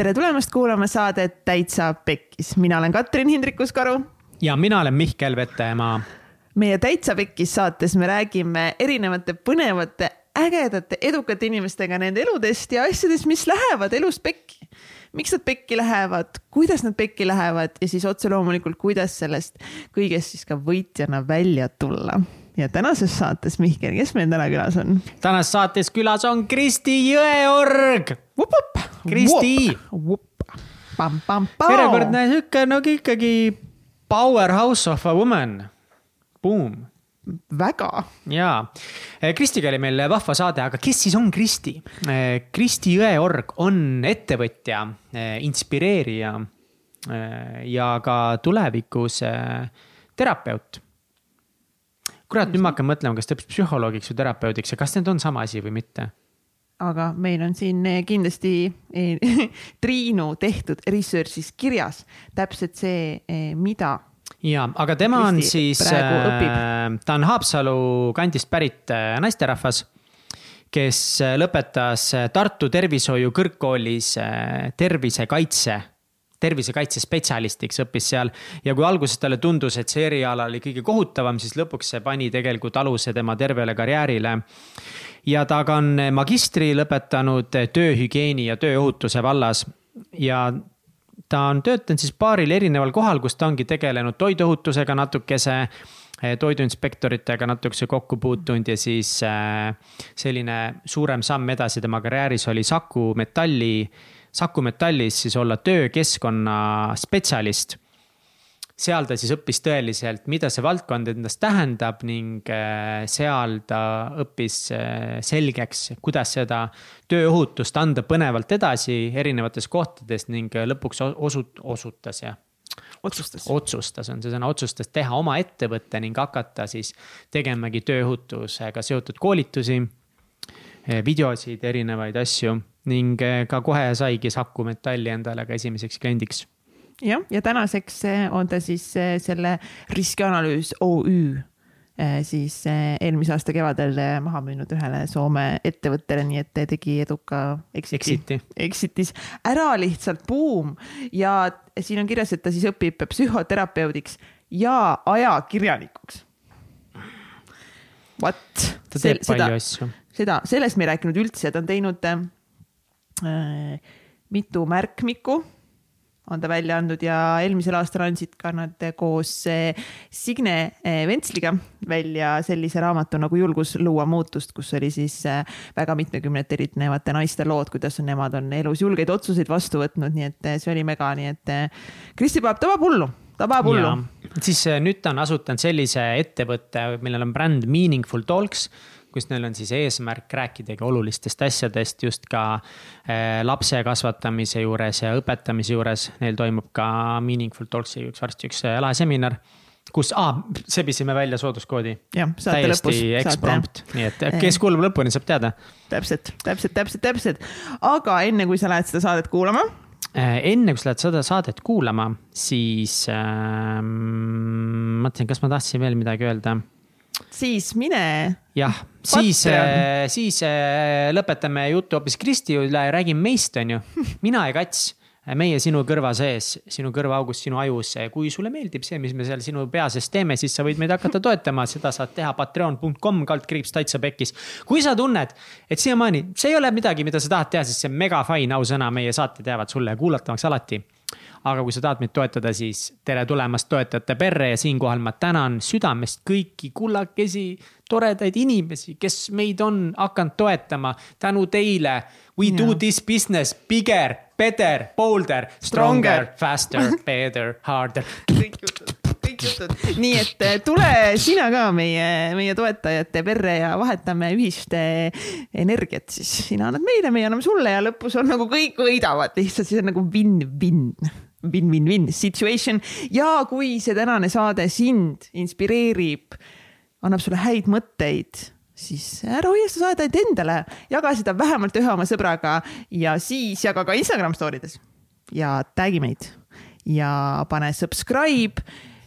tere tulemast kuulama saadet Täitsa Pekkis, mina olen Katrin Hindrikus-Karu. ja mina olen Mihkel Vetemaa. meie Täitsa Pekkis saates me räägime erinevate põnevate, ägedate, edukate inimestega nende eludest ja asjadest, mis lähevad elus pekki. miks nad pekki lähevad, kuidas nad pekki lähevad ja siis otse loomulikult, kuidas sellest kõigest siis ka võitjana välja tulla ja tänases saates, Mihkel, kes meil täna külas on? tänases saates külas on Kristi Jõeorg. Kristi. järjekordne sihuke nagu ikkagi powerhouse of a woman. Boom. väga. ja, Kristiga oli meil vahva saade, aga kes siis on Kristi? Kristi Jõeorg on ettevõtja, inspireerija ja ka tulevikus terapeut kurat, nüüd ma hakkan mõtlema, kas ta õpib psühholoogiks või terapeudiks ja kas need on sama asi või mitte aga meil on siin eh, kindlasti eh, Triinu tehtud research'is kirjas täpselt see, eh, mida. ja, aga tema on siis, ta on Haapsalu kandist pärit naisterahvas, kes lõpetas Tartu Tervishoiu Kõrgkoolis tervisekaitse tervisekaitsespetsialistiks õppis seal. ja kui alguses talle tundus, et see eriala oli kõige kohutavam, siis lõpuks see pani tegelikult aluse tema tervele karjäärile. ja ta ka on magistri lõpetanud tööhügieeni ja tööohutuse vallas ja ta on töötanud siis paaril erineval kohal, kus ta ongi tegelenud toiduohutusega natukese toiduinspektoritega natukese kokku puutunud ja siis äh, selline suurem samm edasi tema karjääris oli Saku Metalli Saku Metallis siis olla töökeskkonna spetsialist. seal ta siis õppis tõeliselt, mida see valdkond endast tähendab ning äh, seal ta õppis äh, selgeks, kuidas seda tööohutust anda põnevalt edasi erinevates kohtades ning äh, lõpuks osut-, osutas jah otsustas. otsustas, on see sõna, otsustas teha oma ettevõtte ning hakata siis tegemagi tööohutusega seotud koolitusi, videosid, erinevaid asju ning eh, ka kohe saigi Saku Metalli endale ka esimeseks kliendiks. jah, ja tänaseks eh, on ta siis eh, selle riskianalüüs OÜ siis eelmise aasta kevadel maha müünud ühele Soome ettevõttele, nii et tegi eduka exit'i, exit'is ära lihtsalt buum. ja siin on kirjas, et ta siis õpib psühhoterapeudiks ja ajakirjanikuks. What? ta teeb palju asju. seda, sellest me ei rääkinud üldse, ta on teinud mitu märkmikku on ta välja andnud ja eelmisel aastal andsid ka nad koos äh, Signe äh, Ventsliga välja sellise raamatu nagu Julgus luua muutust, kus oli siis väga mitmekümnete erinevate naiste lood, kuidas nemad on elus julgeid otsuseid vastu võtnud, nii et see oli mega, nii et Kristi Paap tabab hullu tabab hullu. siis nüüd ta on asutanud sellise ettevõtte, millel on bränd Meaningful Talks kus neil on siis eesmärk rääkidagi olulistest asjadest just ka äh, lapse kasvatamise juures ja õpetamise juures. Neil toimub ka Meaningful Talks'i üks varsti üks äh, lahe seminar kus ah,, sebisime välja sooduskoodi. täiesti eksprompt, nii et kes kuulab lõpuni, saab teada. täpselt, täpselt, täpselt, täpselt. aga enne kui sa lähed seda saadet kuulama äh, enne kui sa lähed seda saadet kuulama, siis äh, mõtlesin, kas ma tahtsin veel midagi öelda siis mine. jah, siis, äh, siis äh, lõpetame jutu hoopis Kristi üle ja räägime meist, on ju. mina ja Kats, meie sinu kõrva sees, sinu kõrvaaugus, sinu ajus. kui sulle meeldib see, mis me seal sinu pea sees teeme, siis sa võid meid hakata toetama, seda saad teha patreon.com kaldkriips täitsa pekkis. kui sa tunned, et siiamaani see ei ole midagi, mida sa tahad teha, siis see on mega fine, ausõna, meie saated jäävad sulle kuulatavaks alati aga kui sa tahad meid toetada, siis tere tulemast toetajate perre ja siinkohal ma tänan südamest kõiki kullakesi, toredaid inimesi, kes meid on hakanud toetama. tänu teile. We ja. do this business bigger, better, bolder, stronger, faster, better, harder. kõik jutud kõik jutud. nii et eh, tule sina ka meie, meie toetajate perre ja vahetame ühist eh, energiat, siis sina annad meile, meie anname sulle ja lõpus on nagu kõik võidavad lihtsalt, siis on nagu win-win win-win-win situation. Ja kui see tänane saade sind inspireerib, annab sulle häid mõtteid, siis ära hoia seda saadet endale, jaga seda vähemalt ühe oma sõbraga ja siis jaga ka Instagram story des ja tag'i meid. Ja pane subscribe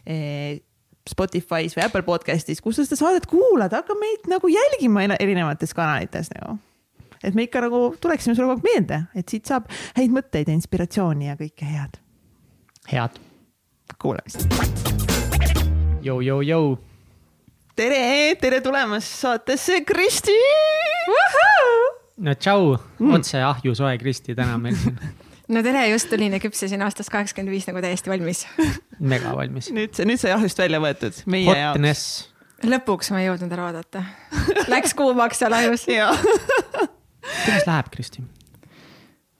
eh, Spotify's või Apple podcast'is, kus sa seda saadet kuulad, hakka meid nagu jälgima erinevates kanalites nagu. Et me ikka nagu tuleksime sulle kogu aeg meelde, et siit saab häid mõtteid ja inspiratsiooni ja kõike head. Head. kuulamist. Jou-jou-jou. tere, tere tulemast saatesse, Kristi. no tšau mm., otse ahju soe Kristi täna meil siin no tere, just tulin ja küpsesin aastast kaheksakümmend viis nagu täiesti valmis. mega valmis. nüüd see, nüüd sai ahjust välja võetud meie Hotness. jaoks. lõpuks ma ei jõudnud ära oodata. Läks kuumaks seal ajus kuidas läheb, Kristi?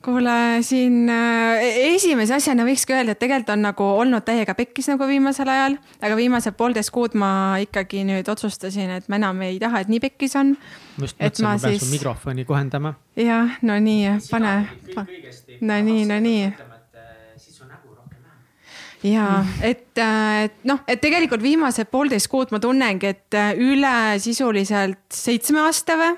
Kuule, siin äh, esimese asjana võikski öelda, et tegelikult on nagu olnud täiega pekkis nagu viimasel ajal, aga viimased poolteist kuud ma ikkagi nüüd otsustasin, et ma enam ei taha, et nii pekkis on. ma just mõtlesin, ma pean siis... su mikrofoni kohendama. jah, no nii, pane. no nii, no nii ja et, et noh, et tegelikult viimased poolteist kuud ma tunnengi, et üle sisuliselt seitsme aasta või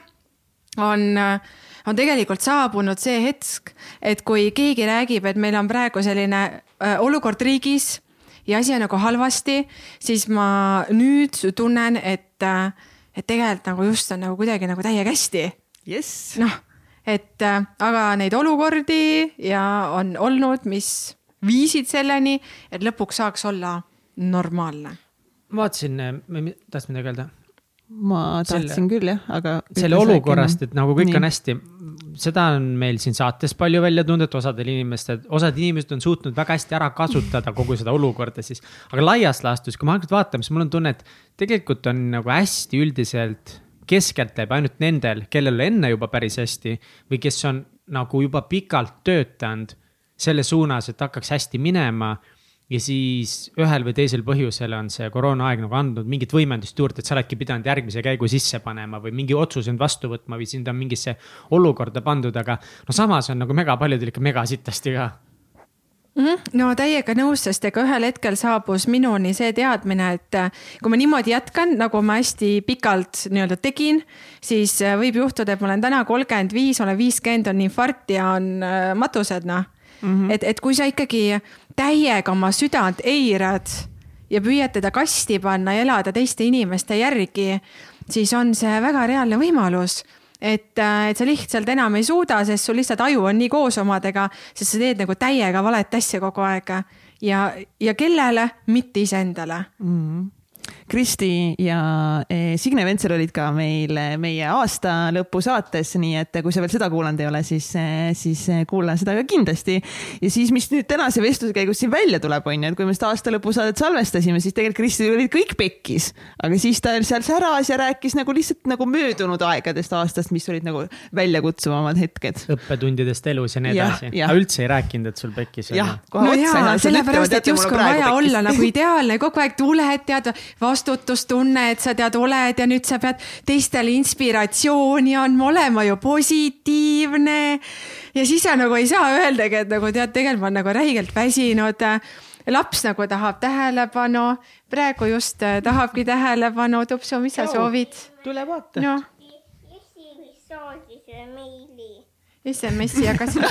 on äh, on tegelikult saabunud see hetk, et kui keegi räägib, et meil on praegu selline äh, olukord riigis ja asi on nagu halvasti, siis ma nüüd tunnen, et, äh, et tegelikult nagu just on nagu kuidagi nagu täiega hästi yes.. noh, et äh, aga neid olukordi ja on olnud, mis viisid selleni, et lõpuks saaks olla normaalne. ma vaatasin, tahtsid midagi öelda? Ma tahtsin selle, küll jah, aga. selle olukorrast, et nagu kõik Nii. on hästi, seda on meil siin saates palju välja tulnud, et osadel inimestel, osad inimesed on suutnud väga hästi ära kasutada kogu seda olukorda siis. aga laias laastus, kui ma hakkan vaatama, siis mul on tunne, et tegelikult on nagu hästi üldiselt keskeltläbi ainult nendel, kellel enne juba päris hästi või kes on nagu juba pikalt töötanud selle suunas, et hakkaks hästi minema ja siis ühel või teisel põhjusel on see koroonaaeg nagu andnud mingit võimendust juurde, et sa oledki pidanud järgmise käigu sisse panema või mingi otsuse nüüd vastu võtma või sind on mingisse olukorda pandud, aga no samas on nagu mega paljudel ikka mega sitasti ka. -hmm. no täiega nõus, sest ega ühel hetkel saabus minuni see teadmine, et äh, kui ma niimoodi jätkan, nagu ma hästi pikalt nii-öelda tegin, siis äh, võib juhtuda, et ma olen täna kolmkümmend viis, olen viiskümmend, on infarkt ja on äh, matused, noh. Mm -hmm.. et, et kui sa ikkagi täiega oma südant eirad ja püüad teda kasti panna ja elada teiste inimeste järgi, siis on see väga reaalne võimalus et, äh, et sa lihtsalt enam ei suuda, sest sul lihtsalt aju on nii koos omadega, sest sa teed nagu täiega valet asja kogu aeg. ja, ja kellele, mitte iseendale mm. -hmm. Kristi ja eh, Signe Ventsel olid ka meil meie aasta lõpu saates, nii et kui sa veel seda kuulanud ei ole, siis, eh, siis eh, kuula seda ka kindlasti. ja siis, mis nüüd tänase vestluse käigus siin välja tuleb, on ju, et kui me seda aasta lõpu saadet salvestasime, siis tegelikult Kristil olid kõik pekkis, aga siis ta seal säras ja rääkis nagu lihtsalt nagu möödunud aegadest aastast, mis olid nagu väljakutsuvamad hetked. õppetundidest elus ja nii edasi. aga üldse ei rääkinud, et sul pekkis? jah, kohe no otsa. sellepärast, et justkui on vaja olla nagu ideaalne, kogu aeg tuled, tead vastutustunne, et sa tead, oled ja nüüd sa pead teistele inspiratsiooni andma, olema ju positiivne. ja siis sa nagu ei saa öeldagi, et nagu tead, tegelikult ma olen nagu räigelt väsinud laps nagu tahab tähelepanu, praegu just äh, tahabki tähelepanu. Tupsu, mis sa soovid? tule vaata no.. SMS-i jagasin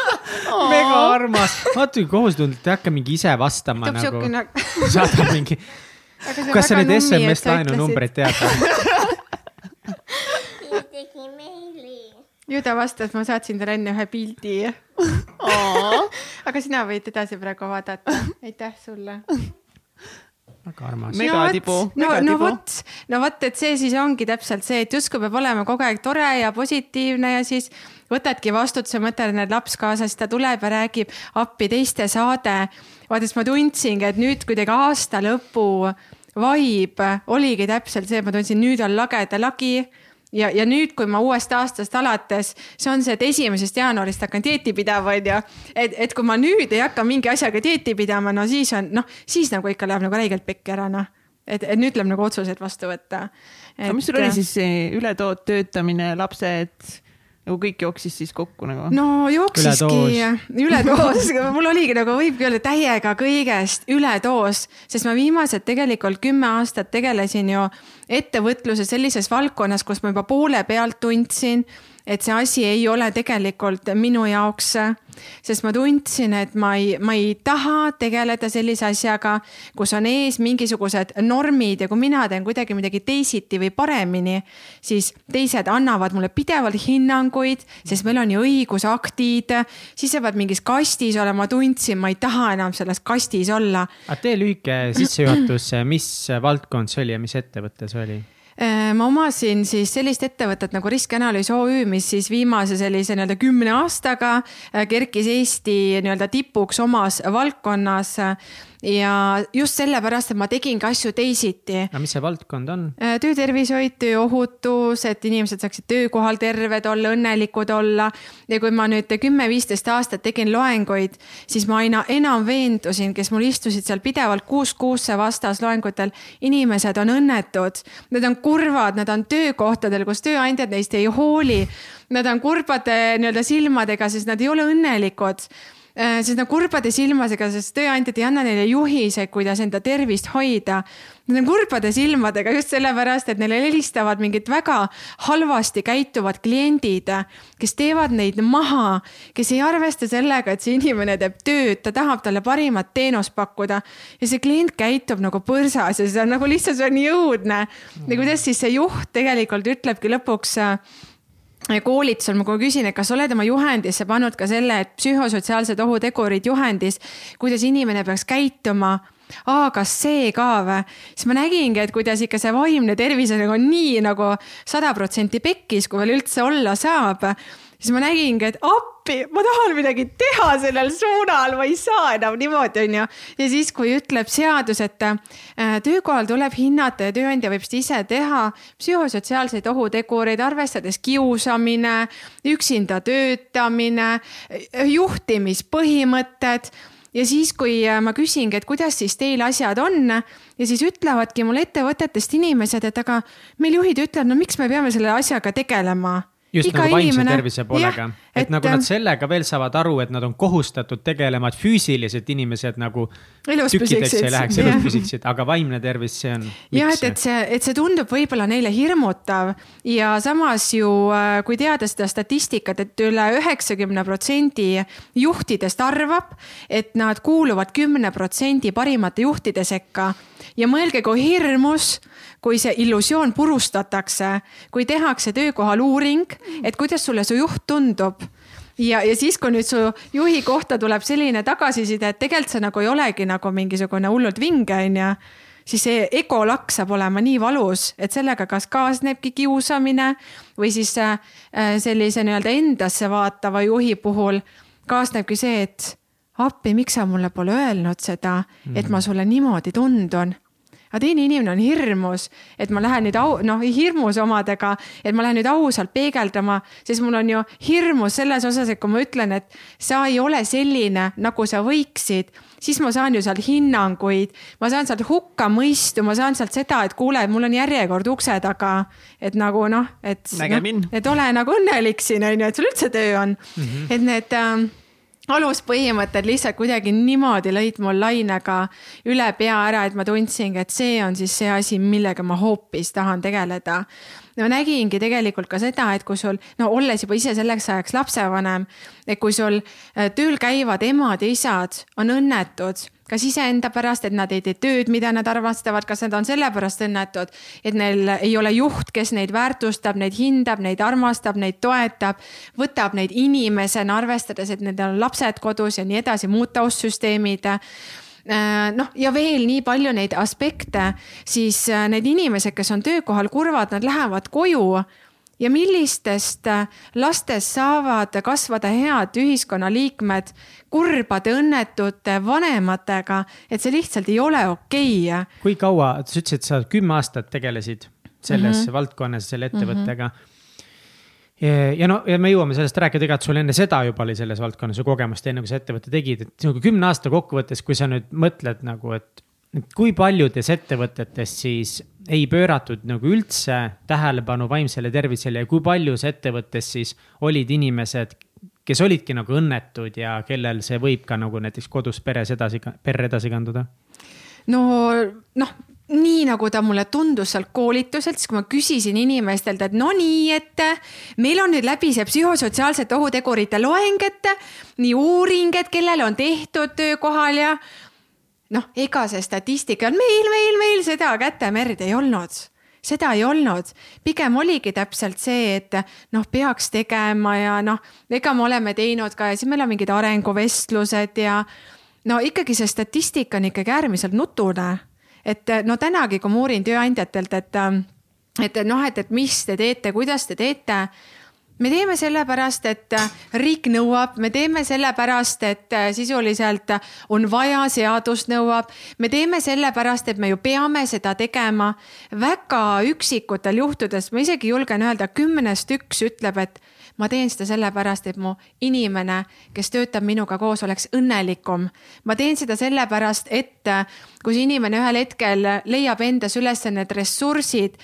mega armas, vaata kui kohustundlik, ei hakka mingi ise vastama Tupsu, nagu. saadab mingi kas sa neid SMS laenunumbreid tead tegi meili. ju ta vastas, ma saatsin talle enne ühe pildi aga sina võid edasi praegu vaadata, aitäh sulle väga armas. megatibu. no, no vot, no vot, et see siis ongi täpselt see, et justkui peab olema kogu aeg tore ja positiivne ja siis võtadki vastutuse, mõtled, et laps kaasa, siis ta tuleb ja räägib appi teiste saade. vaata, siis ma tundsingi, et nüüd kuidagi aasta lõpu vibe oligi täpselt see, et ma tundsin, nüüd on lageda lagi ja, ja nüüd, kui ma uuest aastast alates, see on see, et esimesest jaanuarist hakkan dieeti pidama, onju. et, et kui ma nüüd ei hakka mingi asjaga dieeti pidama, no siis on noh, siis nagu ikka läheb nagu räigelt pekki ära, noh. et, et nüüd tuleb nagu otsused vastu võtta. aga mis sul oli siis ületood, töötamine, lapsed? Nagu kõik jooksis siis kokku nagu? no jooksiski üledoos, mul oligi nagu võibki öelda täiega kõigest üledoos, sest ma viimased tegelikult kümme aastat tegelesin ju ettevõtluse sellises valdkonnas, kus ma juba poole pealt tundsin et see asi ei ole tegelikult minu jaoks, sest ma tundsin, et ma ei, ma ei taha tegeleda sellise asjaga, kus on ees mingisugused normid ja kui mina teen kuidagi midagi teisiti või paremini, siis teised annavad mulle pidevalt hinnanguid, sest meil on ju õigusaktid, siis sa pead mingis kastis olema, tundsin, ma ei taha enam selles kastis olla. aga tee lühike sissejuhatus, mis valdkond see oli ja mis ettevõte see oli? Äh, ma omasin siis sellist ettevõtet nagu Riskianalüüs OÜ, mis siis viimase sellise nii-öelda kümne aastaga äh, kerkis Eesti nii-öelda tipuks omas valdkonnas ja just sellepärast, et ma tegingi asju teisiti. aga mis see valdkond on? Äh, töötervishoid, tööohutus, et inimesed saaksid töökohal terved olla, õnnelikud olla. ja kui ma nüüd kümme-viisteist aastat tegin loenguid, siis ma aina enam veendusin, kes mul istusid seal pidevalt kuus kuusse vastas loengutel. inimesed on õnnetud, nad on kurvad, nad on töökohtadel, kus tööandjad neist ei hooli. Nad on kurbade nii-öelda silmadega, sest nad ei ole õnnelikud siis nad kurbade silmadega, sest tööandjad ei anna neile juhiseid, kuidas enda tervist hoida. Nad on kurbade silmadega just sellepärast, et neile helistavad mingid väga halvasti käituvad kliendid, kes teevad neid maha, kes ei arvesta sellega, et see inimene teeb tööd, ta tahab talle parimat teenust pakkuda. ja see klient käitub nagu põrsas ja see on nagu lihtsalt, see on nii õudne. ja kuidas siis see juht tegelikult ütlebki lõpuks koolitusel ma kogu aeg küsin, et kas oled oma juhendisse pannud ka selle, et psühhosotsiaalsed ohutegurid juhendis, kuidas inimene peaks käituma aa, kas see ka või? siis ma nägingi, et kuidas ikka see vaimne tervis on nagu nii nagu sada protsenti pekkis, kui veel üldse olla saab siis ma nägingi, et appi, ma tahan midagi teha sellel suunal, ma ei saa enam niimoodi, onju. ja siis, kui ütleb seadus, et äh, töökohal tuleb hinnata ja tööandja võib seda ise teha psühhosotsiaalseid ohutegureid, arvestades kiusamine, üksinda töötamine, juhtimispõhimõtted ja siis, kui äh, ma küsingi, et kuidas siis teil asjad on ja siis ütlevadki mulle ettevõtetest inimesed, et aga meil juhid ütlevad, no miks me peame selle asjaga tegelema just Iga nagu vaimse inimene, tervise poolega, et, et nagu nad sellega veel saavad aru, et nad on kohustatud tegelema, et füüsiliselt inimesed nagu. elus püsiksid, aga vaimne tervis, see on. jah, et, et see, et see tundub võib-olla neile hirmutav ja samas ju, äh, kui teada seda statistikat et, et üle üheksakümne protsendi juhtidest arvab, et nad kuuluvad kümne protsendi parimate juhtide sekka. Ja mõelge, kui hirmus kui see illusioon purustatakse, kui tehakse töökohal uuring, et kuidas sulle su juht tundub. Ja, ja siis, kui nüüd su juhi kohta tuleb selline tagasiside, et tegelikult see nagu ei olegi nagu mingisugune hullult vinge, onju siis see egolakk saab olema nii valus, et sellega kas kaasnebki kiusamine või siis äh, sellise nii-öelda endasse vaatava juhi puhul kaasnebki see, et appi, miks sa mulle pole öelnud seda, et ma sulle niimoodi tundun aga teine inimene on hirmus, et ma lähen nüüd au, noh, hirmus omadega, et ma lähen nüüd ausalt peegeldama, sest mul on ju hirmus selles osas, et kui ma ütlen, et sa ei ole selline, nagu sa võiksid, siis ma saan ju sealt hinnanguid, ma saan sealt hukkamõistu, ma saan sealt seda, et kuule, mul on järjekord ukse taga. et nagu noh, et. no,. et ole nagu õnnelik siin on ju, et sul üldse töö on mm, -hmm. et need äh, aluspõhimõtted lihtsalt kuidagi niimoodi lõid mul lainega üle pea ära, et ma tundsingi, et see on siis see asi, millega ma hoopis tahan tegeleda. ma nägingi tegelikult ka seda, et kui sul, no olles juba ise selleks ajaks lapsevanem, et kui sul äh, tööl käivad emad ja isad on õnnetud kas iseenda pärast, et nad ei tee tööd, mida nad armastavad, kas nad on sellepärast õnnetud, et neil ei ole juht, kes neid väärtustab, neid hindab, neid armastab, neid toetab, võtab neid inimesena, arvestades, et nendel on lapsed kodus ja nii edasi, muud taustsüsteemid. Äh, noh, ja veel nii palju neid aspekte, siis äh, need inimesed, kes on töökohal kurvad, nad lähevad koju ja millistest äh, lastest saavad kasvada head ühiskonnaliikmed kurbade, õnnetute vanematega, et see lihtsalt ei ole okei okay.. kui kaua, sa ütlesid, sa kümme aastat tegelesid selles mm -hmm. valdkonnas, selle ettevõttega mm. -hmm ja no, ja me jõuame sellest rääkida, ega sul enne seda juba oli selles valdkonnas ju kogemust, enne kui sa ettevõtte tegid, et nagu kümne aasta kokkuvõttes, kui sa nüüd mõtled nagu, et kui paljudes ettevõtetes siis ei pööratud nagu üldse tähelepanu vaimsele tervisele ja kui paljus ettevõttes siis olid inimesed, kes olidki nagu õnnetud ja kellel see võib ka nagu näiteks kodus peres edasi, perre edasi kanduda? no noh, nii nagu ta mulle tundus sealt koolituselt, siis kui ma küsisin inimestelt, et no nii, et meil on nüüd läbi see psühhosotsiaalsete ohutegurite loeng, et nii uuring, et kellele on tehtud töökohal ja noh, ega see statistika on meil, meil, meil seda kätemerd ei olnud. Seda ei olnud, pigem oligi täpselt see, et noh, peaks tegema ja noh, ega me oleme teinud ka ja siis meil on mingid arenguvestlused ja no ikkagi see statistika on ikkagi äärmiselt nutune. Et no tänagi, kui ma uurin tööandjatelt, et, et noh, et, et mis te teete, kuidas te teete me teeme sellepärast, et riik nõuab, me teeme sellepärast, et sisuliselt on vaja, seadus nõuab. me teeme sellepärast, et me ju peame seda tegema. väga üksikutel juhtudel, ma isegi julgen öelda, kümnest üks ütleb, et ma teen seda sellepärast, et mu inimene, kes töötab minuga koos, oleks õnnelikum. ma teen seda sellepärast, et kui see inimene ühel hetkel leiab endas üles need ressursid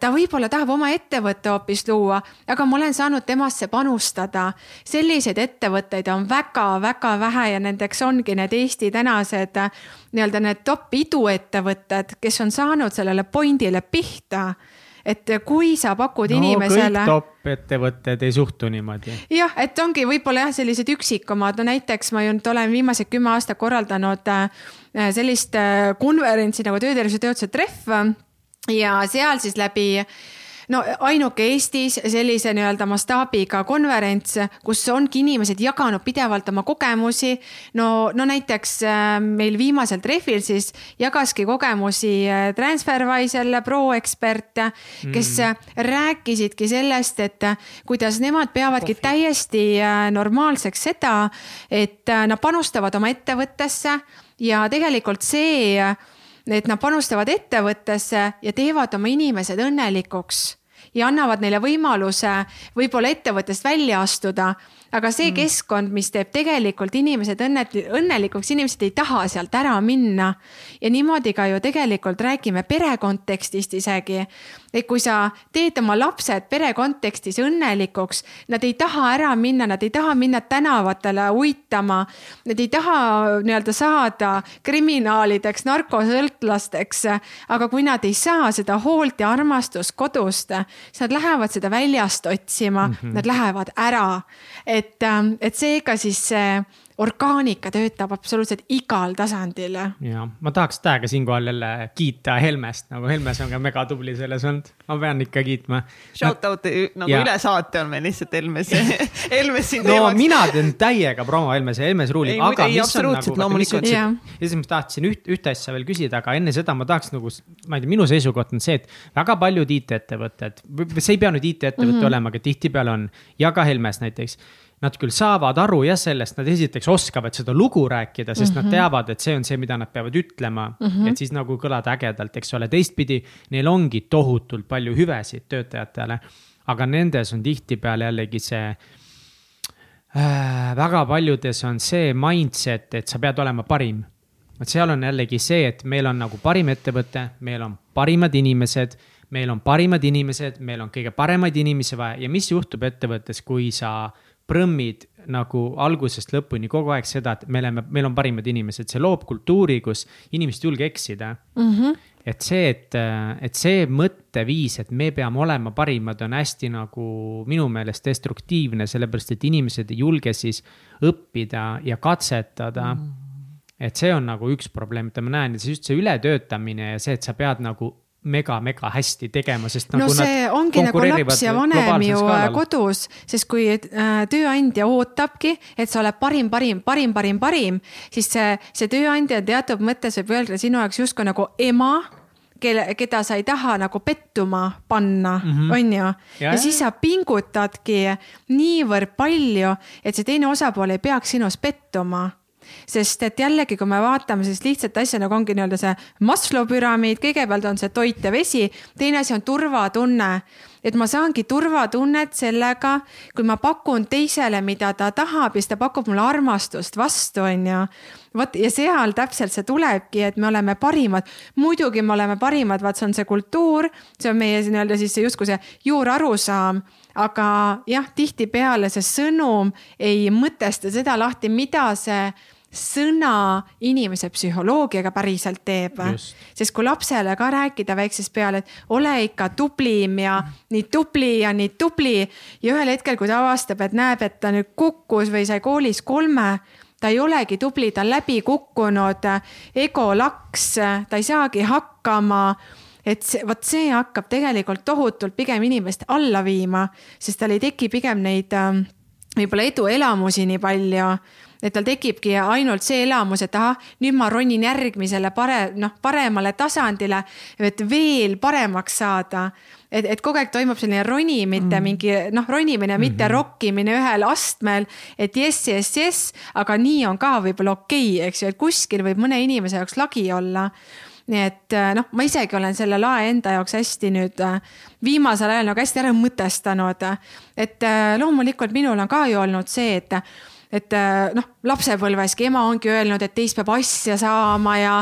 ta võib-olla tahab oma ettevõtte hoopis luua, aga ma olen saanud temasse panustada. selliseid ettevõtteid on väga-väga vähe ja nendeks ongi need Eesti tänased nii-öelda need top iduettevõtted, kes on saanud sellele point'ile pihta et kui sa pakud no, inimesele. kõik top ettevõtted ei suhtu niimoodi. jah, et ongi võib-olla jah, sellised üksikumad, no näiteks ma ju olen viimased kümme aastat korraldanud äh, sellist äh, konverentsi nagu töötervishoiutöötuse trehv ja seal siis läbi no ainuke Eestis sellise nii-öelda mastaabiga konverents, kus ongi inimesed jaganud pidevalt oma kogemusi. no, no näiteks äh, meil viimasel trehvil siis jagaski kogemusi äh, Transferwise'l pro-ekspert, kes mm. rääkisidki sellest, et kuidas nemad peavadki Kohvi. täiesti normaalseks seda, et nad panustavad oma ettevõttesse ja tegelikult see et nad panustavad ettevõttesse ja teevad oma inimesed õnnelikuks ja annavad neile võimaluse võib-olla ettevõttest välja astuda aga see mm. keskkond, mis teeb tegelikult inimesed õnnet-, õnnelikuks, inimesed ei taha sealt ära minna. ja niimoodi ka ju tegelikult räägime pere kontekstist isegi. Et kui sa teed oma lapsed pere kontekstis õnnelikuks, nad ei taha ära minna, nad ei taha minna tänavatele uitama. Nad ei taha nii-öelda saada kriminaalideks, narkosõltlasteks. aga kui nad ei saa seda hoolt ja armastust kodust, siis nad lähevad seda väljast otsima mm, -hmm. nad lähevad ära et et, ähm, et seega siis see orgaanika töötab absoluutselt igal tasandil. ja ma tahaks täiega siinkohal jälle kiita Helmest, nagu Helmes on ka megatubli selles olnud, ma pean ikka kiitma. Shout out nagu ja. üle saate on meil lihtsalt Helmes Helmes siin no teemaks. mina teen täiega promo Helmese, Helmes ruulib, aga ei, mis on nagu, mis ütlesid ja siis ma tahtsin üht, ühte asja veel küsida, aga enne seda ma tahaks nagu, ma ei tea, minu seisukoht on see, et väga paljud IT-ettevõtted, see ei pea nüüd IT-ettevõte mm -hmm. olema, aga tihtipeale on ja ka Helmes näiteks Nad küll saavad aru jah sellest, nad esiteks oskavad seda lugu rääkida, sest mm -hmm. nad mhm. teavad, et see on see, mida nad peavad ütlema mm. -hmm. et siis nagu kõlada ägedalt, eks ole, teistpidi neil ongi tohutult palju hüvesid töötajatele. aga nendes on tihtipeale jällegi see äh,, väga paljudes on see mindset, et sa pead olema parim. vot seal on jällegi see, et meil on nagu parim ettevõte, meil on parimad inimesed meil on parimad inimesed, meil on kõige paremaid inimesi vaja ja mis juhtub ettevõttes, kui sa prõmmid nagu algusest lõpuni kogu aeg seda, et me oleme, meil on parimad inimesed, see loob kultuuri, kus inimesed ei julge eksida mm. -hmm. et see, et, et see mõtteviis, et me peame olema parimad, on hästi nagu minu meelest destruktiivne, sellepärast et inimesed ei julge siis õppida ja katsetada mm. -hmm et see on nagu üks probleem, mida ma näen siis just see ületöötamine ja see, et sa pead nagu mega-mega hästi tegema, sest no nagu see ongi nagu laps ja vanem ju skaalal. kodus, sest kui äh, tööandja ootabki, et sa oled parim, parim, parim, parim, parim, siis see, see tööandja teatud mõttes võib öelda sinu jaoks justkui nagu ema kelle, keda sa ei taha nagu pettuma panna mm, -hmm. on ju. ja siis sa pingutadki niivõrd palju, et see teine osapool ei peaks sinus pettuma sest et jällegi, kui me vaatame sellist lihtsat asja nagu ongi nii-öelda see Maslow püramiid, kõigepealt on see toit ja vesi, teine asi on turvatunne et ma saangi turvatunnet sellega, kui ma pakun teisele, mida ta tahab ja siis ta pakub mulle armastust vastu, on ju. vot ja seal täpselt see tulebki, et me oleme parimad. muidugi me oleme parimad, vaat see on see kultuur, see on meie nii-öelda siis justkui see juurarusaam aga jah, tihtipeale see sõnum ei mõtesta seda lahti, mida see sõna inimese psühholoogiaga päriselt teeb. sest kui lapsele ka rääkida väiksest peale, et ole ikka tublim ja nii tubli ja nii tubli. Ja ühel hetkel, kui ta avastab, et näeb, et ta nüüd kukkus või sai koolis kolme ta ei olegi tubli, ta on läbi kukkunud, ego laks, ta ei saagi hakkama. Et see, vot see hakkab tegelikult tohutult pigem inimest alla viima, sest tal ei teki pigem neid äh, võib-olla eduelamusi nii palju et tal tekibki ainult see elamus, et ahah, nüüd ma ronin järgmisele pare-, noh, paremale tasandile, et veel paremaks saada. et, et kogu aeg toimub selline roni, mitte mm. mingi noh, ronimine, mitte mm -hmm. rokkimine ühel astmel, et jess, jess, jess, aga nii on ka võib-olla okei okay,, eks ju, et kuskil võib mõne inimese jaoks lagi olla nii et noh, ma isegi olen selle lae enda jaoks hästi nüüd viimasel ajal nagu hästi ära mõtestanud. et loomulikult minul on ka ju olnud see, et et äh, noh, lapsepõlveski ema ongi öelnud, et teist peab asja saama ja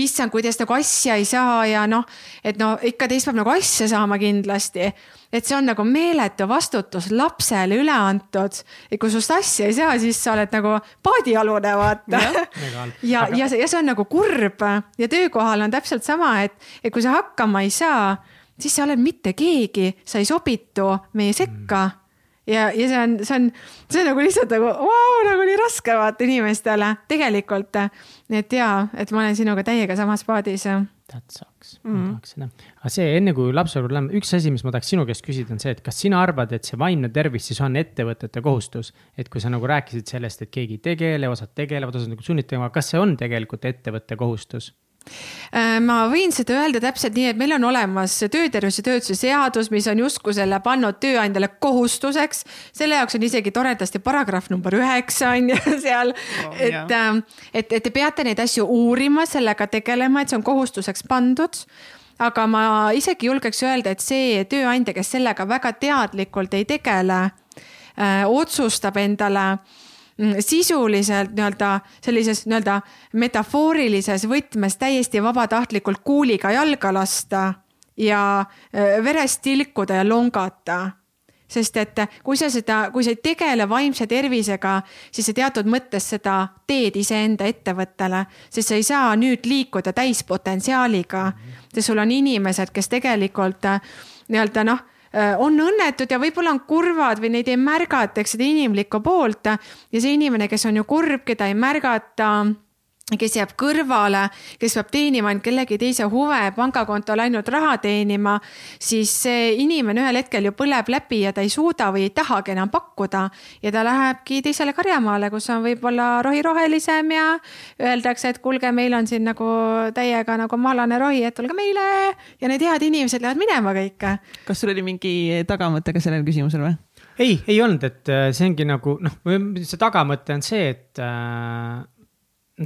issand, kuidas nagu asja ei saa ja noh, et no ikka teist peab nagu asja saama kindlasti. et see on nagu meeletu vastutus lapsele üle antud. et kui sinust asja ei saa, siis sa oled nagu paadialune, vaata. ja, ja, ja see on nagu kurb ja töökohal on täpselt sama, et, et kui sa hakkama ei saa, siis sa oled mitte keegi, sa ei sobitu meie sekka mm ja, ja see on, see on, see on nagu lihtsalt nagu vau, nagu nii raske vaata inimestele tegelikult. nii et jaa, et ma olen sinuga täiega samas paadis. tead, saaks mm, -hmm. tahaks seda. aga see enne kui lapsepõlve läheme, üks asi, mis ma tahaks sinu käest küsida, on see, et kas sina arvad, et see vaimne tervis siis on ettevõtete kohustus? et kui sa nagu rääkisid sellest, et keegi ei tegele, osad tegelevad, osad nagu sunnid tegema, kas see on tegelikult ettevõtte kohustus? Äh, ma võin seda öelda täpselt nii, et meil on olemas töötervise töötuse seadus, mis on justkui selle pannud tööandjale kohustuseks. selle jaoks on isegi toredasti paragrahv number üheksa on ju seal. Oh,, et, ähm, et, et te peate neid asju uurima, sellega tegelema, et see on kohustuseks pandud. Aga ma isegi julgeks öelda, et see tööandja, kes sellega väga teadlikult ei tegele, äh, otsustab endale äh, sisuliselt nii-öelda sellises nii-öelda metafoorilises võtmes täiesti vabatahtlikult kuuliga jalga lasta ja verest tilkuda ja longata sest et kui sa seda, kui sa ei tegele vaimse tervisega, siis sa teatud mõttes seda teed iseenda ettevõttele, sest sa ei saa nüüd liikuda täispotentsiaaliga. sest sul on inimesed, kes tegelikult äh, nii-öelda noh on õnnetud ja võib-olla on kurvad või neid ei märgata, eks seda inimlikku poolt. ja see inimene, kes on ju kurb, keda ei märgata kes jääb kõrvale, kes peab teenima ainult kellegi teise huve, pangakontol ainult raha teenima, siis see inimene ühel hetkel ju põleb läbi ja ta ei suuda või ei tahagi enam pakkuda. ja ta lähebki teisele karjamaale, kus on võib-olla rohi rohelisem ja öeldakse, et kuulge, meil on siin nagu täiega nagu maalane rohi, et tulge meile. ja need head inimesed lähevad minema kõik. kas sul oli mingi tagamõte ka sellel küsimusel või? ei, ei olnud, et äh, see ongi nagu noh, see tagamõte on see, et äh,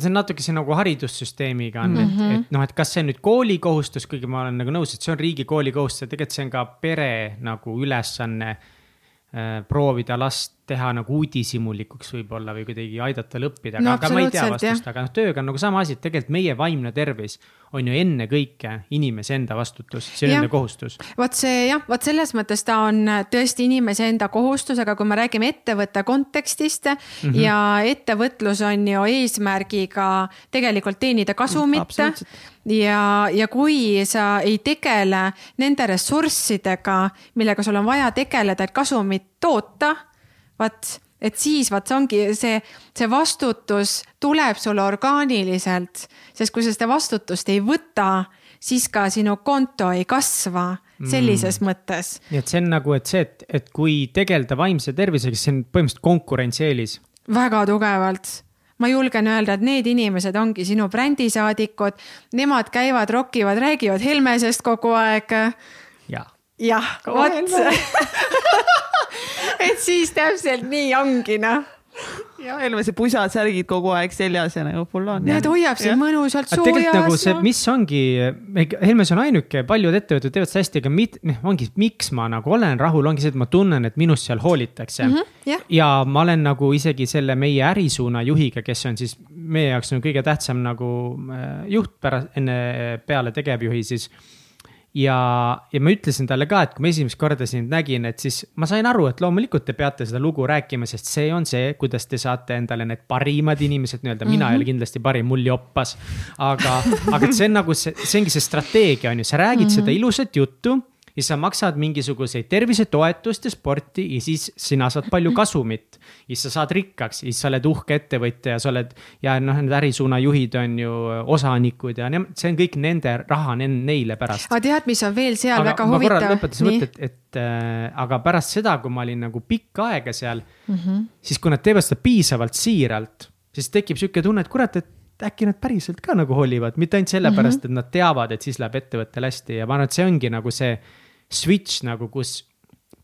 see on natuke see nagu haridussüsteemiga on mm, -hmm. et, mhm. et noh, et kas see on nüüd kooli kohustus, kuigi ma olen nagu nõus, et see on riigi kooli kohustus ja tegelikult see on ka pere nagu ülesanne äh, proovida last teha nagu uudishimulikuks võib-olla või kuidagi aidata tal õppida, aga, no, aga ma ei tea vastust, aga noh, tööga on nagu sama asi, et tegelikult meie vaimne tervis on ju ennekõike inimese enda vastutus, see on enda kohustus. vot see jah, vot selles mõttes ta on tõesti inimese enda kohustus, aga kui me räägime ettevõtte kontekstist mm -hmm. ja ettevõtlus on ju eesmärgiga tegelikult teenida kasumit ja, ja kui sa ei tegele nende ressurssidega, millega sul on vaja tegeleda, et kasumit toota vaat, et siis vaat see ongi see, see vastutus tuleb sulle orgaaniliselt, sest kui sa seda vastutust ei võta, siis ka sinu konto ei kasva sellises mm. mõttes. nii et see on nagu, et see, et, et kui tegeleda vaimse tervisega, siis see on põhimõtteliselt konkurentsieelis. väga tugevalt ma julgen öelda, et need inimesed ongi sinu brändisaadikud, nemad käivad, rokivad, räägivad Helmesest kogu aeg. jah. jah, vot et siis täpselt nii ongi noh ja Helme see pusad, särgid kogu aeg seljas ja nagu full on. Need hoiab sind mõnusalt soojas. tegelikult nagu see, mis ongi, Helmes on ainuke, paljud ettevõtted teevad seda hästi, aga mit-, noh, ongi, miks ma nagu olen rahul, ongi see, et ma tunnen, et minust seal hoolitakse mm. -hmm, yeah. ja ma olen nagu isegi selle meie ärisuuna juhiga, kes on siis meie jaoks nagu kõige tähtsam nagu äh, juht pärast, enne, peale tegevjuhi siis ja, ja ma ütlesin talle ka, et kui ma esimest korda sind nägin, et siis ma sain aru, et loomulikult te peate seda lugu rääkima, sest see on see, kuidas te saate endale need parimad inimesed nii-öelda, mina mm -hmm. ei ole mhm. kindlasti parim, mul joppas. aga, aga see on nagu see, see ongi see strateegia on ju, sa räägid mm -hmm. seda ilusat juttu ja sa maksad mingisuguseid tervisetoetust ja sporti ja siis sina saad palju kasumit. ja siis sa saad rikkaks ja siis sa oled uhke ettevõtja ja sa oled ja noh, need ärisuuna juhid on ju osanikud ja ne, see on kõik nende raha neile pärast. aga tead, mis on veel seal aga väga huvitav? lõpetasin mõtet, et äh, aga pärast seda, kui ma olin nagu pikka aega seal mm, -hmm. siis kui nad teevad seda piisavalt siiralt, siis tekib sihuke tunne, et kurat, et äkki nad päriselt ka nagu hoolivad, mitte ainult sellepärast mm, -hmm. et nad teavad, et siis läheb ettevõttel hästi ja ma arvan, et see ongi nagu see switch nagu, kus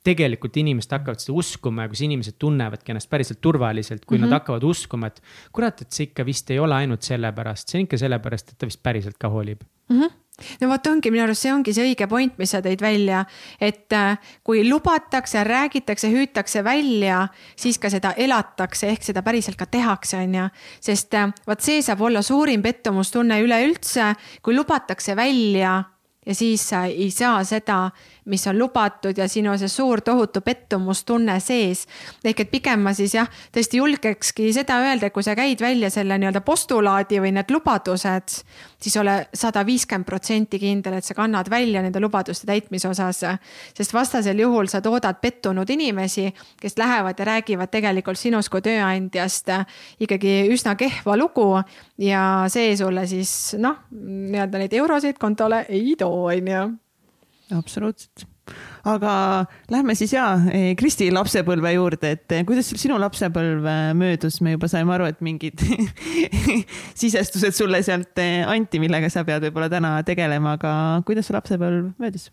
tegelikult inimesed hakkavad seda uskuma ja kus inimesed tunnevadki ennast päriselt turvaliselt, kui mm -hmm. nad hakkavad uskuma, et kurat, et see ikka vist ei ole ainult sellepärast, see on ikka sellepärast, et ta vist päriselt ka hoolib mm. -hmm no vot ongi minu arust see ongi see õige point, mis sa tõid välja, et äh, kui lubatakse, räägitakse, hüütakse välja, siis ka seda elatakse ehk seda päriselt ka tehakse, on ju. sest äh, vot see saab olla suurim pettumustunne üleüldse, kui lubatakse välja ja siis sa ei saa seda, mis on lubatud ja siin on see suur tohutu pettumustunne sees. ehk et pigem ma siis jah, tõesti julgekski seda öelda, et kui sa käid välja selle nii-öelda postulaadi või need lubadused, siis ole sada viiskümmend protsenti kindel, et sa kannad välja nende lubaduste täitmise osas. sest vastasel juhul sa toodad pettunud inimesi, kes lähevad ja räägivad tegelikult sinust kui tööandjast ikkagi üsna kehva lugu ja see sulle siis noh, nii-öelda neid eurosid kontole ei too, on ju absoluutselt aga lähme siis ja eh, Kristi lapsepõlve juurde, et eh, kuidas sinu lapsepõlv eh, möödus, me juba saime aru, et mingid sisestused sulle sealt anti, millega sa pead võib-olla täna tegelema, aga kuidas su lapsepõlv möödus?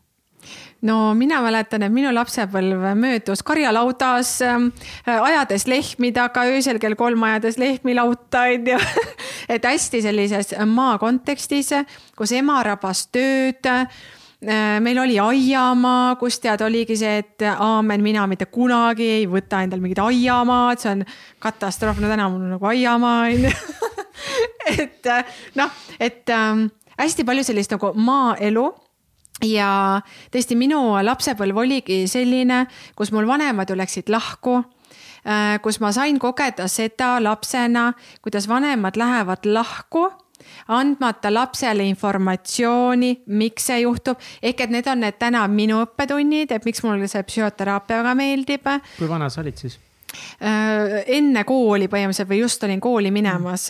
no mina mäletan, et minu lapsepõlv möödus karjalaudas äh,, ajades lehmi taga, öösel kell kolm ajades lehmi lauta, onju. et hästi sellises maa kontekstis, kus ema rabas tööd Äh, meil oli aiamaa, kus tead, oligi see, et aamen, mina mitte kunagi ei võta endal mingit aiamaad, see on katastroof, no täna mul on nagu aiamaa on ju. et äh, noh, et ähm, hästi palju sellist nagu maaelu ja tõesti, minu lapsepõlv oligi selline, kus mul vanemad ju läksid lahku äh, kus ma sain kogeda seda lapsena, kuidas vanemad lähevad lahku andmata lapsele informatsiooni, miks see juhtub. ehk et need on need täna minu õppetunnid, et miks mulle see psühhoteraapia väga meeldib. kui vana sa olid siis? Äh, enne kooli põhimõtteliselt või just olin kooli minemas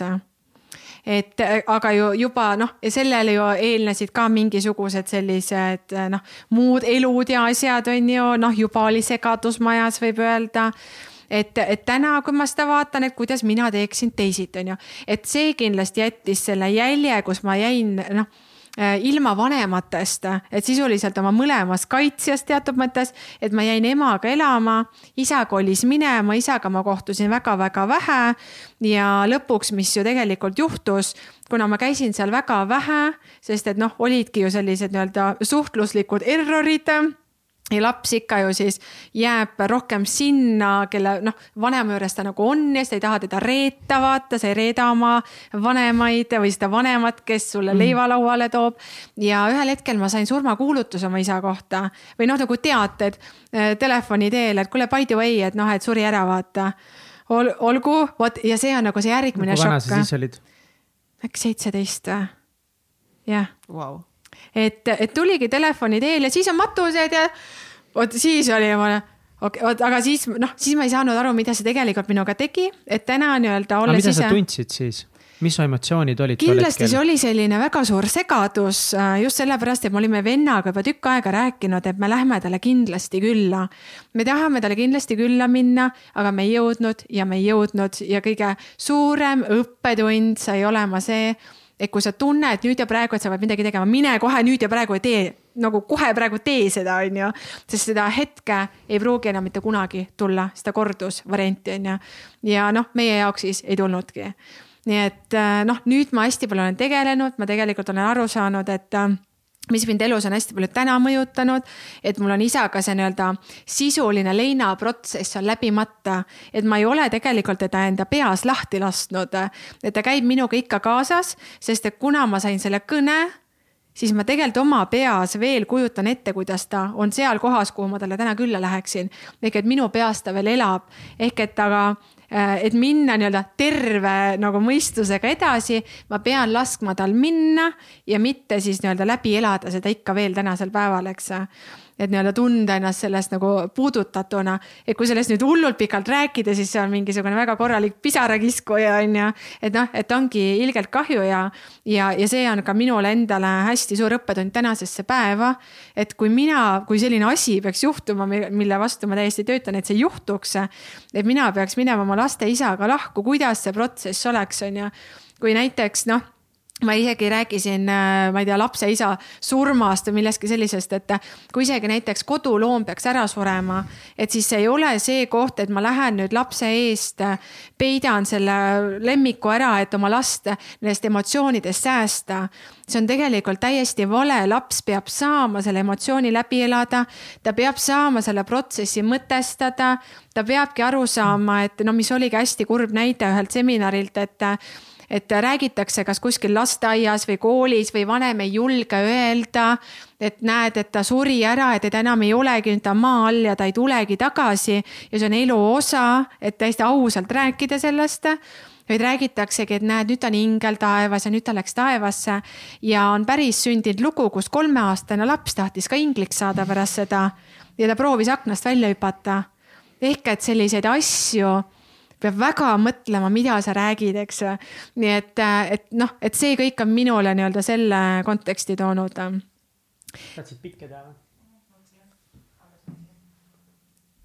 et aga ju juba noh, sellele ju eelnesid ka mingisugused sellised noh, muud elud ja asjad on ju, noh, juba oli segadus majas, võib öelda et, et täna, kui ma seda vaatan, et kuidas mina teeksin teisiti, on ju. et see kindlasti jättis selle jälje, kus ma jäin, noh äh, ilma vanematest, et sisuliselt oma mõlemas kaitsjas teatud mõttes, et ma jäin emaga elama, isa kolis minema, isaga ma kohtusin väga-väga vähe. ja lõpuks, mis ju tegelikult juhtus, kuna ma käisin seal väga vähe, sest et noh, olidki ju sellised nii-öelda suhtluslikud errorid ja laps ikka ju siis jääb rohkem sinna, kelle noh, vanema juures ta nagu on ja siis ta ei taha teda reeta, vaata, sa ei reeda oma vanemaid või seda vanemat, kes sulle mm. leiva lauale toob. ja ühel hetkel ma sain surmakuulutuse oma isa kohta või noh, nagu teated eh, telefoni teel, et kuule, by the way, et noh, et suri ära, vaata Ol,. olgu, vot ja see on nagu see järgmine šokk. kui vana sa siis olid? äkki seitseteist või? jah wow et, et tuligi telefoni teel ja siis on matused ja vot siis oli ma okei okay,, aga siis noh, siis ma ei saanud aru, mida see tegelikult minuga tegi, et täna nii-öelda olles ise. mida sa tundsid siis? mis su emotsioonid olid? kindlasti see oli selline väga suur segadus äh, just sellepärast, et me olime vennaga juba tükk aega rääkinud, et me lähme talle kindlasti külla. me tahame talle kindlasti külla minna, aga me ei jõudnud ja me ei jõudnud ja kõige suurem õppetund sai olema see et kui sa tunned nüüd ja praegu, et sa pead midagi tegema, mine kohe nüüd ja praegu ja tee nagu kohe praegu tee seda, on ju. sest seda hetke ei pruugi enam mitte kunagi tulla, seda kordusvarianti, on ju. ja noh, meie jaoks siis ei tulnudki. nii et äh, noh, nüüd ma hästi palju olen tegelenud, ma tegelikult olen aru saanud, et äh, mis mind elus on hästi palju täna mõjutanud, et mul on isaga see nii-öelda sisuline leinaprotsess on läbimata, et ma ei ole tegelikult teda enda peas lahti lasknud. et ta käib minuga ikka kaasas, sest et kuna ma sain selle kõne, siis ma tegelikult oma peas veel kujutan ette, kuidas ta on seal kohas, kuhu ma talle täna külla läheksin. ehk et minu peas ta veel elab, ehk et aga et minna nii-öelda terve nagu mõistusega edasi, ma pean laskma tal minna ja mitte siis nii-öelda läbi elada seda ikka veel tänasel päeval, eks et nii-öelda tunda ennast sellest nagu puudutatuna. et kui sellest nüüd hullult pikalt rääkida, siis see on mingisugune väga korralik pisarakiskuja on ju. et noh, et ongi ilgelt kahju ja, ja, ja see on ka minule endale hästi suur õppetund tänasesse päeva. et kui mina, kui selline asi peaks juhtuma, mille vastu ma täiesti töötan, et see juhtuks. et mina peaks minema oma laste isaga lahku, kuidas see protsess oleks, on ju. kui näiteks noh ma isegi rääkisin, äh, ma ei tea, lapse isa surmast või millestki sellisest, et kui isegi näiteks koduloom peaks ära surema, et siis ei ole see koht, et ma lähen nüüd lapse eest, peidan selle lemmiku ära, et oma last nendest emotsioonidest säästa. see on tegelikult täiesti vale, laps peab saama selle emotsiooni läbi elada, ta peab saama selle protsessi mõtestada, ta peabki aru saama, et no mis oligi hästi kurb näide ühelt seminarilt, et et räägitakse kas kuskil lasteaias või koolis või vanem ei julge öelda, et näed, et ta suri ära, et teda enam ei olegi, nüüd ta on maa all ja ta ei tulegi tagasi ja see on elu osa, et täiesti ausalt rääkida sellest vaid räägitaksegi, et näed, nüüd on ingel taevas ja nüüd ta läks taevasse ja on päris sündinud lugu, kus kolmeaastane laps tahtis ka ingliks saada pärast seda ja ta proovis aknast välja hüpata. ehk et selliseid asju peab väga mõtlema, mida sa räägid, eks. nii et, et noh, et see kõik on minule nii-öelda selle konteksti toonud. tahtsid pikke teha või?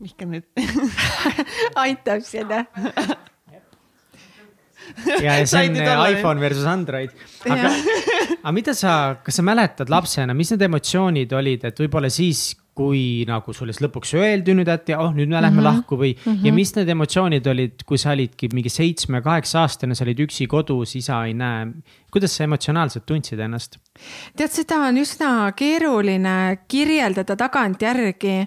Mihkel nüüd aitab sind ja, ja see on iPhone versus Android. aga, aga mida sa, kas sa mäletad lapsena, mis need emotsioonid olid, et võib-olla siis, kui nagu sulle siis lõpuks öeldi nüüd, et oh, nüüd me lähme mm -hmm. lahku või mm, -hmm. ja mis need emotsioonid olid, kui sa olidki mingi seitsme-kaheksa aastane, sa olid üksi kodus, isa ei näe. Kuidas sa emotsionaalselt tundsid ennast? tead, seda on üsna keeruline kirjeldada tagantjärgi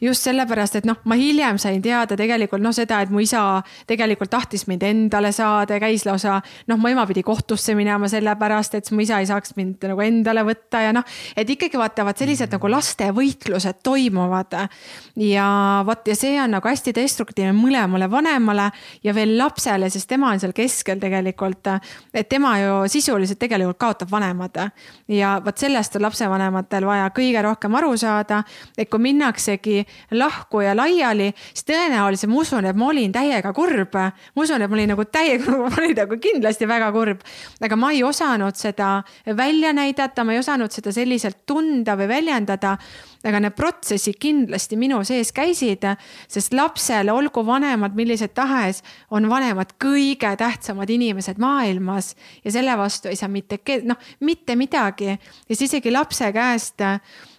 just sellepärast, et noh, ma hiljem sain teada tegelikult noh, seda, et mu isa tegelikult tahtis mind endale saada ja käis lausa noh, mu ema pidi kohtusse minema sellepärast, et mu isa ei saaks mind nagu endale võtta ja noh, et ikkagi vaatavad sellised nagu laste võitlused asjad toimuvad. ja vot, ja see on nagu hästi destruktiivne mõlemale vanemale ja veel lapsele, sest tema on seal keskel tegelikult. et tema ju sisuliselt tegelikult kaotab vanemad. ja vot sellest on lapsevanematel vaja kõige rohkem aru saada, et kui minnaksegi lahku ja laiali, siis tõenäoliselt ma usun, et ma olin täiega kurb. ma usun, et ma olin nagu täiega, ma olin nagu kindlasti väga kurb, aga ma ei osanud seda välja näidata, ma ei osanud seda selliselt tunda või väljendada aga need protsessid kindlasti minu sees käisid, sest lapsele, olgu vanemad millised tahes, on vanemad kõige tähtsamad inimesed maailmas ja selle vastu ei saa mitte, noh, mitte midagi. ja siis isegi lapse käest,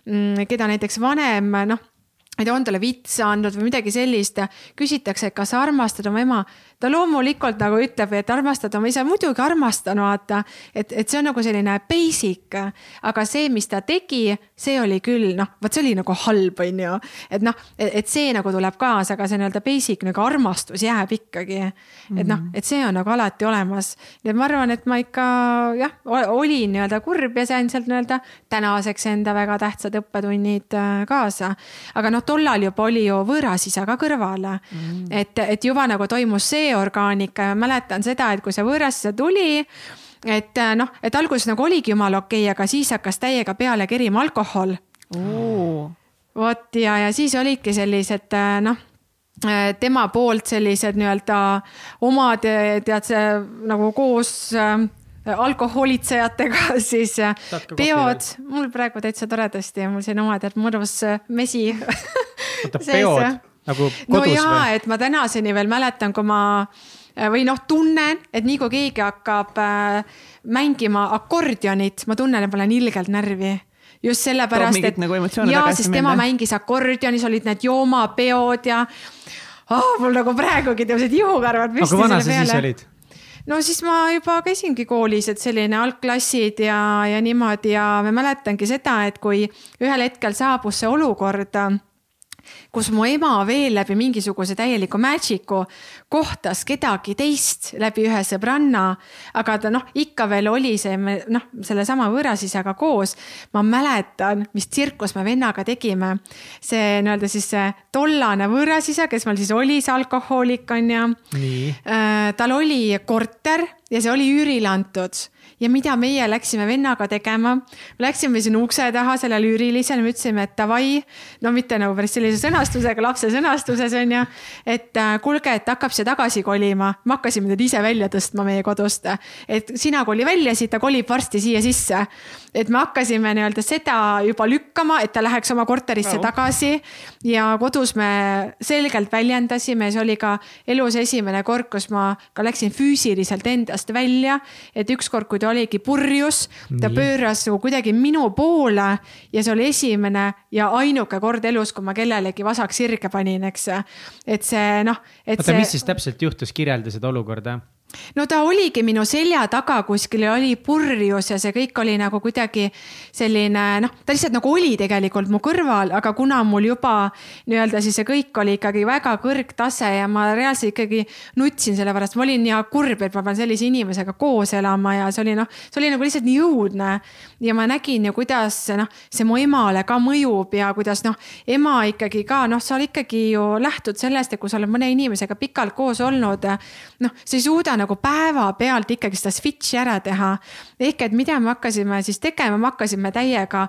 mm, keda näiteks vanem, noh ma ei tea, on talle vitsa andnud või midagi sellist, küsitakse, kas sa armastad oma ema ta loomulikult nagu ütleb, et armastad oma isa, muidugi armastan, vaata. et, et see on nagu selline basic, aga see, mis ta tegi, see oli küll noh, vot see oli nagu halb, on ju. et noh, et see nagu tuleb kaasa, aga see nii-öelda basic nagu armastus jääb ikkagi. et noh, et see on nagu alati olemas. nii et ma arvan, et ma ikka jah, olin nii-öelda kurb ja sain sealt nii-öelda tänaseks enda väga tähtsad õppetunnid äh, kaasa. aga noh, tollal juba oli ju võõras isa ka kõrval mm. -hmm. et, et juba nagu toimus see veeorgaanika ja mäletan seda, et kui see võõrasse tuli et äh, noh, et alguses nagu oligi jumala okei okay,, aga siis hakkas täiega peale kerima alkohol. vot ja, ja siis olidki sellised äh, noh, äh, tema poolt sellised nii-öelda omad, tead see nagu koos äh, alkoholitsejatega siis peod, mul praegu täitsa toredasti, mul siin oma tead mõnus mesi. oota, peod nagu kodus no jaa, et ma tänaseni veel mäletan, kui ma äh, või noh, tunnen, et nii kui keegi hakkab äh, mängima akordionit, ma tunnen, et ma olen ilgelt närvi just sellepärast, et nagu ja siis tema minna. mängis akordionis, olid need joomapeod ja oh, mul nagu praegugi tõusid ihukarvad püsti. aga vana sa siis olid? no siis ma juba käisingi koolis, et selline algklassid ja, ja niimoodi ja ma mäletangi seda, et kui ühel hetkel saabus see olukord kus mu ema veel läbi mingisuguse täieliku magic'u kohtas kedagi teist läbi ühe sõbranna. aga ta noh, ikka veel oli see, noh, sellesama võõrasisaga koos. ma mäletan, mis tsirkus me vennaga tegime. see nii-öelda siis see tollane võõrasisa, kes meil siis oli see alkohoolik on ju. Äh, tal oli korter ja see oli üürile antud ja mida meie läksime vennaga tegema. Läksime sinna ukse taha sellele üürilisele, me ütlesime, et davai, no mitte nagu päris sellise sõnastusega, lapse sõnastuses on ju. et äh, kuulge, et hakkab see tagasi kolima, me hakkasime teda ise välja tõstma meie kodust. et sina koli välja siit, ta kolib varsti siia sisse. et me hakkasime nii-öelda seda juba lükkama, et ta läheks oma korterisse no. tagasi. ja kodus me selgelt väljendasime, see oli ka elus esimene kord, kus ma ka läksin füüsiliselt endast välja. et ükskord, kui ta oligi purjus, ta Nii. pööras nagu kuidagi minu poole ja see oli esimene ja ainuke kord elus, kui ma kellelegi vasak sirge panin, eks. et see noh, et oota see. mis siis täpselt juhtus, kirjelda seda olukorda no ta oligi minu selja taga kuskil ja oli purjus ja see kõik oli nagu kuidagi selline noh, ta lihtsalt nagu oli tegelikult mu kõrval, aga kuna mul juba nii-öelda siis see kõik oli ikkagi väga kõrgtase ja ma reaalselt ikkagi nutsin selle pärast, ma olin nii kurb, et ma pean sellise inimesega koos elama ja see oli noh, see oli nagu lihtsalt nii õudne. ja ma nägin ju, kuidas noh, see mu emale ka mõjub ja kuidas noh, ema ikkagi ka noh, sa ikkagi ju lähtud sellest, et kui sa oled mõne inimesega pikalt koos olnud, noh, sa ei suuda nagu päevapealt ikkagi seda switch'i ära teha. ehk et mida me hakkasime siis tegema, me hakkasime täiega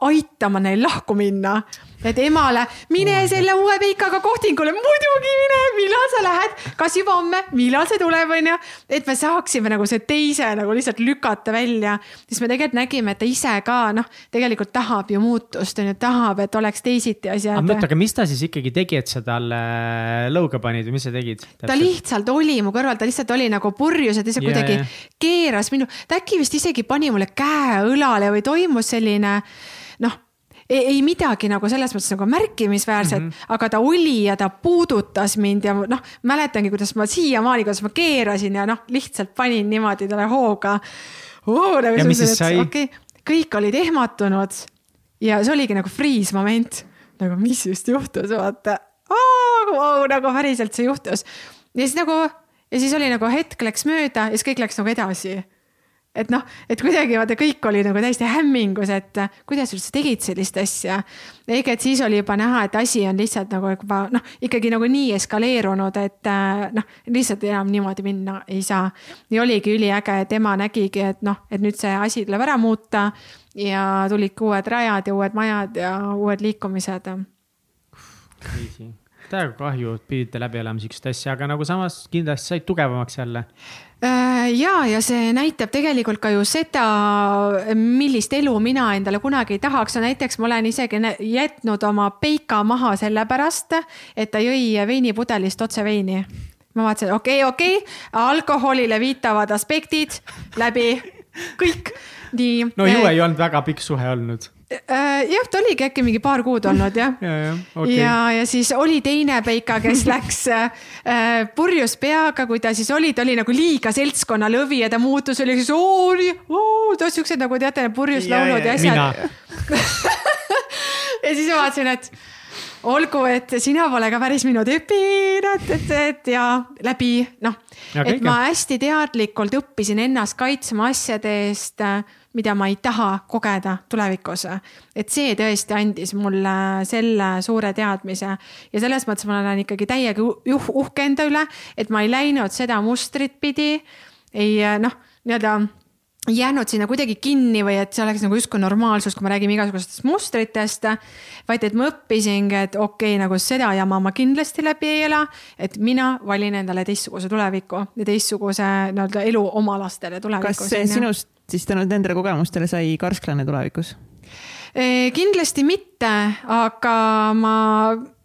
aitama neil lahku minna. Et emale, mine selle uue peikaga kohtingule, muidugi mine, millal sa lähed, kas juba homme, millal see tuleb, onju. et me saaksime nagu see teise nagu lihtsalt lükata välja, siis me tegelikult nägime, et ta ise ka noh, tegelikult tahab ju muutust, onju, tahab, et oleks teisiti asjad. aga, aga mis ta siis ikkagi tegi, et sa talle lõuga panid või mis sa tegid? ta lihtsalt oli mu kõrval, ta lihtsalt oli nagu purjus, et lihtsalt yeah, kuidagi yeah. keeras minu, ta äkki vist isegi pani mulle käe õlale või toimus selline ei, ei midagi nagu selles mõttes nagu märkimisväärset mm, -hmm. aga ta oli ja ta puudutas mind ja noh, mäletangi, kuidas ma siiamaani, kuidas ma keerasin ja noh, lihtsalt panin niimoodi talle hooga. Nagu okay,, kõik olid ehmatunud ja see oligi nagu freeze moment, nagu mis just juhtus, vaata oh,. Wow, nagu päriselt see juhtus ja siis nagu ja siis oli nagu hetk läks mööda ja siis kõik läks nagu edasi et noh, et kuidagi vaata, kõik oli nagu täiesti hämmingus, et kuidas üldse tegid sellist asja. ehk et siis oli juba näha, et asi on lihtsalt nagu juba noh, ikkagi nagu nii eskaleerunud, et noh, lihtsalt enam niimoodi minna ei saa. ja oligi üliäge, et ema nägigi, et noh, et nüüd see asi tuleb ära muuta ja tulidki uued rajad ja uued majad ja uued liikumised. Täiega kahju, et pidite läbi elama sihukest asja, aga nagu samas kindlasti said tugevamaks jälle Äh, ja, ja see näitab tegelikult ka ju seda, millist elu mina endale kunagi ei tahaks. näiteks ma olen isegi jätnud oma peika maha sellepärast, et ta jõi veinipudelist otse veini. ma vaatasin, okei okay,, okei okay,, alkoholile viitavad aspektid läbi, kõik. nii. no ju ei olnud väga pikk suhe olnud jah, ta oligi äkki mingi paar kuud olnud jah ja, ja, okay. ja, ja siis oli teine Peika, kes läks äh, purjus peaga, kui ta siis oli, ta oli nagu liiga seltskonna lõvi ja ta muutus, oli siis oo, oo, ta siuksed nagu teate, purjus laulud ja asjad. ja siis ma vaatasin, et olgu, et sina pole ka päris minu tüüpi, et, et, et ja läbi noh, et ma hästi teadlikult õppisin ennast kaitsma asjade eest mida ma ei taha kogeda tulevikus. et see tõesti andis mulle selle suure teadmise ja selles mõttes ma olen ikkagi täiega uhke enda üle, et ma ei läinud seda mustrit pidi. ei noh, nii-öelda jäänud sinna kuidagi kinni või et see oleks nagu justkui normaalsus, kui me räägime igasugustest mustritest. vaid et ma õppisingi, et okei okay,, nagu seda jama ma kindlasti läbi ei ela. et mina valin endale teistsuguse tuleviku ja teistsuguse nii-öelda elu oma lastele tulevikus. kas sinust siis tänu nendele kogemustele sai karsklane tulevikus? kindlasti mitte, aga ma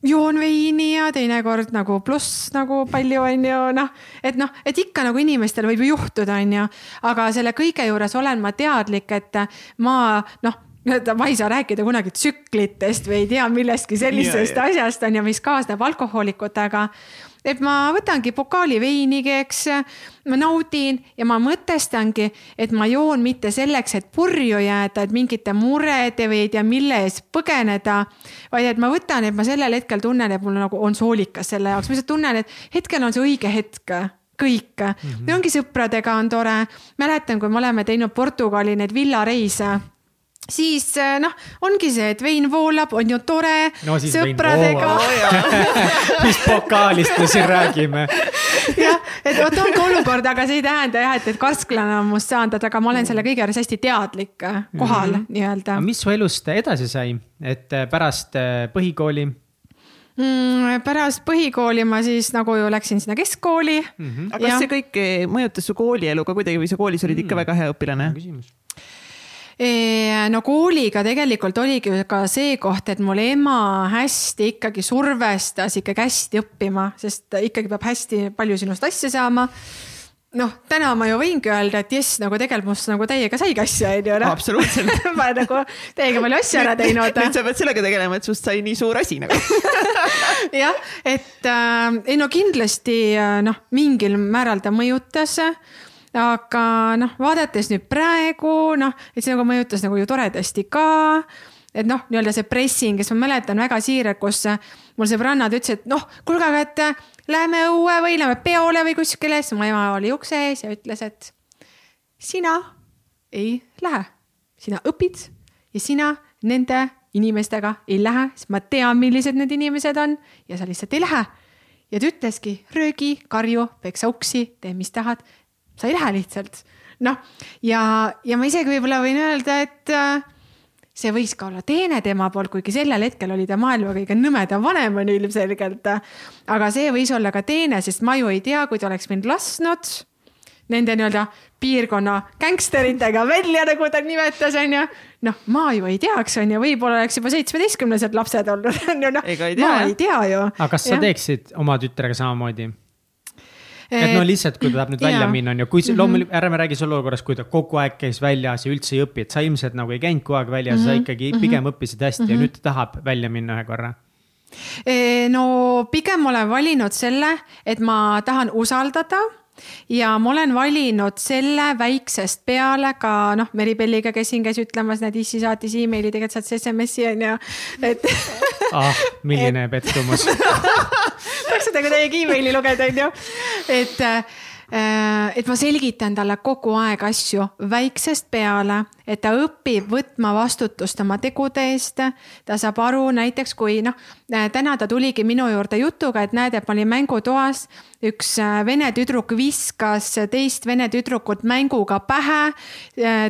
joon veini ja teinekord nagu pluss nagu palju on ju noh, et noh, et ikka nagu inimestel võib ju juhtuda, on ju. aga selle kõige juures olen ma teadlik, et ma noh ma ei saa rääkida kunagi tsüklitest või ei tea millestki sellisest yeah, yeah. asjast on ju, mis kaasneb alkohoolikutega et ma võtangi pokaali veinigi, eks. ma naudin ja ma mõtestangi, et ma joon mitte selleks, et purju jääda, et mingite murede või ei tea mille ees põgeneda. vaid et ma võtan, et ma sellel hetkel tunnen, et mul nagu on soolikas selle jaoks, ma lihtsalt tunnen, et hetkel on see õige hetk kõik mm, -hmm. ongi sõpradega on tore. mäletan, kui me oleme teinud Portugali neid villareise siis äh, noh, ongi see, et vein voolab, on ju tore no, sõpradega. mis pokaalist me siin räägime? jah, et vot ongi olukord, aga see ei tähenda jah, et, et karsklane on must saanud, aga ma olen selle kõige juures hästi teadlik äh, kohal mm -hmm. nii-öelda. mis su elust edasi sai, et äh, pärast põhikooli? Mm, pärast põhikooli ma siis nagu ju läksin sinna keskkooli mm. -hmm. aga kas ja... see kõik mõjutas su koolielu ka kuidagi või sa koolis olid ikka mm. väga hea õpilane? küsimus no kooliga tegelikult oligi ka see koht, et mul ema hästi ikkagi survestas ikkagi hästi õppima, sest ikkagi peab hästi palju sinust asja saama noh, täna ma ju võingi öelda, et jess, nagu tegelikult must nagu täiega saigi asja, on ju. absoluutselt ma nagu täiega palju asju ära teinud. nüüd sa pead sellega tegelema, et sust sai nii suur asi nagu jah, et äh, ei no kindlasti äh, noh, mingil määral ta mõjutas aga noh, vaadates nüüd praegu noh, et see nagu mõjutas nagu ju toredasti ka. Et noh, nii-öelda see pressing, kes ma mäletan väga siiralt, kus mul sõbrannad ütlesid, et noh, kuulge, aga et lähme õue või lähme peole või kuskile, siis mu ema oli ukse ees ja ütles, et sina ei lähe, sina õpid ja sina nende inimestega ei lähe, sest ma tean, millised need inimesed on ja sa lihtsalt ei lähe. ja ta ütleski, röögi, karju, peksa uksi, tee, mis tahad, sa ei lähe lihtsalt. noh, ja, ja ma isegi võib-olla võin öelda, et äh, see võis ka olla teene tema poolt, kuigi sellel hetkel oli ta maailma kõige nõmedam vanem on ilmselgelt. aga see võis olla ka teene, sest ma ju ei tea, kui ta oleks mind lasknud nende nii-öelda piirkonna gängsteritega välja, nagu ta nimetas, onju. noh, ma ju ei teaks, onju, võib-olla oleks juba seitsmeteistkümnesed lapsed olnud, onju, noh. ma ei tea ju. aga kas sa ja. teeksid oma tütrega samamoodi? Et no lihtsalt, kui ta tahab nüüd välja ja. minna, on ju, kui mm -hmm. loomulikult, ärme räägi selle olukorras, kui ta kogu aeg käis väljas ja üldse ei õpi, et sa ilmselt nagu ei käinud kogu aeg väljas mm, -hmm. sa ikkagi mhm. pigem õppisid hästi mm -hmm. ja mhm. nüüd ta tahab välja minna ühe korra no pigem olen valinud selle, et ma tahan usaldada ja ma olen valinud selle väiksest peale ka noh, Meribelliga käisin, käis ütlemas, näed, issi saatis emaili, tegelikult saatis SMS-i on ju, et ah, milline pettumus. Tahaks seda kuidagi emaili lugeda, on ju, et äh, et ma selgitan talle kogu aeg asju väiksest peale, et ta õpib võtma vastutust oma tegude eest. ta saab aru näiteks, kui noh, äh, täna ta tuligi minu juurde jutuga, et näed, et ma olin mängutoas. üks äh, vene tüdruk viskas teist vene tüdrukut mänguga pähe.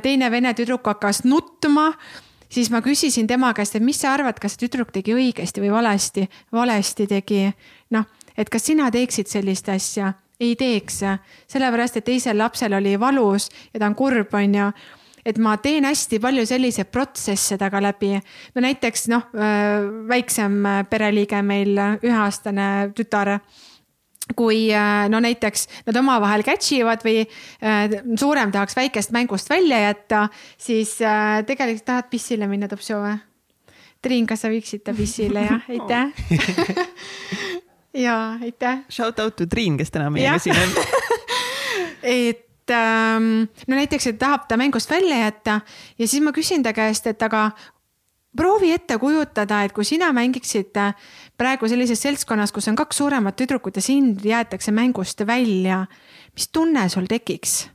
teine vene tüdruk hakkas nutma siis ma küsisin tema käest, et mis sa arvad, kas tüdruk tegi õigesti või valesti. valesti tegi, noh, et kas sina teeksid sellist asja? Ei teeks, sellepärast et teisel lapsel oli valus ja ta on kurb, on ju. Et ma teen hästi palju selliseid protsesse taga läbi. no näiteks noh, väiksem pereliige meil, üheaastane tütar. Kui äh, no näiteks nad omavahel catch ivad või äh, suurem tahaks väikest mängust välja jätta, siis äh, tegelikult tahad pissile minna, Topsu või? Triin, kas sa viiksid ta pissile, jah, aitäh ja aitäh. Shout out to Triin, kes täna meiega siin on et ähm, no näiteks, et tahab ta mängust välja jätta ja siis ma küsin ta käest, et aga proovi ette kujutada, et kui sina mängiksid praegu sellises seltskonnas, kus on kaks suuremat tüdrukut ja sind jäetakse mängust välja, mis tunne sul tekiks?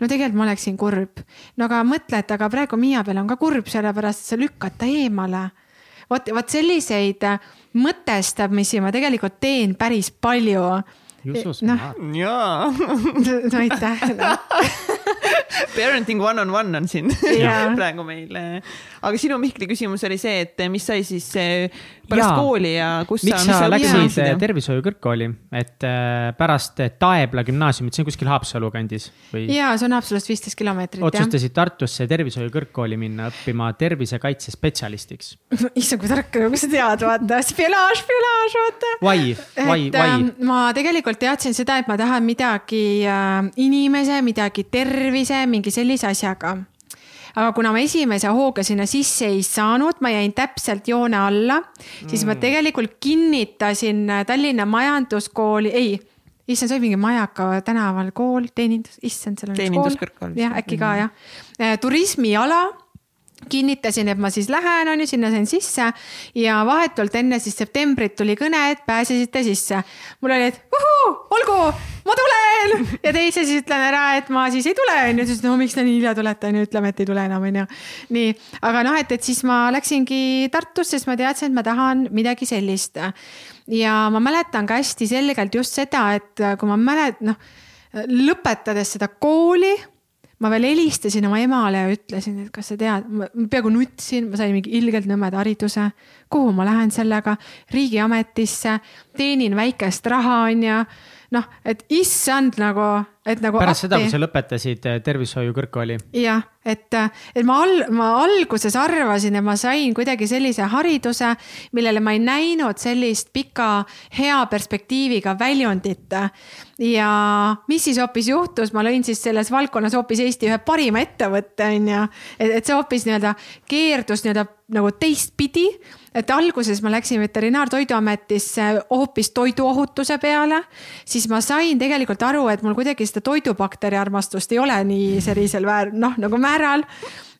no tegelikult ma oleksin kurb. no aga mõtle, et aga praegu Miia peal on ka kurb, sellepärast et sa lükkad ta eemale. vot, vot selliseid mõtestamisi ma tegelikult teen päris palju noh, jaa. no aitäh no. Parenting one on one on siin praegu meil. Aga sinu Mihkli küsimus oli see, et mis sai siis pärast ja. kooli ja kus miks sa, sa läksid tervishoiu kõrgkooli, et äh, pärast Taebla gümnaasiumit, see on kuskil Haapsalu kandis või? ja see on Haapsalust viisteist kilomeetrit. otsustasid Tartusse tervishoiu kõrgkooli minna õppima tervisekaitse spetsialistiks. issand, kui tark, kuidas sa tead, vaata, spionaaž, spionaaž, vaata. Why, why, why? Ähm, ma tegelikult teadsin seda, et ma tahan midagi äh, inimese, midagi tervise, mingi sellise asjaga aga kuna ma esimese hooga sinna sisse ei saanud, ma jäin täpselt joone alla, siis mm. ma tegelikult kinnitasin Tallinna Majanduskooli, ei issand, see oli mingi Majaka tänaval kool, teenindus, issand, seal on üks kool. jah, äkki ka jah. Äh, turismiala kinnitasin, et ma siis lähen, on ju, sinna sain sisse ja vahetult enne siis septembrit tuli kõne, et pääsesite sisse. mul oli, et uhuu, olgu, ma tulen ja teise siis ütlen ära, et ma siis ei tule, on ju, siis no miks te nii hilja tulete, on ju, ütleme, et ei tule enam, on ju. nii, aga noh, et, et siis ma läksingi Tartusse, sest ma teadsin, et ma tahan midagi sellist. ja ma mäletan ka hästi selgelt just seda, et kui ma mälet-, noh lõpetades seda kooli ma veel helistasin oma emale ja ütlesin, et kas sa tead, ma peaaegu nutsin, ma sain mingi ilgelt nõmeda hariduse. kuhu ma lähen sellega, riigiametisse, teenin väikest raha, onju. noh, et issand nagu, et nagu. pärast appi. seda, kui sa lõpetasid eh, tervishoiu kõrgkooli. jah et, et ma al-, ma alguses arvasin, et ma sain kuidagi sellise hariduse, millele ma ei näinud sellist pika hea perspektiiviga väljundit. ja mis siis hoopis juhtus, ma lõin siis selles valdkonnas hoopis Eesti ühe parima ettevõtte, on ju. et, et see hoopis nii-öelda keerdus nii-öelda nagu teistpidi et alguses ma läksin Veterinaar-Toiduametisse hoopis toiduohutuse peale, siis ma sain tegelikult aru, et mul kuidagi seda toidubakteri armastust ei ole nii sellisel väär-, noh nagu määral.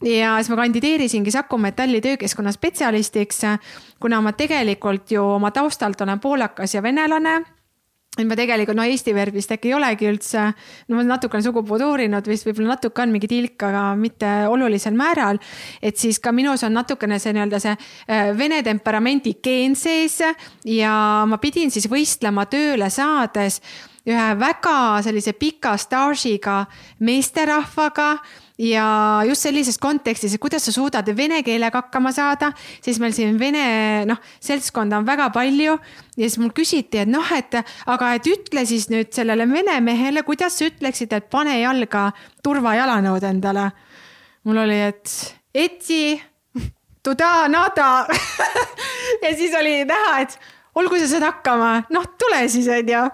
ja siis ma kandideerisingi Saku Metalli töökeskkonna spetsialistiks, kuna ma tegelikult ju oma taustalt olen poolakas ja venelane et ma tegelikult, no Eesti verd vist äkki ei olegi üldse, no ma natukene sugupuud uurinud, vist võib-olla natuke on mingi tilk, aga mitte olulisel määral. et siis ka minus on natukene see nii-öelda see äh, vene temperamendi geen sees ja ma pidin siis võistlema tööle saades ühe väga sellise pika staažiga meesterahvaga ja just sellises kontekstis, et kuidas sa suudad vene keelega hakkama saada, siis meil siin vene noh, seltskonda on väga palju. ja siis mul küsiti, et noh, et aga, et ütle siis nüüd sellele vene mehele, kuidas sa ütleksid, et pane jalga turvajalanõud endale. mul oli, et etsi, tuda, nada ja siis oli näha, et olgu sa saad hakkama, noh, tule siis onju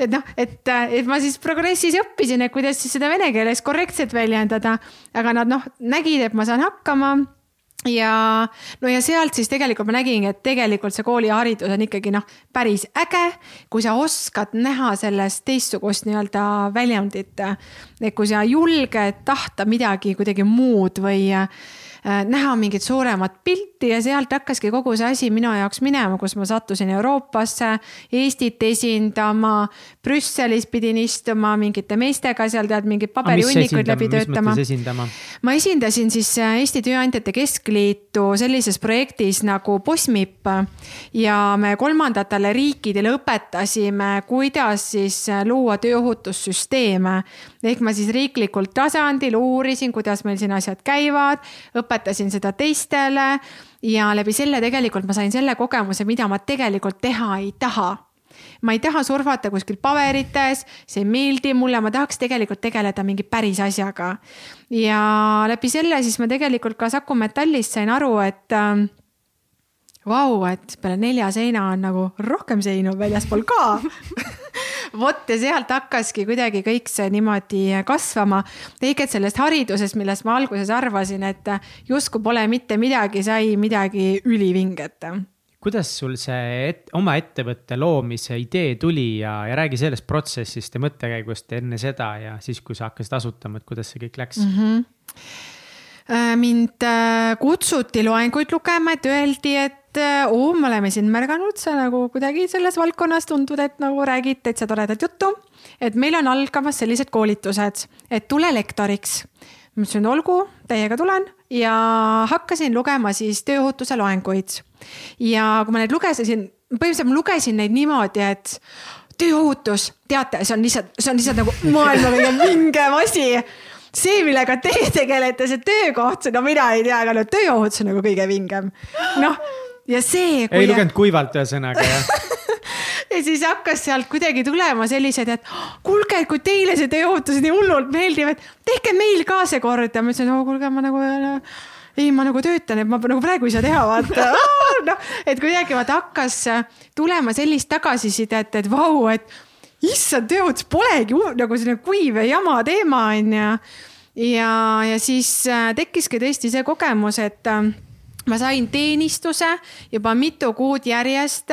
et noh, et, et ma siis progressis õppisin, et kuidas siis seda vene keeles korrektselt väljendada, aga nad noh, nägid, et ma saan hakkama ja no ja sealt siis tegelikult ma nägingi, et tegelikult see kooliharidus on ikkagi noh, päris äge, kui sa oskad näha sellest teistsugust nii-öelda väljundit. et kui sa julged tahta midagi kuidagi muud või Äh, näha mingit suuremat pilti ja sealt hakkaski kogu see asi minu jaoks minema, kus ma sattusin Euroopasse, Eestit esindama. Brüsselis pidin istuma mingite meestega seal tead mingeid paberihunnikuid läbi töötama. ma esindasin siis äh, Eesti Tööandjate Keskliitu sellises projektis nagu POSMIP ja me kolmandatele riikidele õpetasime, kuidas siis äh, luua tööohutussüsteeme. Ehk ma siis riiklikul tasandil uurisin, kuidas meil siin asjad käivad õpetasin seda teistele ja läbi selle tegelikult ma sain selle kogemuse, mida ma tegelikult teha ei taha ma ei taha surfata kuskil paberites, see ei meeldi mulle, ma tahaks tegelikult tegeleda mingi päris asjaga. ja läbi selle siis ma tegelikult ka Saku Metallist sain aru, et äh, vau, et peale nelja seina on nagu rohkem seinu väljaspool ka vot ja sealt hakkaski kuidagi kõik see niimoodi kasvama. et sellest haridusest, millest ma alguses arvasin, et justkui pole mitte midagi, sai midagi ülivinget kuidas sul see et, oma ettevõtte loomise idee tuli ja, ja räägi sellest protsessist ja mõttekäigust enne seda ja siis, kui sa hakkasid asutama, et kuidas see kõik läks mm? -hmm mind äh, kutsuti loenguid lugema, et öeldi, et oo, me oleme sind märganud, sa nagu kuidagi selles valdkonnas tundud, et nagu räägid täitsa toredat juttu. et meil on algamas sellised koolitused, et tule lektoriks. ma ütlesin, olgu, täiega tulen ja hakkasin lugema siis tööohutuse loenguid. ja kui ma neid lugesin, põhimõtteliselt ma lugesin neid niimoodi, et tööohutus, teate, see on lihtsalt, see on lihtsalt nagu maailma kõige vingem asi see, millega teie tegelete, see töökoht, no mina ei tea, aga no tööohutus on nagu kõige vingem. noh, ja see. ei lugenud kuivalt ühesõnaga jah ja siis hakkas sealt kuidagi tulema sellised, et kuulge, kui teile see tööohutus nii hullult meeldib, et tehke meil ka see korda. ma ütlesin, oo kuulge, ma nagu ei, ma nagu töötan, et ma nagu praegu ei saa teha, vaata noh, et kuidagi vaata hakkas tulema sellist tagasisidet, et vau, et issand, tööohutus polegi nagu selline kuiv ja jama teema onju ja, ja siis äh, tekkiski tõesti see kogemus, et äh, ma sain teenistuse juba mitu kuud järjest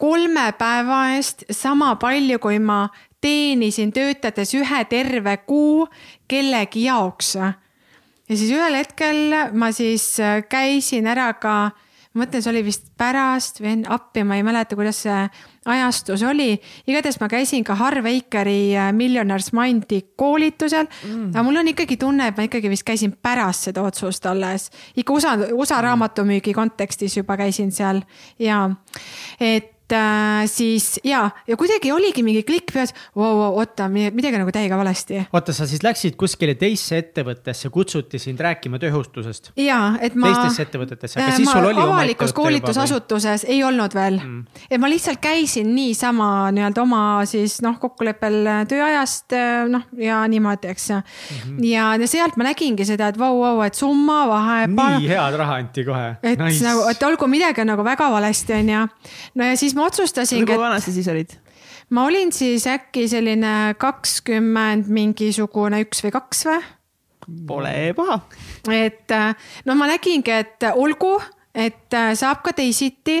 kolme päeva eest sama palju, kui ma teenisin töötades ühe terve kuu kellegi jaoks. ja siis ühel hetkel ma siis äh, käisin ära ka ma mõtlen, see oli vist pärast või enne appi, ma ei mäleta, kuidas see ajastus oli. igatahes ma käisin ka Harveikeri äh, Millionaires Mindi koolitusel mm.. aga mul on ikkagi tunne, et ma ikkagi vist käisin pärast seda otsust alles. ikka USA, USA mm. raamatumüügi kontekstis juba käisin seal ja, et äh, siis ja, ja kuidagi oligi mingi klikk peas wow,, oota, midagi nagu täiega valesti. oota, sa siis läksid kuskile teisse ettevõttesse, kutsuti sind rääkima tööohutusest? ja, et ma. teistesse ettevõtetesse, aga äh, siis sul oli. avalikus koolitusasutuses ei olnud veel mm., et ma lihtsalt käisin niisama nii-öelda oma siis noh, kokkuleppel tööajast noh ja niimoodi, eks mm. -hmm. ja, ja sealt ma nägingi seda, et vau, vau, et summa vahe. nii head raha anti kohe. et nice. nagu, et olgu midagi nagu väga valesti, on ju. no ja siis ma otsustasin. kui vana sa siis olid? ma olin siis äkki selline kakskümmend mingisugune üks või kaks või? Pole paha. et no ma nägingi, et olgu, et saab ka teisiti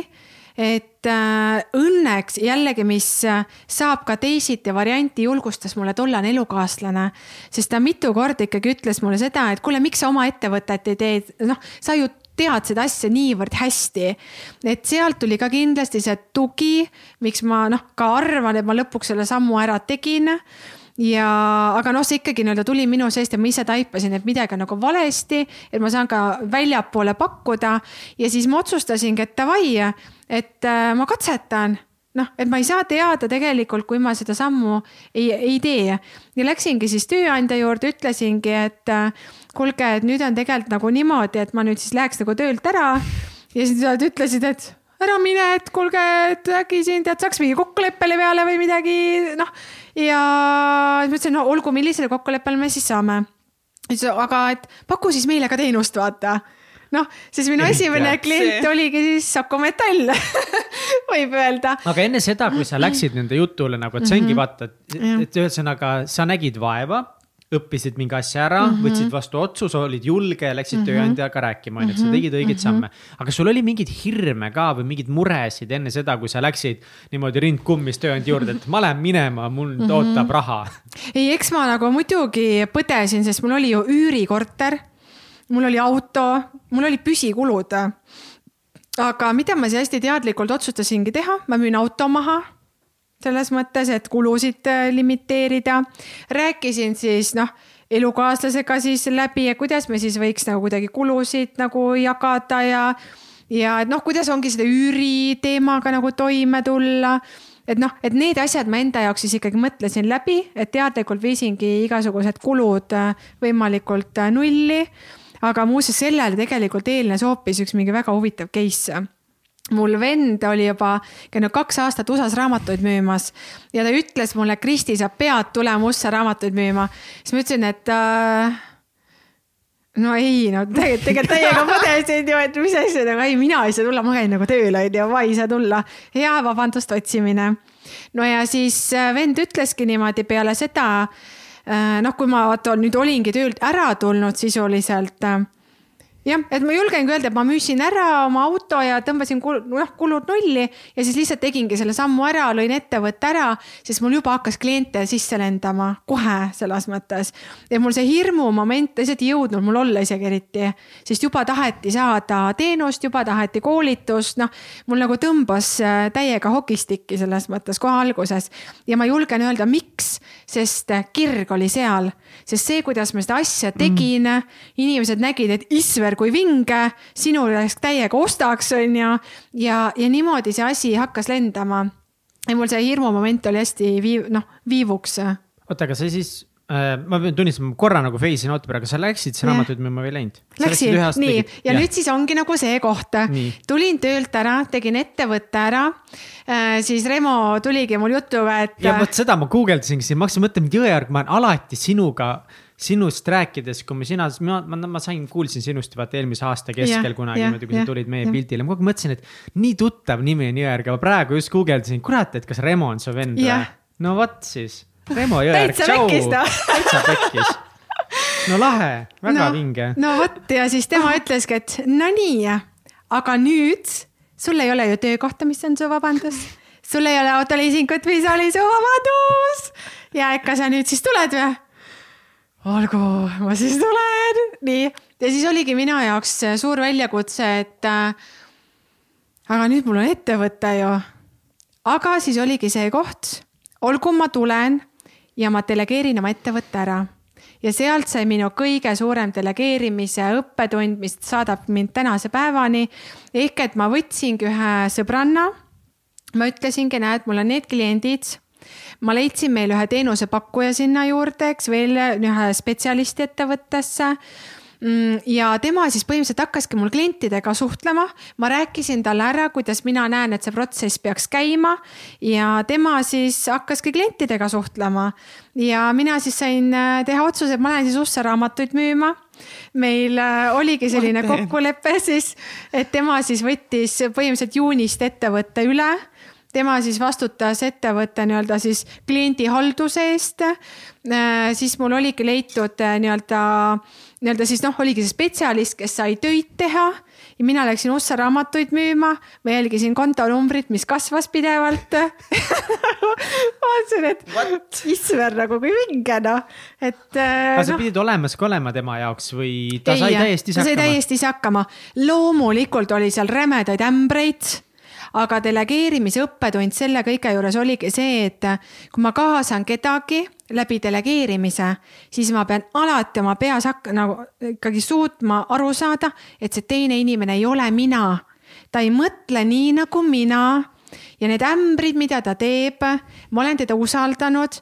et äh, õnneks jällegi, mis saab ka teisiti varianti, julgustas mulle tollane elukaaslane. sest ta mitu korda ikkagi ütles mulle seda, et kuule, miks sa oma ettevõtet ei tee, noh, sa ju tead seda asja niivõrd hästi. et sealt tuli ka kindlasti see tugi, miks ma noh, ka arvan, et ma lõpuks selle sammu ära tegin ja, aga noh, see ikkagi nii-öelda tuli minu seest ja ma ise taipasin, et midagi on nagu valesti, et ma saan ka väljapoole pakkuda. ja siis ma otsustasingi, et davai, et äh, ma katsetan noh, et ma ei saa teada tegelikult, kui ma seda sammu ei, ei tee. ja läksingi siis tööandja juurde, ütlesingi, et äh, kuulge, et nüüd on tegelikult nagu niimoodi, et ma nüüd siis läheks nagu töölt ära. ja siis nad ütlesid, et ära mine, et kuulge, et äkki siin tead, saaks mingi kokkuleppele peale või midagi, noh. ja siis ma ütlesin, no olgu, millisele kokkuleppele me siis saame. siis, aga et paku siis meile ka teenust, vaata noh, siis minu esimene klient oligi siis Saku Metall võib öelda. aga enne seda, kui sa läksid nende jutule nagu, et see ongi mhm. vaata, et, ühesõnaga sa nägid vaeva õppisid mingi asja ära mm, -hmm. võtsid vastu otsuse, olid julge, läksid mm -hmm. tööandjaga rääkima, on ju, et sa mhm. tegid õigeid mm -hmm. samme. aga sul oli mingeid hirme ka või mingeid muresid enne seda, kui sa läksid niimoodi rind kummis tööandja juurde, et ma lähen minema, mul mm -hmm. ootab raha. ei, eks ma nagu muidugi põdesin, sest mul oli ju üürikorter. Mul oli auto, mul olid püsikulud. aga mida ma siis hästi teadlikult otsustasingi teha, ma müün auto maha selles mõttes, et kulusid äh, limiteerida. rääkisin siis noh, elukaaslasega siis läbi, et kuidas me siis võiks nagu kuidagi kulusid nagu jagada ja, ja et noh, kuidas ongi seda üüriteemaga nagu toime tulla et noh, et need asjad ma enda jaoks siis ikkagi mõtlesin läbi, et teadlikult viisingi igasugused kulud äh, võimalikult äh, nulli. Aga muuseas, sellele tegelikult eelnes hoopis üks mingi väga huvitav case mul vend oli juba käinud kaks aastat USA-s raamatuid müümas ja ta ütles mulle, Kristi, sa pead tulema USA raamatuid müüma. siis ma ütlesin, et äh, no ei, no tegelikult, tegelikult täiega põdesin ju, et mis asja, aga ei, mina ei saa tulla, ma käin nagu tööl on ju, ma ei saa tulla. ja vabandust, otsimine. no ja siis äh, vend ütleski niimoodi peale seda, noh, kui ma vaata nüüd olingi töölt ära tulnud sisuliselt jah, et ma julgengi öelda, et ma müüsin ära oma auto ja tõmbasin kul, noh, kulud nulli ja siis lihtsalt tegingi selle sammu ära, lõin ettevõtte ära, siis mul juba hakkas kliente sisse lendama kohe selles mõttes. ja mul see hirmumoment lihtsalt ei jõudnud mul olla isegi eriti, sest juba taheti saada teenust, juba taheti koolitust, noh. mul nagu tõmbas äh, täiega hokistikki selles mõttes kohe alguses ja ma julgen öelda, miks, sest kirg oli seal, sest see, kuidas ma seda asja tegin mm., inimesed nägid, et Isver super kui vinge, sinul läks täiega ostaks, on ju. ja, ja niimoodi see asi hakkas lendama. ja mul see hirmumoment oli hästi viiv, noh, viivuks. oota, aga see siis äh, ma pean tunnistama, korra nagu face in out'i peale, aga sa läksid see raamatuid müüma või ei läinud? Läksin, nii, ja, ja nüüd siis ongi nagu see koht. tulin töölt ära, tegin ettevõtte ära äh,. siis Remo tuligi mul jutuga, et. ja vot seda ma guugeldasingi siin, ma hakkasin mõtlema, et Jõeorg, ma olen alati sinuga sinust rääkides, kui me sina, ma, ma, ma sain, kuulsin sinust vaata eelmise aasta keskel yeah, kunagi niimoodi, kui yeah, sa tulid meie yeah. pildile, ma kogu aeg mõtlesin, et nii tuttav nimi on Jõeärg, aga praegu just guugeldasin, kurat, et kas Remo on su vend või? no vot siis, Remo Jõeärg, tšau. täitsa pekkis no lahe, väga no, vinge. no vot ja siis tema ütleski, et no nii, aga nüüd sul ei ole ju töökohta, mis on su vabandus. sul ei ole autoliisingut, mis oli su vabandus. ja ega sa nüüd siis tuled või? Olgu, ma siis tulen, nii. ja siis oligi minu jaoks suur väljakutse, et äh, aga nüüd mul on ettevõte ju. aga siis oligi see koht, olgu, ma tulen ja ma delegeerin oma ettevõtte ära ja sealt sai minu kõige suurem delegeerimise õppetund, mis saadab mind tänase päevani. ehk et ma võtsingi ühe sõbranna. ma ütlesingi, näed, mul on need kliendid. Ma leidsin meil ühe teenusepakkuja sinna juurde, eks veel ühe spetsialisti ettevõttesse. Mm, ja tema siis põhimõtteliselt hakkaski mul klientidega suhtlema. ma rääkisin talle ära, kuidas mina näen, et see protsess peaks käima. Ja tema siis hakkaski klientidega suhtlema. ja mina siis sain äh, teha otsuse, et ma lähen siis Ussa raamatuid müüma. Meil äh, oligi selline kokkulepe siis, et tema siis võttis põhimõtteliselt juunist ettevõtte üle tema siis vastutas ettevõtte nii-öelda siis kliendihalduse eest. Äh, siis mul oligi leitud nii-öelda nii-öelda siis noh, oligi see spetsialist, kes sai töid teha. Ja mina läksin Ussa raamatuid müüma, ma jälgisin kontonumbrit, mis kasvas pidevalt. Vaatasin, et issand nagu kui vinge noh, et. Äh, aga sa no, pidid olemas ka olema tema jaoks või ta ei, sai täiesti ise hakkama? ta sai täiesti ise hakkama, loomulikult oli seal rämedaid ämbreid aga delegeerimise õppetund selle kõige juures oligi see, et kui ma kaasan kedagi läbi delegeerimise, siis ma pean alati oma peas hakka-, nagu ikkagi suutma aru saada, et see teine inimene ei ole mina. ta ei mõtle nii nagu mina. Ja need ämbrid, mida ta teeb, ma olen teda usaldanud.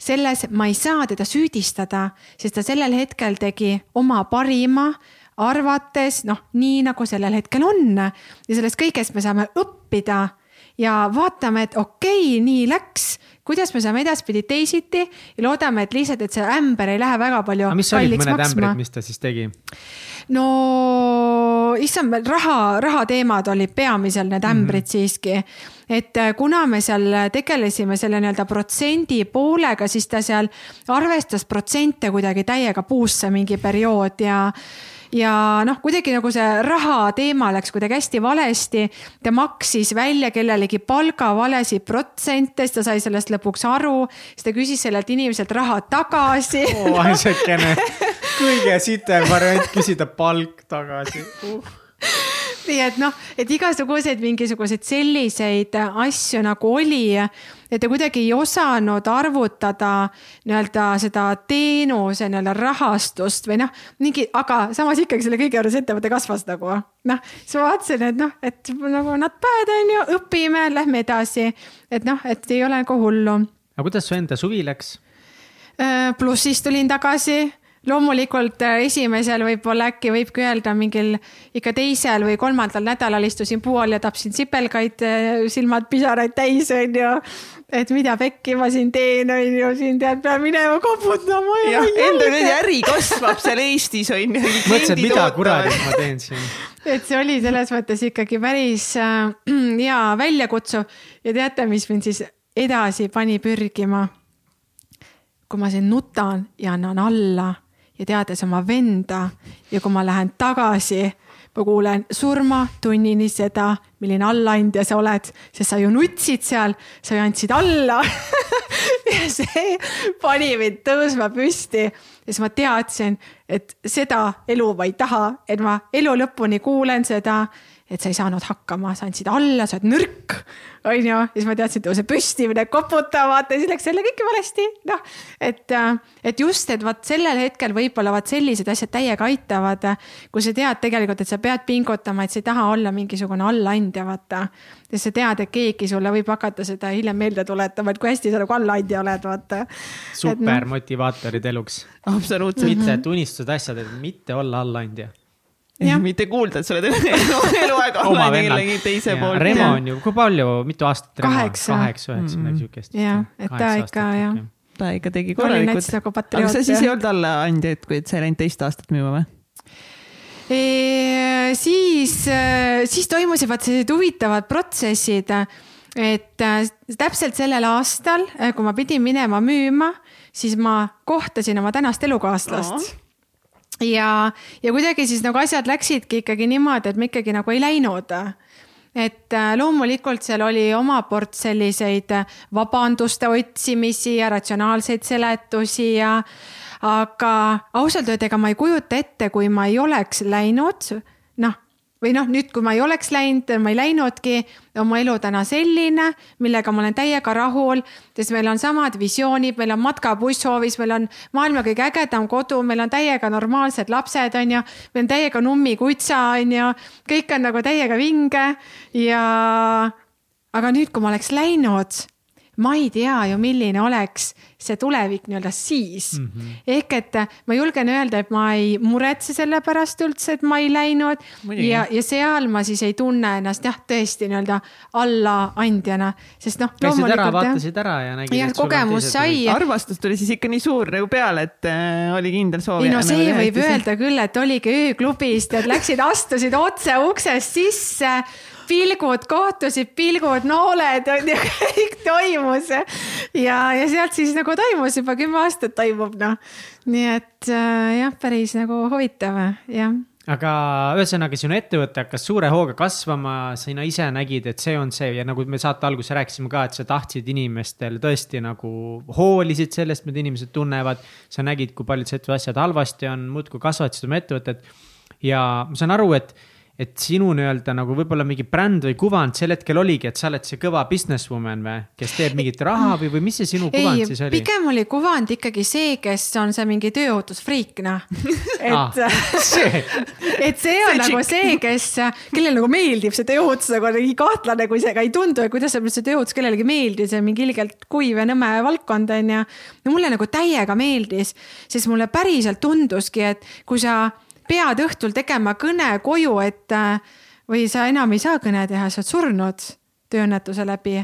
Selles ma ei saa teda süüdistada, sest ta sellel hetkel tegi oma parima arvates noh, nii nagu sellel hetkel on ja sellest kõigest me saame õppida ja vaatame, et okei okay,, nii läks, kuidas me saame edaspidi teisiti ja loodame, et lihtsalt, et see ämber ei lähe väga palju. mis olid mõned maksma. ämbrid, mis ta siis tegi? no issand, raha, rahateemad olid peamiselt need ämbrid mm -hmm. siiski. et äh, kuna me seal tegelesime selle nii-öelda protsendi poolega, siis ta seal arvestas protsente kuidagi täiega puusse mingi periood ja ja noh, kuidagi nagu see raha teema läks kuidagi hästi valesti. ta maksis välja kellelegi palgavalesid protsente, siis ta sai sellest lõpuks aru, siis ta küsis sellelt inimeselt raha tagasi oh,. aisekene, kõige sitem variant küsida palk tagasi uh nii et noh, et igasuguseid mingisuguseid selliseid asju nagu oli, et ta kuidagi ei osanud arvutada nii-öelda seda teenuse nii-öelda rahastust või noh, mingi, aga samas ikkagi selle kõige juures ettevõte kasvas nagu. noh, siis ma vaatasin, et noh, et nagu not bad on ju, õpime, lähme edasi. et noh, et ei ole nagu hullu. aga kuidas su enda suvi läks? Äh, plussist tulin tagasi loomulikult äh, esimesel võib-olla äkki võibki öelda mingil ikka teisel või kolmandal nädalal istusin puu all ja tapsin sipelgaid, äh, silmad pisaraid täis, on ju. et mida pekki ma siin teen, on ju, siin tead, pean minema koputama. jah, enda nüüd äri kasvab seal Eestis on ju. mõtlesin, et mida kuradit ma teen siin. et see oli selles mõttes ikkagi päris äh, hea väljakutsuv ja teate, mis mind siis edasi pani pürgima? kui ma siin nutan ja annan alla ja teades oma venda ja kui ma lähen tagasi, ma kuulen surmatunnini seda, milline allaandja sa oled, sest sa ju nutsid seal, sa ju andsid alla. Ja see pani mind tõusma püsti. Ja siis ma teadsin, et seda elu ma ei taha, et ma elu lõpuni kuulen seda et sa ei saanud hakkama, sa andsid alla, sa oled nõrk, on ju. ja siis ma teadsin, et tõuse püsti, mine koputa, vaata, siis läks jälle kõik valesti, noh. et, äh, et just, et vaat sellel hetkel võib-olla vaat sellised asjad täiega aitavad. kui sa tead tegelikult, et sa pead pingutama, et sa ei taha olla mingisugune allaandja, vaata. sest sa tead, et keegi sulle võib hakata seda hiljem meelde tuletama, et kui hästi sa nagu allaandja oled, vaata. super no. motivaatorid eluks. absoluutselt. mitte, et unistad asjad, et mitte olla allaandja mitte kuulda, et sa oled elu, eluaeg online kellegi teise poolt. Remo on ju, kui palju, mitu aastat? kaheksa. kaheksa, üheksa, midagi mm. siukest. jah, et ta ikka jah. ta ikka tegi korralikult. Nagu aga sa siis ei olnud allaandja, et kui, et sa ei läinud teist aastat müüma või? E, siis, siis toimusid vaat sellised huvitavad protsessid, et äh, täpselt sellel aastal, kui ma pidin minema müüma, siis ma kohtasin oma tänast elukaaslast oh ja, ja kuidagi siis nagu asjad läksidki ikkagi niimoodi, et me ikkagi nagu ei läinud. Et äh, loomulikult seal oli oma ports selliseid vabanduste otsimisi ja ratsionaalseid seletusi ja aga ausalt öelda, ega ma ei kujuta ette, kui ma ei oleks läinud, või noh, nüüd, kui ma ei oleks läinud, ma ei läinudki, on mu elu täna selline, millega ma olen täiega rahul, sest meil on samad visioonid, meil on matkabuss hoovis, meil on maailma kõige ägedam kodu, meil on täiega normaalsed lapsed, on ju. meil on täiega nummikutsa, on ju, kõik on nagu täiega vinge ja. aga nüüd, kui ma oleks läinud ma ei tea ju, milline oleks see tulevik nii-öelda siis mm. -hmm. ehk et ma julgen öelda, et ma ei muretse selle pärast üldse, et ma ei läinud Mõni. ja, ja seal ma siis ei tunne ennast jah, tõesti nii-öelda allaandjana, sest noh. käisid ära, vaatasid ära ja nägid. jah, kogemus sai. armastus tuli siis ikka nii suur nagu peale, et äh, oli kindel soov. ei no see nagu võib öelda küll, et oligi ööklubist, et läksid, astusid otse uksest sisse pilgud kohtusid, pilgud, nooled on ju, kõik toimus. ja, ja sealt siis nagu toimus juba kümme aastat toimub noh. nii et äh, jah, päris nagu huvitav, jah aga ühesõnaga, sinu ettevõte hakkas suure hooga kasvama, sina ise nägid, et see on see ja nagu me saate alguses rääkisime ka, et sa tahtsid inimestel tõesti nagu hoolisid sellest, mida inimesed tunnevad. sa nägid, kui paljud asjad halvasti on, muudkui kasvatasid oma ettevõtet. ja ma saan aru, et et sinu nii-öelda nagu võib-olla mingi bränd või kuvand sel hetkel oligi, et sa oled see kõva businesswoman või, kes teeb mingit raha või, või mis see sinu kuvand ei, siis oli? pigem oli kuvand ikkagi see, kes on see mingi tööohutusfriik, noh. et ah, et see on see nagu see, kes, kellele nagu meeldib see tööohutus, nagu nii kahtlane, kui see ka ei tundu ja kuidas see tööohutus kellelegi meeldib, see on mingi ilgelt kuiv ja nõme valdkond on ju. ja mulle nagu täiega meeldis, sest mulle päriselt tunduski, et kui sa pead õhtul tegema kõne koju, et äh, või sa enam ei saa kõne teha, sa oled surnud tööõnnetuse läbi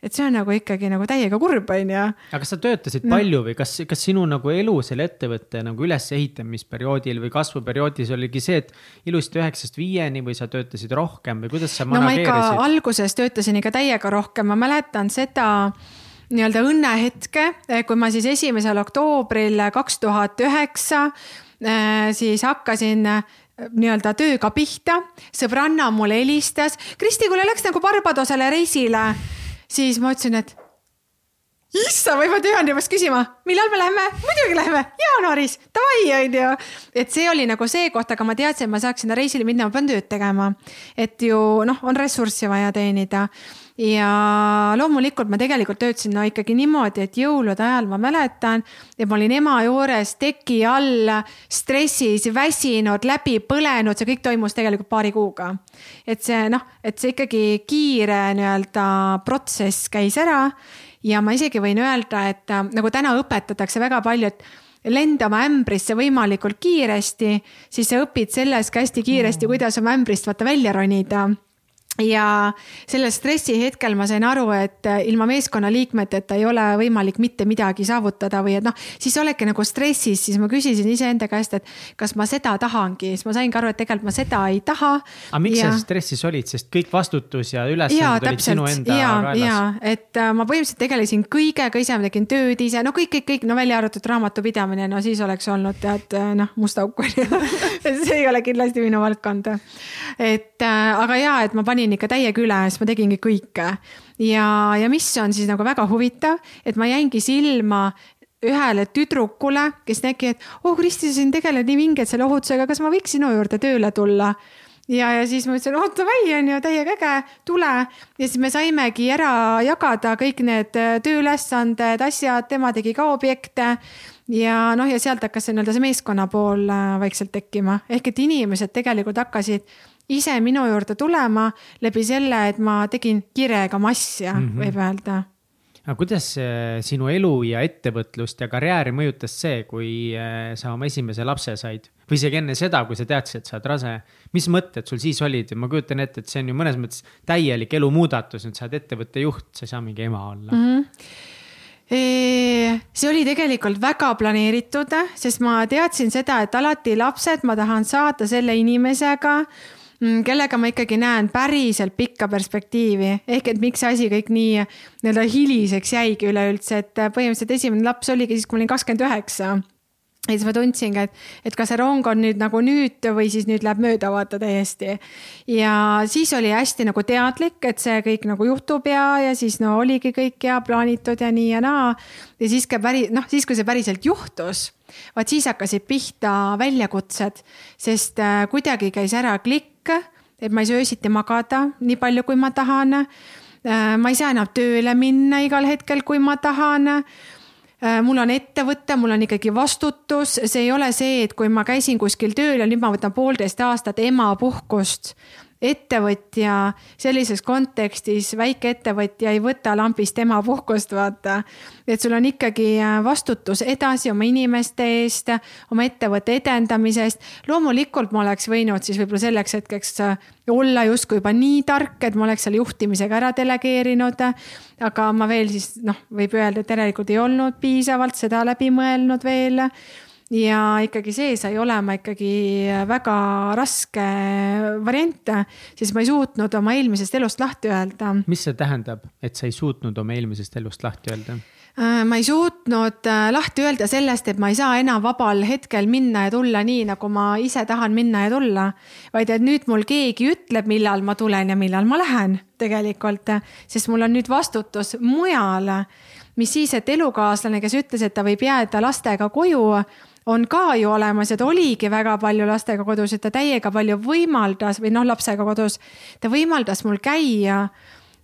et see on nagu ikkagi nagu täiega kurb, on ju. aga kas sa töötasid no. palju või kas, kas sinu nagu elu selle ettevõtte nagu ülesehitamisperioodil või kasvuperioodis oligi see, et ilusti üheksast viieni või sa töötasid rohkem või kuidas sa no ma ikka alguses töötasin ikka täiega rohkem, ma mäletan seda nii-öelda õnnehetke, kui ma siis esimesel oktoobril kaks tuhat üheksa siis hakkasin äh, nii-öelda tööga pihta, sõbranna mulle helistas, Kristi, kuule läks nagu Barbadosele reisile. siis ma ütlesin, et issand, ma juba tean juba küsima, millal me läheme, muidugi läheme, jaanuaris, davai, onju. et see oli nagu see koht, aga ma teadsin, et ma saaks sinna reisile minna, ma pean tööd tegema. et ju noh, on ressurssi vaja teenida ja loomulikult ma tegelikult töötasin no ikkagi niimoodi, et jõulude ajal ma mäletan, et ma olin ema juures teki all, stressis, väsinud, läbi põlenud, see kõik toimus tegelikult paari kuuga. et see noh, et see ikkagi kiire nii-öelda protsess käis ära ja ma isegi võin öelda, et äh, nagu täna õpetatakse väga palju, et lendama ämbrisse võimalikult kiiresti, siis sa õpid selles ka hästi kiiresti, mm. kuidas oma ämbrist vaata välja ronida ja sellel stressihetkel ma sain aru, et äh, ilma meeskonnaliikmeteta ei ole võimalik mitte midagi saavutada või et noh, siis oledki nagu stressis, siis ma küsisin iseenda käest, et kas ma seda tahangi, siis ma saingi aru, et tegelikult ma seda ei taha. aga miks ja... sa stressis olid, sest kõik vastutus ja ülesanded olid sinu enda kaelas? ja, et äh, ma põhimõtteliselt tegelesin kõigega ise, ma tegin tööd ise, no kõik, kõik, kõik, no välja arvatud raamatupidamine, no siis oleks olnud tead äh, noh, must auk ju see ei ole kindlasti minu valdkond. et aga ja, et ma panin tegin ikka täiega üle, siis ma tegingi kõike. ja, ja mis on siis nagu väga huvitav, et ma jäingi silma ühele tüdrukule, kes nägi, et oh Kristi, sa siin tegeled nii vinget selle ohutusega, kas ma võiks sinu juurde tööle tulla? ja, ja siis ma ütlesin, oh davai, on ju täiega äge, tule. ja siis me saimegi ära jagada kõik need tööülesanded, asjad, tema tegi ka objekte. ja noh, ja sealt hakkas see nii-öelda see meeskonna pool äh, vaikselt tekkima, ehk et inimesed tegelikult hakkasid ise minu juurde tulema läbi selle, et ma tegin kirega massia mm, -hmm. võib öelda aga kuidas sinu elu ja ettevõtlust ja karjääri mõjutas see, kui äh, sa oma esimese lapse said või isegi enne seda, kui sa teadsid, et sa oled rase. mis mõtted sul siis olid ma kujutan ette, et see on ju mõnes mõttes täielik elumuudatus, et sa oled ettevõtte juht, sa ei saa mingi ema olla mm. -hmm see oli tegelikult väga planeeritud, sest ma teadsin seda, et alati lapsed ma tahan saada selle inimesega kellega ma ikkagi näen päriselt pikka perspektiivi, ehk et miks see asi kõik nii nii-öelda hiliseks jäigi üleüldse, et põhimõtteliselt esimene laps oligi siis, kui ma olin kakskümmend üheksa ja siis ma tundsingi, et, et kas see rong on nüüd nagu nüüd või siis nüüd läheb mööda vaata täiesti. ja siis oli hästi nagu teadlik, et see kõik nagu juhtub ja, ja siis no oligi kõik ja plaanitud ja nii ja naa. ja siis ka päris, noh siis kui see päriselt juhtus, vaat siis hakkasid pihta väljakutsed, sest äh, kuidagi käis ära klikk, et ma ei saa öösiti magada nii palju, kui ma tahan äh,. ma ei saa enam tööle minna igal hetkel, kui ma tahan Äh, mul on ettevõte, mul on ikkagi vastutus, see ei ole see, et kui ma käisin kuskil tööl ja nüüd ma võtan poolteist aastat emapuhkust ettevõtja sellises kontekstis, väikeettevõtja ei võta lambist emapuhkust, vaata. et sul on ikkagi äh, vastutus edasi oma inimeste eest, oma ettevõtte edendamise eest. loomulikult ma oleks võinud siis võib-olla selleks hetkeks äh, olla justkui juba nii tark, et ma oleks selle juhtimisega ära delegeerinud. aga ma veel siis noh, võib öelda, et järelikult ei olnud piisavalt seda läbi mõelnud veel ja ikkagi see sai olema ikkagi väga raske variant, siis ma ei suutnud oma eelmisest elust lahti öelda. mis see tähendab, et sa ei suutnud oma eelmisest elust lahti öelda? Äh, ma ei suutnud äh, lahti öelda sellest, et ma ei saa enam vabal hetkel minna ja tulla nii, nagu ma ise tahan minna ja tulla. vaid et nüüd mul keegi ütleb, millal ma tulen ja millal ma lähen tegelikult, sest mul on nüüd vastutus mujal. mis siis, et elukaaslane, kes ütles, et ta võib jääda lastega koju on ka ju olemas ja ta oligi väga palju lastega kodus, et ta täiega palju võimaldas või noh, lapsega kodus, ta võimaldas mul käia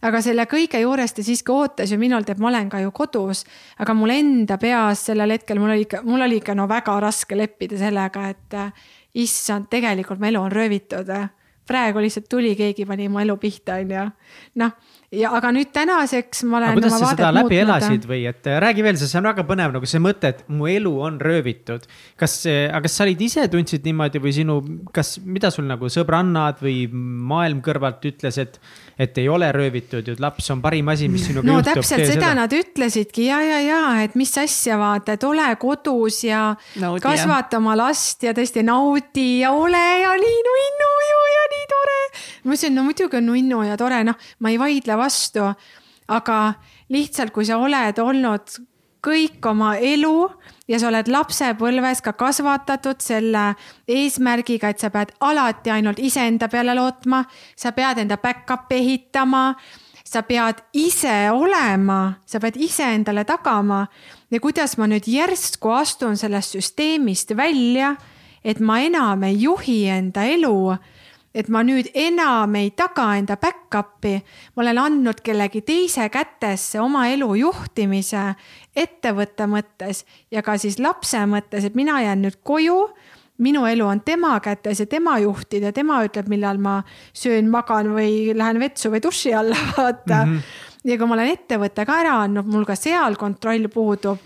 aga selle kõige juures ta siiski ootas ju minult, et ma olen ka ju kodus. aga mul enda peas sellel hetkel mul oli ikka, mul oli ikka no väga raske leppida sellega, et äh, issand, tegelikult mu elu on röövitud. praegu lihtsalt tuli keegi, pani mu elu pihta, on ju. noh ja aga nüüd tänaseks ma olen. kuidas sa seda läbi muutnud. elasid või et äh, räägi veel, see on väga põnev nagu see mõte, et mu elu on röövitud. kas, aga kas sa olid ise tundsid niimoodi või sinu, kas, mida sul nagu sõbrannad või maailm kõrvalt ütles, et, et ei ole röövitud ju, laps on parim asi, mis sinuga no, juhtub. täpselt seda, seda nad ütlesidki ja, ja, ja et mis asja vaata, et ole kodus ja naudi, kasvata oma last ja tõesti naudi ja ole ja nii nunnu ju ja nii tore. ma ütlesin, no muidugi on nunnu ja tore, noh, ma ei vaidle vastu. aga lihtsalt, kui sa oled olnud kõik oma elu ja sa oled lapsepõlves ka kasvatatud selle eesmärgiga, et sa pead alati ainult iseenda peale lootma, sa pead enda back-up'i ehitama sa pead ise olema, sa pead iseendale tagama ja kuidas ma nüüd järsku astun sellest süsteemist välja, et ma enam ei juhi enda elu et ma nüüd enam ei taga enda back-up'i, ma olen andnud kellegi teise kätesse oma elu juhtimise ettevõtte mõttes ja ka siis lapse mõttes, et mina jään nüüd koju minu elu on tema kätes ja tema juhtida, tema ütleb, millal ma söön, magan või lähen vetsu või duši alla, vaata mm. -hmm. ja kui ma olen ettevõtte ka ära andnud, mul ka seal kontroll puudub,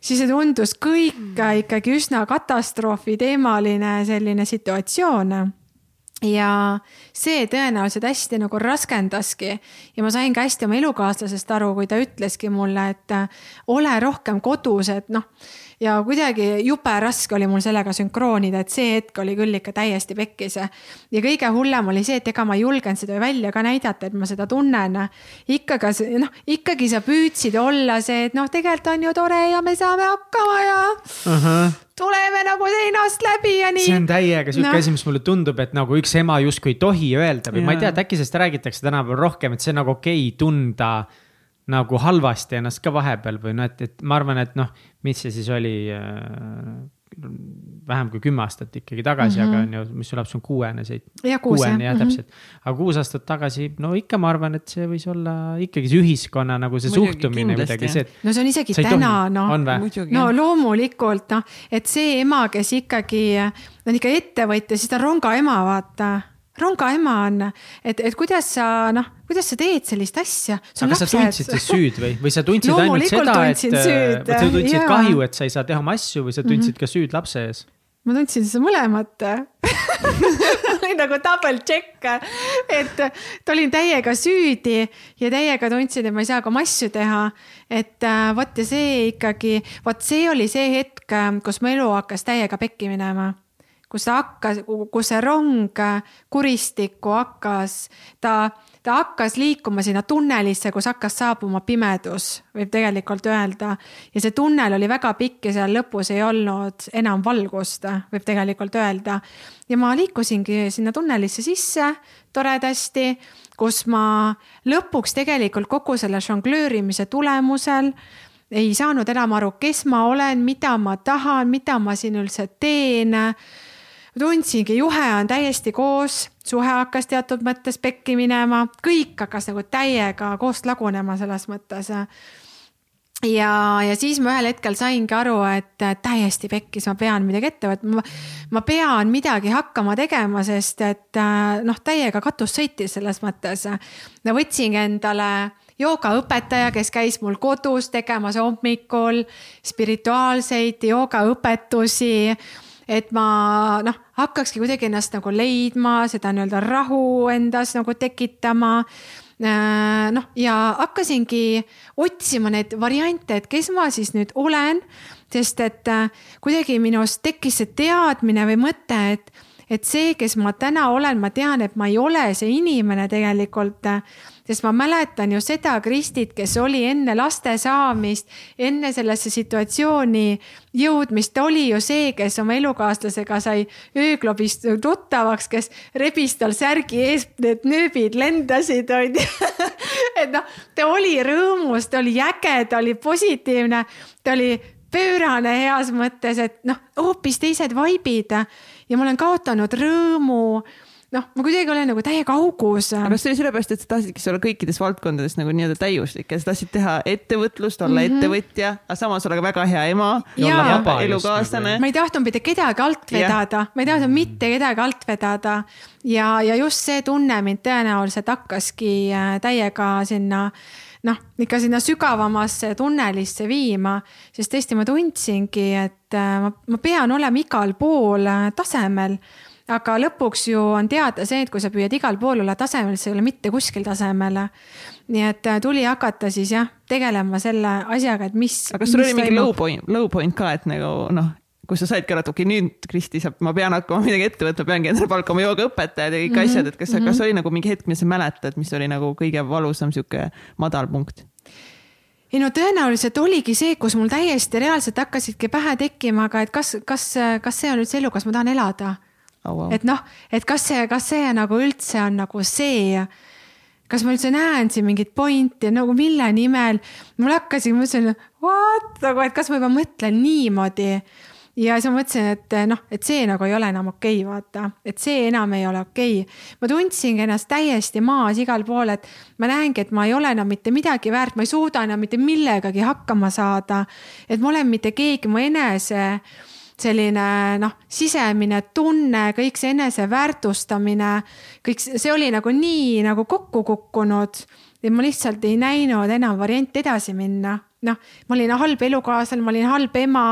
siis see tundus kõik ikkagi üsna katastroofi-teemaline selline situatsioon ja see tõenäoliselt hästi nagu raskendaski ja ma sain ka hästi oma elukaaslasest aru, kui ta ütleski mulle, et ole rohkem kodus, et noh. Ja kuidagi jube raske oli mul sellega sünkroonida, et see hetk oli küll ikka täiesti pekkis. ja kõige hullem oli see, et ega ma ei julgenud seda välja ka näidata, et ma seda tunnen. ikkagi noh, ikkagi sa püüdsid olla see, et noh, tegelikult on ju tore ja me saame hakkama ja uh. -huh tuleme nagu seinast läbi ja nii. see on täiega sihuke no. asi, mis mulle tundub, et nagu üks ema justkui ei tohi öelda või ja. ma ei tea, et äkki sellest räägitakse tänapäeval rohkem, et see on nagu okei okay, tunda nagu halvasti ennast ka vahepeal või noh, et, et ma arvan, et noh, mis see siis oli äh, vähem kui kümme aastat ikkagi tagasi mm, -hmm. aga on ju, mis su laps on kuuene, see. kuuene jah, täpselt mm. -hmm. aga kuus aastat tagasi, no ikka ma arvan, et see võis olla ikkagi see ühiskonna nagu see Muidugi, suhtumine kuidagi see, no see on isegi täna noh, no loomulikult noh, et see ema, kes ikkagi on ikka ettevõtja, siis ta on ronga ema, vaata rongaema on, et, et kuidas sa noh, kuidas sa teed sellist asja? aga lapsed. sa tundsid siis süüd või, või sa tundsid ainult seda, et, äh, sa tundsid jaa. kahju, et sa ei saa teha oma asju või sa tundsid mm -hmm. ka süüd lapse ees? ma tundsin seda mõlemat oli nagu double check, et olin täiega süüdi ja täiega tundsin, et ma ei saa ka oma asju teha. et äh, vot ja see ikkagi, vot see oli see hetk, kus mu elu hakkas täiega pekki minema kus hakkas, kus see rong kuristikku hakkas, ta ta hakkas liikuma sinna tunnelisse, kus hakkas saabuma pimedus, võib tegelikult öelda. ja see tunnel oli väga pikk ja seal lõpus ei olnud enam valgust, võib tegelikult öelda. ja ma liikusingi sinna tunnelisse sisse toredasti, kus ma lõpuks tegelikult kogu selle žonglöörimise tulemusel ei saanud enam aru, kes ma olen, mida ma tahan, mida ma siin üldse teen tundsingi, juhe on täiesti koos, suhe hakkas teatud mõttes pekki minema, kõik hakkas nagu täiega koost lagunema selles mõttes. ja, ja siis ma ühel hetkel saingi aru, et täiesti pekkis, ma pean midagi ette võtma. ma pean midagi hakkama tegema, sest et noh, täiega katus sõitis selles mõttes. ma võtsingi endale joogaõpetaja, kes käis mul kodus tegemas hommikul spirituaalseid joogaõpetusi et ma noh, hakkakski kuidagi ennast nagu leidma, seda nii-öelda rahu endas nagu tekitama. Äh, noh, ja hakkasingi otsima neid variante, et kes ma siis nüüd olen, sest et äh, kuidagi minus tekkis see teadmine või mõte, et, et see, kes ma täna olen, ma tean, et ma ei ole see inimene tegelikult sest ma mäletan ju seda Kristit, kes oli enne laste saamist, enne sellesse situatsiooni jõudmist, ta oli ju see, kes oma elukaaslasega sai ööklubis tuttavaks, kes rebis tal särgi ees, need nööbid lendasid, onju. et noh, ta oli rõõmus, ta oli äge, ta oli positiivne, ta oli pöörane heas mõttes, et noh, hoopis teised vaibid ja ma olen kaotanud rõõmu noh, ma kuidagi olen nagu täiega augus. aga kas see oli sellepärast, et sa tahtsidki olla kõikides valdkondades nagu nii-öelda täiuslik ja sa tahtsid teha ettevõtlust, olla mm -hmm. ettevõtja, aga samas olla ka väga hea ema, elukaaslane. ma ei tahtnud mitte kedagi alt vedada, ma ei tahtnud mitte kedagi alt vedada. Ja, ja just see tunne mind tõenäoliselt hakkaski äh, täiega sinna noh, ikka sinna sügavamasse tunnelisse viima, sest tõesti ma tundsingi, et äh, ma, ma pean olema igal pool äh, tasemel aga lõpuks ju on teada see, et kui sa püüad igal pool olla tasemel, siis ei ole mitte kuskil tasemel. nii et äh, tuli hakata siis jah, tegelema selle asjaga, et mis. aga kas sul oli mingi low point, low point ka, et nagu noh, kus sa saidki aru, et okei okay,, nüüd Kristi saab, ma pean hakkama midagi ette võtma, peangi endale palkama joogaõpetajad ja kõik mm -hmm. asjad, et kas mm, -hmm. kas oli nagu mingi hetk, mida sa mäletad, mis oli nagu kõige valusam sihuke madal punkt? ei no tõenäoliselt oligi see, kus mul täiesti reaalselt hakkasidki pähe tekkima, aga et kas, kas, kas see on üldse elu, kas ma tahan elada oh,. Wow. et noh, et kas see, kas see nagu üldse on nagu see, kas ma üldse näen siin mingit pointi nagu mille nimel. mul hakkasid, ma mõtlesin, what nagu, et kas ma juba mõtlen niimoodi ja siis ma mõtlesin, et noh, et see nagu ei ole enam okei okay,, vaata, et see enam ei ole okei okay.. ma tundsingi ennast täiesti maas igal pool, et ma näengi, et ma ei ole enam mitte midagi väärt, ma ei suuda enam mitte millegagi hakkama saada. et ma olen mitte keegi, mu enese selline noh, sisemine tunne, kõik see eneseväärtustamine, kõik see oli nagu nii nagu kokku kukkunud ja ma lihtsalt ei näinud enam varianti edasi minna. noh, ma olin halb elukaaslane, ma olin halb ema,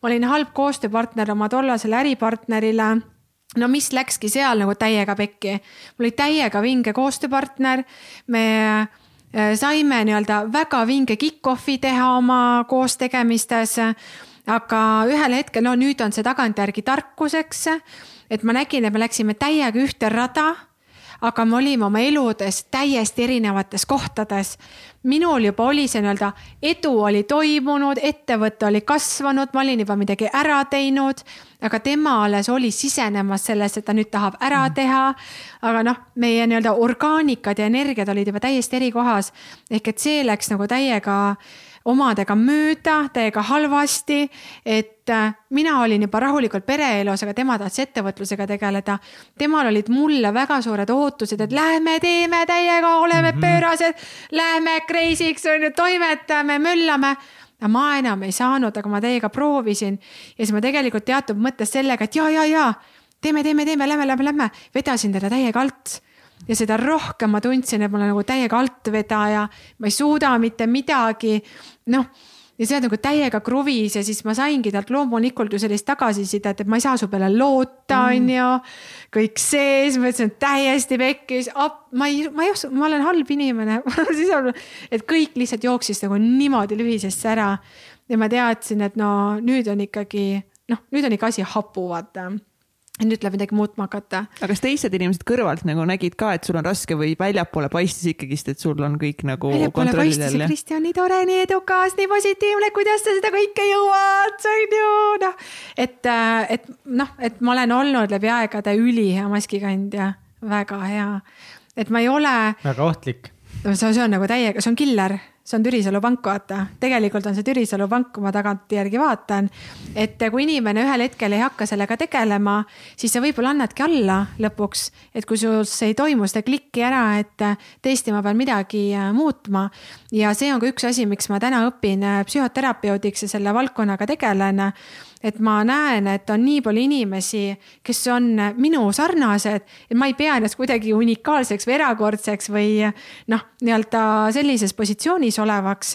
ma olin halb koostööpartner oma tollasele äripartnerile. No mis läkski seal nagu täiega pekki, mul oli täiega vinge koostööpartner, me äh, saime nii-öelda väga vinge kick-off'i teha oma koostegemistes aga ühel hetkel, no nüüd on see tagantjärgi tarkuseks, et ma nägin, et me läksime täiega ühte rada aga me olime oma eludes täiesti erinevates kohtades. minul juba oli see nii-öelda edu oli toimunud, ettevõte oli kasvanud, ma olin juba midagi ära teinud, aga tema alles oli sisenemas selles, et ta nüüd tahab ära mm. teha. aga noh, meie nii-öelda orgaanikad ja energiad olid juba täiesti eri kohas ehk et see läks nagu täiega omadega mööda, täiega halvasti. et äh, mina olin juba rahulikult pereelus, aga tema tahtis ettevõtlusega tegeleda. temal olid mulle väga suured ootused, et lähme teeme täiega, oleme mm -hmm. pöörased, lähme crazy'ks on ju, toimetame, möllame aga ma enam ei saanud, aga ma teiega proovisin ja siis ma tegelikult teatud mõttes sellega, et ja, ja, ja teeme, teeme, teeme, lähme, lähme, lähme, vedasin teda täiega alt ja seda rohkem ma tundsin, et ma olen nagu täiega altvedaja, ma ei suuda mitte midagi. noh, ja see on nagu täiega kruvis ja siis ma saingi talt loomulikult ju sellist tagasisidet, et ma ei saa su peale loota, mm. on ju. kõik see, siis ma ütlesin, täiesti pekkis, ma ei, ma ei oska, ma olen halb inimene et kõik lihtsalt jooksis nagu niimoodi lühisesse ära. ja ma teadsin, et no nüüd on ikkagi, noh, nüüd on ikka asi hapu, vaata nüüd tuleb midagi muutma hakata. aga kas teised inimesed kõrvalt nagu nägid ka, et sul on raske või väljapoole paistis ikkagist, et sul on kõik nagu kontrolli all? Kristjan, nii tore, nii edukas, nii positiivne, kuidas sa seda kõike jõuad, on ju, noh. et, et noh, et ma olen olnud läbi aegade ülihea maskikandja, väga hea. et ma ei ole. väga ohtlik. see, see on nagu täiega, see on killer see on Türisalu pank, vaata, tegelikult on see Türisalu pank, kui ma tagantjärgi vaatan. et kui inimene ühel hetkel ei hakka sellega tegelema, siis sa võib-olla annadki alla lõpuks, et kui sul ei toimu seda klikki ära, et tõesti, ma pean midagi äh, muutma. ja see on ka üks asi, miks ma täna õpin äh, psühhoterapeudiks ja selle valdkonnaga tegelen et ma näen, et on nii palju inimesi, kes on minu sarnased, et ma ei pea ennast kuidagi unikaalseks või erakordseks või noh, nii-öelda sellises positsioonis olevaks.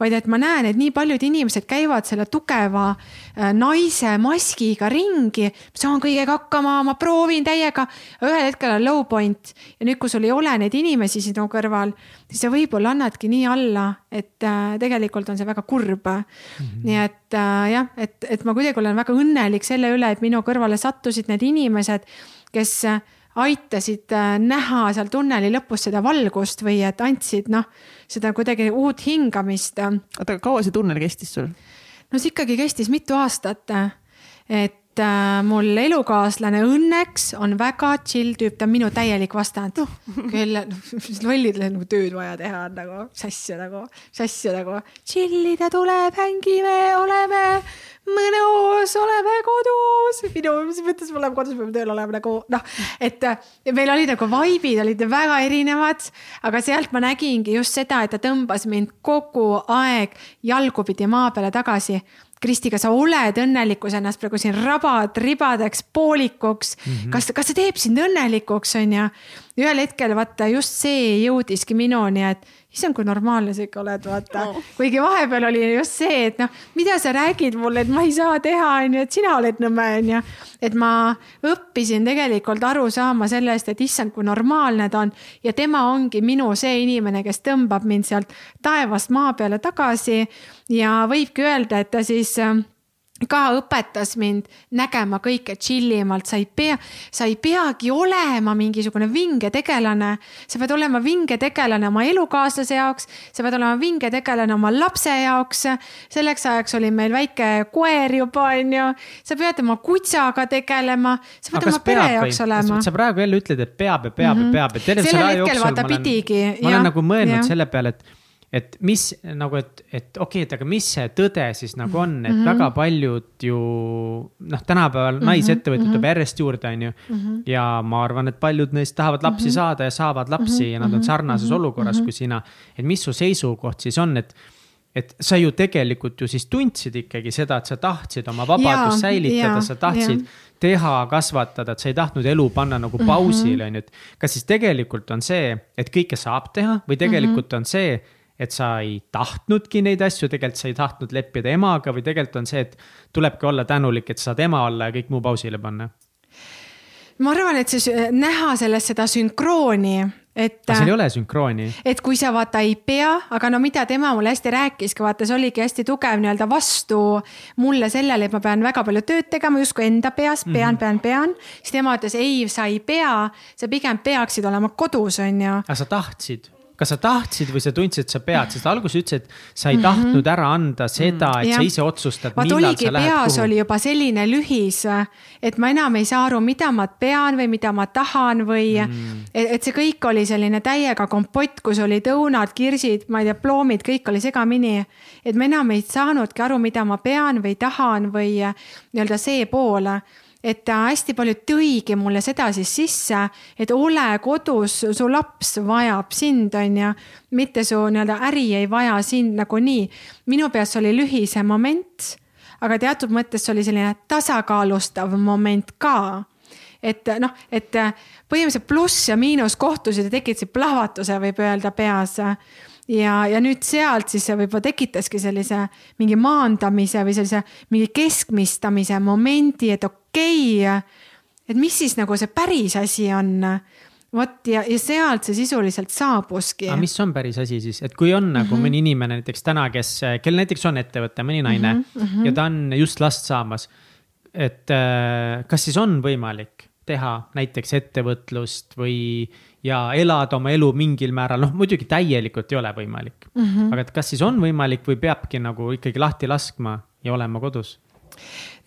vaid et ma näen, et nii paljud inimesed käivad selle tugeva äh, naise maskiga ringi. saan kõigega hakkama, ma proovin täiega. ühel hetkel on low point ja nüüd, kui sul ei ole neid inimesi sinu kõrval, siis sa võib-olla annadki nii alla, et äh, tegelikult on see väga kurb mm. -hmm. nii et äh, jah, et, et ma kuidagi olen väga õnnelik selle üle, et minu kõrvale sattusid need inimesed, kes aitasid äh, näha seal tunneli lõpus seda valgust või et andsid noh, seda kuidagi uut hingamist. oota, kaua see tunnel kestis sul? no see ikkagi kestis mitu aastat. et et äh, mul elukaaslane õnneks on väga chill tüüp, ta on minu täielik vastand oh.. küll lollidel on nagu tööd vaja teha, nagu mis asja nagu, mis asja nagu. chillida tuleb, hängime, oleme mõnus, oleme kodus. minu, mis mõttes me oleme kodus, me peame tööl olema nagu noh, et meil olid nagu vibe'id olid väga erinevad, aga sealt ma nägingi just seda, et ta tõmbas mind kogu aeg jalgupidi maa peale tagasi Kristi, kas sa oled õnnelik, kui sa ennast praegu siin rabad ribadeks, poolikuks mm, -hmm. kas, kas see teeb sind õnnelikuks, on ju. ühel hetkel vaata just see jõudiski minuni, et issand, kui normaalne sa ikka oled, vaata no.. kuigi vahepeal oli just see, et noh, mida sa räägid mulle, et ma ei saa teha, on ju, et sina oled nõme, on ju. et ma õppisin tegelikult aru saama sellest, et issand, kui normaalne ta on ja tema ongi minu see inimene, kes tõmbab mind sealt taevast maa peale tagasi. ja võibki öelda, et ta siis ka õpetas mind nägema kõike chill imalt, sa ei pea, sa ei peagi olema mingisugune vinge tegelane. sa pead olema vinge tegelane oma elukaaslase jaoks, sa pead olema vinge tegelane oma lapse jaoks. selleks ajaks oli meil väike koer juba, onju. sa pead oma kutsaga tegelema, sa pead oma pere jaoks olema. sa praegu jälle ütled, et peab ja peab mm -hmm. ja peab, et terve selle aja jooksul ma olen, ma olen nagu mõelnud ja. selle peale, et et mis nagu, et, et okei okay,, et aga mis see tõde siis nagu on, et mm -hmm. väga paljud ju noh, tänapäeval mm -hmm. naisettevõtjad tuleb mm -hmm. järjest juurde, on ju mm. -hmm. ja ma arvan, et paljud neist tahavad lapsi mm -hmm. saada ja saavad lapsi mm -hmm. ja nad on sarnases mm -hmm. olukorras mm -hmm. kui sina. et mis su seisukoht siis on, et et sa ju tegelikult ju siis tundsid ikkagi seda, et sa tahtsid oma vabadust säilitada, sa tahtsid ja. teha, kasvatada, et sa ei tahtnud elu panna nagu pausile, on ju, et. kas siis tegelikult on see, et kõike saab teha või tegelikult mm -hmm. on see et sa ei tahtnudki neid asju, tegelikult sa ei tahtnud leppida emaga või tegelikult on see, et tulebki olla tänulik, et saad ema olla ja kõik muu pausile panna? ma arvan, et see näha selles seda sünkrooni, et. aga seal ei ole sünkrooni. et kui sa vaata ei pea, aga no mida tema mulle hästi rääkiski, vaata, see oligi hästi tugev nii-öelda vastu mulle sellele, et ma pean väga palju tööd tegema justkui enda peas, pean mm, -hmm. pean, pean. siis tema ütles ei, sa ei pea, sa pigem peaksid olema kodus, on ju. aga sa tahtsid kas sa tahtsid või sa tundsid, et sa pead, sest alguses ütlesid, et sa ei -hmm. tahtnud ära anda seda, et ja. sa ise otsustad, sa lähed peas kuhu. oli juba selline lühis, et ma enam ei saa aru, mida ma pean või mida ma tahan või mm. et, et see kõik oli selline täiega kompott, kus olid õunad, kirsid, ma ei tea, ploomid, kõik oli segamini. et ma enam ei saanudki aru, mida ma pean või tahan või nii-öelda see pool et ta hästi palju tõigi mulle seda siis sisse, et ole kodus, su laps vajab sind, on ju. mitte su nii-öelda äri ei vaja sind nagunii. minu peas oli lühise moment, aga teatud mõttes oli selline tasakaalustav moment ka et noh, et põhimõtteliselt pluss ja miinus kohtusid ja tekitasid plahvatuse, võib öelda peas ja, ja nüüd sealt siis see võib-olla tekitaski sellise mingi maandamise või sellise mingi keskmistamise momendi, et okei okay,, et mis siis nagu see päris asi on vot ja, ja sealt see sisuliselt saabuski. aga mis on päris asi siis, et kui on nagu mm -hmm. mõni inimene näiteks täna, kes, kel näiteks on ettevõte, mõni naine mm -hmm, mm -hmm. ja ta on just last saamas et äh, kas siis on võimalik teha näiteks ettevõtlust või ja elada oma elu mingil määral, noh muidugi täielikult ei ole võimalik mm. -hmm. aga et kas siis on võimalik või peabki nagu ikkagi lahti laskma ja olema kodus?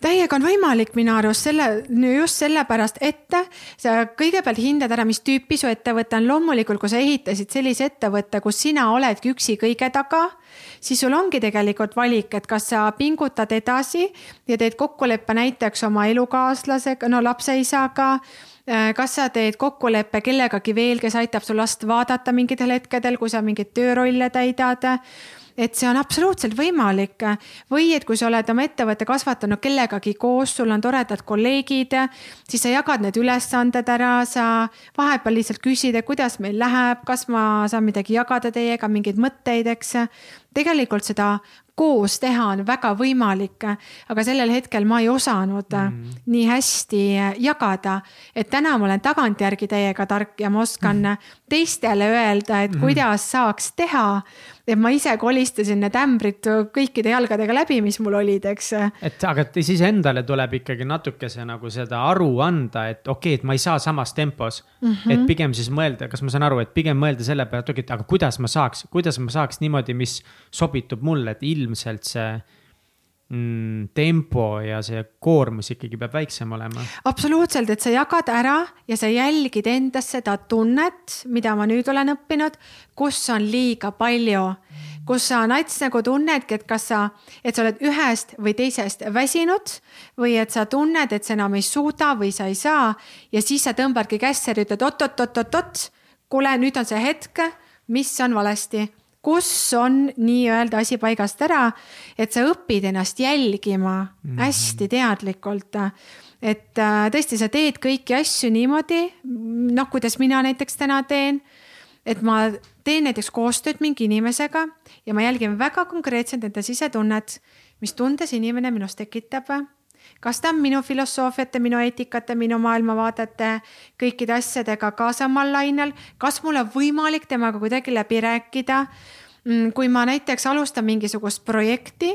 Täiega on võimalik minu arust selle, just sellepärast, et sa kõigepealt hindad ära, mis tüüpi su ettevõte on. loomulikult, kui sa ehitasid sellise ettevõtte, kus sina oledki üksi kõige taga, siis sul ongi tegelikult valik, et kas sa pingutad edasi ja teed kokkuleppe näiteks oma elukaaslasega, no lapseisaga kas sa teed kokkuleppe kellegagi veel, kes aitab sul last vaadata mingitel hetkedel, kui sa mingeid töörolle täidad et see on absoluutselt võimalik. või et kui sa oled oma ettevõtte kasvatanud kellegagi koos, sul on toredad kolleegid, siis sa jagad need ülesanded ära, sa vahepeal lihtsalt küsid, et kuidas meil läheb, kas ma saan midagi jagada teiega, mingeid mõtteid, eks. tegelikult seda koos teha on väga võimalik, aga sellel hetkel ma ei osanud mm. nii hästi jagada. et täna ma olen tagantjärgi täiega tark ja ma oskan mm. teistele öelda, et mm. kuidas saaks teha. Et ma ise kolistasin need ämbrid kõikide jalgadega läbi, mis mul olid, eks. et aga siis endale tuleb ikkagi natukese nagu seda aru anda, et okei okay,, et ma ei saa samas tempos mm. -hmm. et pigem siis mõelda, kas ma saan aru, et pigem mõelda selle peale, et okei okay,, aga kuidas ma saaks, kuidas ma saaks niimoodi, mis sobitub mulle, et ilm ilmselt see tempo ja see koormus ikkagi peab väiksem olema. absoluutselt, et sa jagad ära ja sa jälgid endas seda tunnet, mida ma nüüd olen õppinud, kus on liiga palju, kus sa nats nagu tunnedki, et kas sa, et sa oled ühest või teisest väsinud või et sa tunned, et sa enam ei suuda või sa ei saa ja siis sa tõmbadki kässe ja ütled oot-oot-oot-oot-oot. kuule, nüüd on see hetk, mis on valesti kus on nii-öelda asi paigast ära, et sa õpid ennast jälgima mm -hmm. hästi teadlikult. et äh, tõesti, sa teed kõiki asju niimoodi, noh, kuidas mina näiteks täna teen. et ma teen näiteks koostööd mingi inimesega ja ma jälgin väga konkreetselt nende sisetunnet, mis tunde see inimene minus tekitab kas ta on minu filosoofiate, minu eetikate, minu maailmavaadete, kõikide asjadega ka samal lainel, kas mul on võimalik temaga kuidagi läbi rääkida. Mm, kui ma näiteks alustan mingisugust projekti,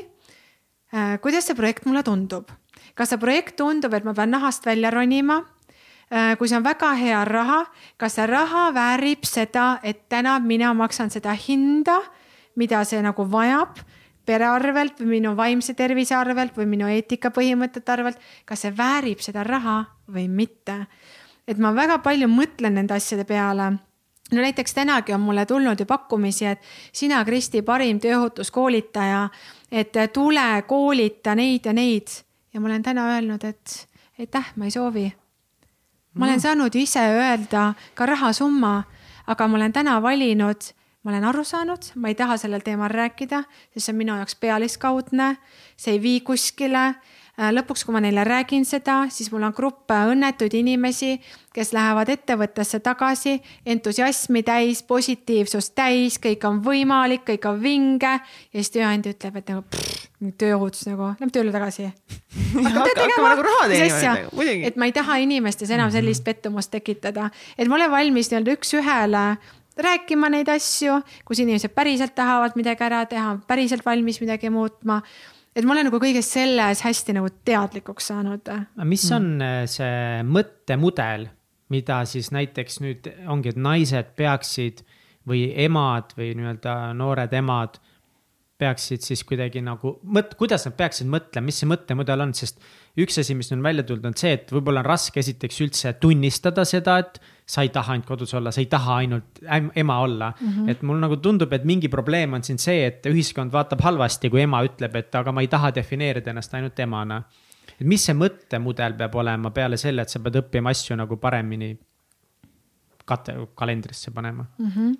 äh, kuidas see projekt mulle tundub? kas see projekt tundub, et ma pean nahast välja ronima? Äh, kui see on väga hea raha, kas see raha väärib seda, et täna mina maksan seda hinda, mida see nagu vajab pere arvelt või minu vaimse tervise arvelt või minu eetikapõhimõtete arvelt, kas see väärib seda raha või mitte. et ma väga palju mõtlen nende asjade peale no näiteks tänagi on mulle tulnud ju pakkumisi, et sina, Kristi, parim tööohutuskoolitaja, et tule koolita neid ja neid ja ma olen täna öelnud, et aitäh, ma ei soovi. ma olen mm. saanud ju ise öelda ka rahasumma, aga ma olen täna valinud ma olen aru saanud, ma ei taha sellel teemal rääkida, sest see on minu jaoks pealiskaudne, see ei vii kuskile. Äh, lõpuks, kui ma neile räägin seda, siis mul on grupp õnnetuid inimesi, kes lähevad ettevõttesse tagasi, entusiasmi täis, positiivsust täis, kõik on võimalik, kõik on vinge. ja siis tööandja ütleb, et nagu tööohutus nagu, lähme tööle tagasi. nagu muidugi. et ma ei taha inimestes enam sellist pettumust tekitada, et ma olen valmis nii-öelda üks-ühele rääkima neid asju, kus inimesed päriselt tahavad midagi ära teha, päriselt valmis midagi muutma et ma olen nagu kõiges selles hästi nagu teadlikuks saanud. mis mm. on mm. see mõttemudel, mida siis näiteks nüüd ongi, et naised peaksid või emad või nii-öelda noored emad peaksid siis kuidagi nagu mõt-, kuidas nad peaksid mõtlema, mis see mõttemudel on, sest üks asi, mis on välja tulnud, on see, et võib-olla on raske esiteks üldse tunnistada seda, et sa ei taha ainult kodus olla, sa ei taha ainult ema olla mm. -hmm. et mul nagu tundub, et mingi probleem on siin see, et ühiskond vaatab halvasti, kui ema ütleb, et aga ma ei taha defineerida ennast ainult emana. et mis see mõttemudel peab olema peale selle, et sa pead õppima asju nagu paremini kate-, kalendrisse panema mm? -hmm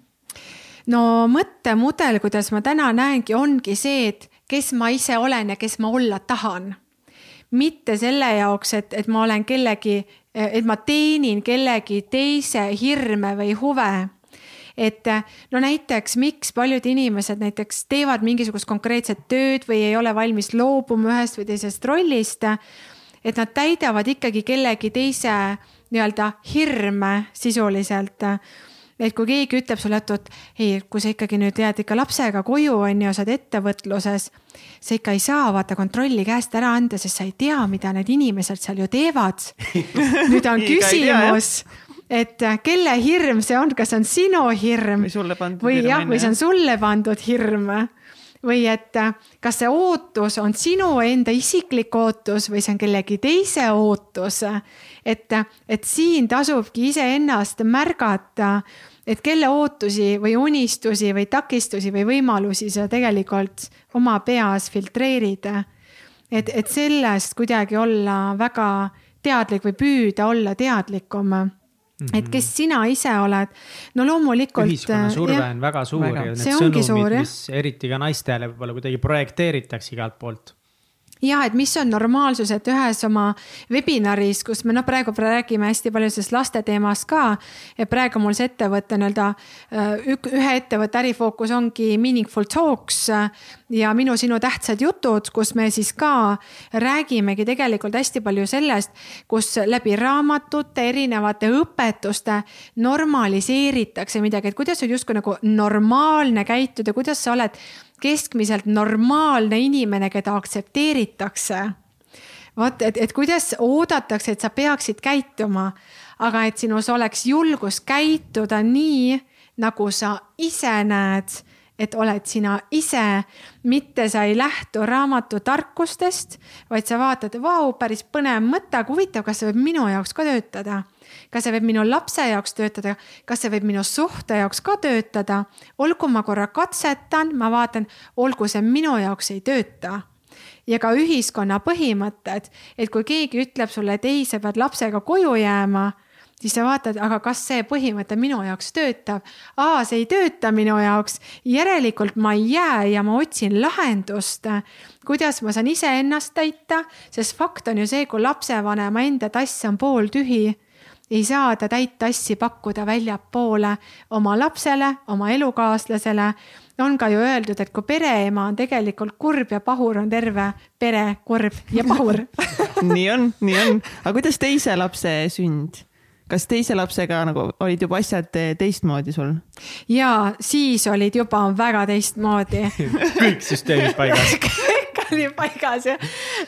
no mõttemudel, kuidas ma täna näengi, ongi see, et kes ma ise olen ja kes ma olla tahan. Mitte selle jaoks, et, et ma olen kellegi et ma teenin kellegi teise hirme või huve et no näiteks, miks paljud inimesed näiteks teevad mingisugust konkreetset tööd või ei ole valmis loobuma ühest või teisest rollist. et nad täidavad ikkagi kellegi teise nii-öelda hirme sisuliselt. et kui keegi ütleb sulle, et, ei, kui sa ikkagi nüüd jääd ikka lapsega koju, on ju, sa oled ettevõtluses, sa ikka ei saa vaata kontrolli käest ära anda, sest sa ei tea, mida need inimesed seal ju teevad. nüüd on küsimus et äh, kelle hirm see on, kas see on sinu hirm või või jah, või see on sulle pandud hirm või et äh, kas see ootus on sinu enda isiklik ootus või see on kellegi teise ootus. et, et siin tasubki iseennast märgata, et kelle ootusi või unistusi või takistusi või võimalusi sa tegelikult oma peas filtreerid. et, et sellest kuidagi olla väga teadlik või püüda olla teadlikum Mm -hmm. et kes sina ise oled, no loomulikult. ühiskonna surve jah, on väga suur väga. ja need sõnumid, mis eriti ka naistele võib-olla kuidagi projekteeritakse igalt poolt ja et mis on normaalsus, et ühes oma webinaris, kus me noh, praegu räägime hästi palju sellest laste teemast ka. et praegu mul see ettevõte nii-öelda äh, ühe ettevõtte ärifookus ongi meaningful talks ja minu-sinu tähtsad jutud, kus me siis ka räägimegi tegelikult hästi palju sellest, kus läbi raamatute, erinevate õpetuste normaliseeritakse midagi, et kuidas on justkui nagu normaalne käituda, kuidas sa oled keskmiselt normaalne inimene, keda aktsepteeritakse. vot, et, et kuidas oodatakse, et sa peaksid käituma, aga et sinus oleks julgus käituda nii, nagu sa ise näed et oled sina ise, mitte sa ei lähtu raamatu tarkustest, vaid sa vaatad, vau, päris põnev mõte, aga huvitav, kas see võib minu jaoks ka töötada? Kas see võib minu lapse jaoks töötada, kas see võib minu suhte jaoks ka töötada. olgu ma korra katsetan, ma vaatan, olgu see minu jaoks ei tööta. Ja ka ühiskonna põhimõtted, et kui keegi ütleb sulle, et ei, sa pead lapsega koju jääma siis sa vaatad, aga kas see põhimõte minu jaoks töötab. aa, see ei tööta minu jaoks, järelikult ma ei jää ja ma otsin lahendust. kuidas ma saan iseennast täita, sest fakt on ju see, kui lapsevanema enda tass on pooltühi ei saa ta täit tassi pakkuda väljapoole oma lapsele, oma elukaaslasele. on ka ju öeldud, et kui pereema on tegelikult kurb ja pahur, on terve pere kurb ja pahur nii on, nii on, aga kuidas teise lapse sünd? Kas teise lapsega nagu olid juba asjad teistmoodi sul? ja siis olid juba väga teistmoodi kõik süsteemid paigas oli paigas ja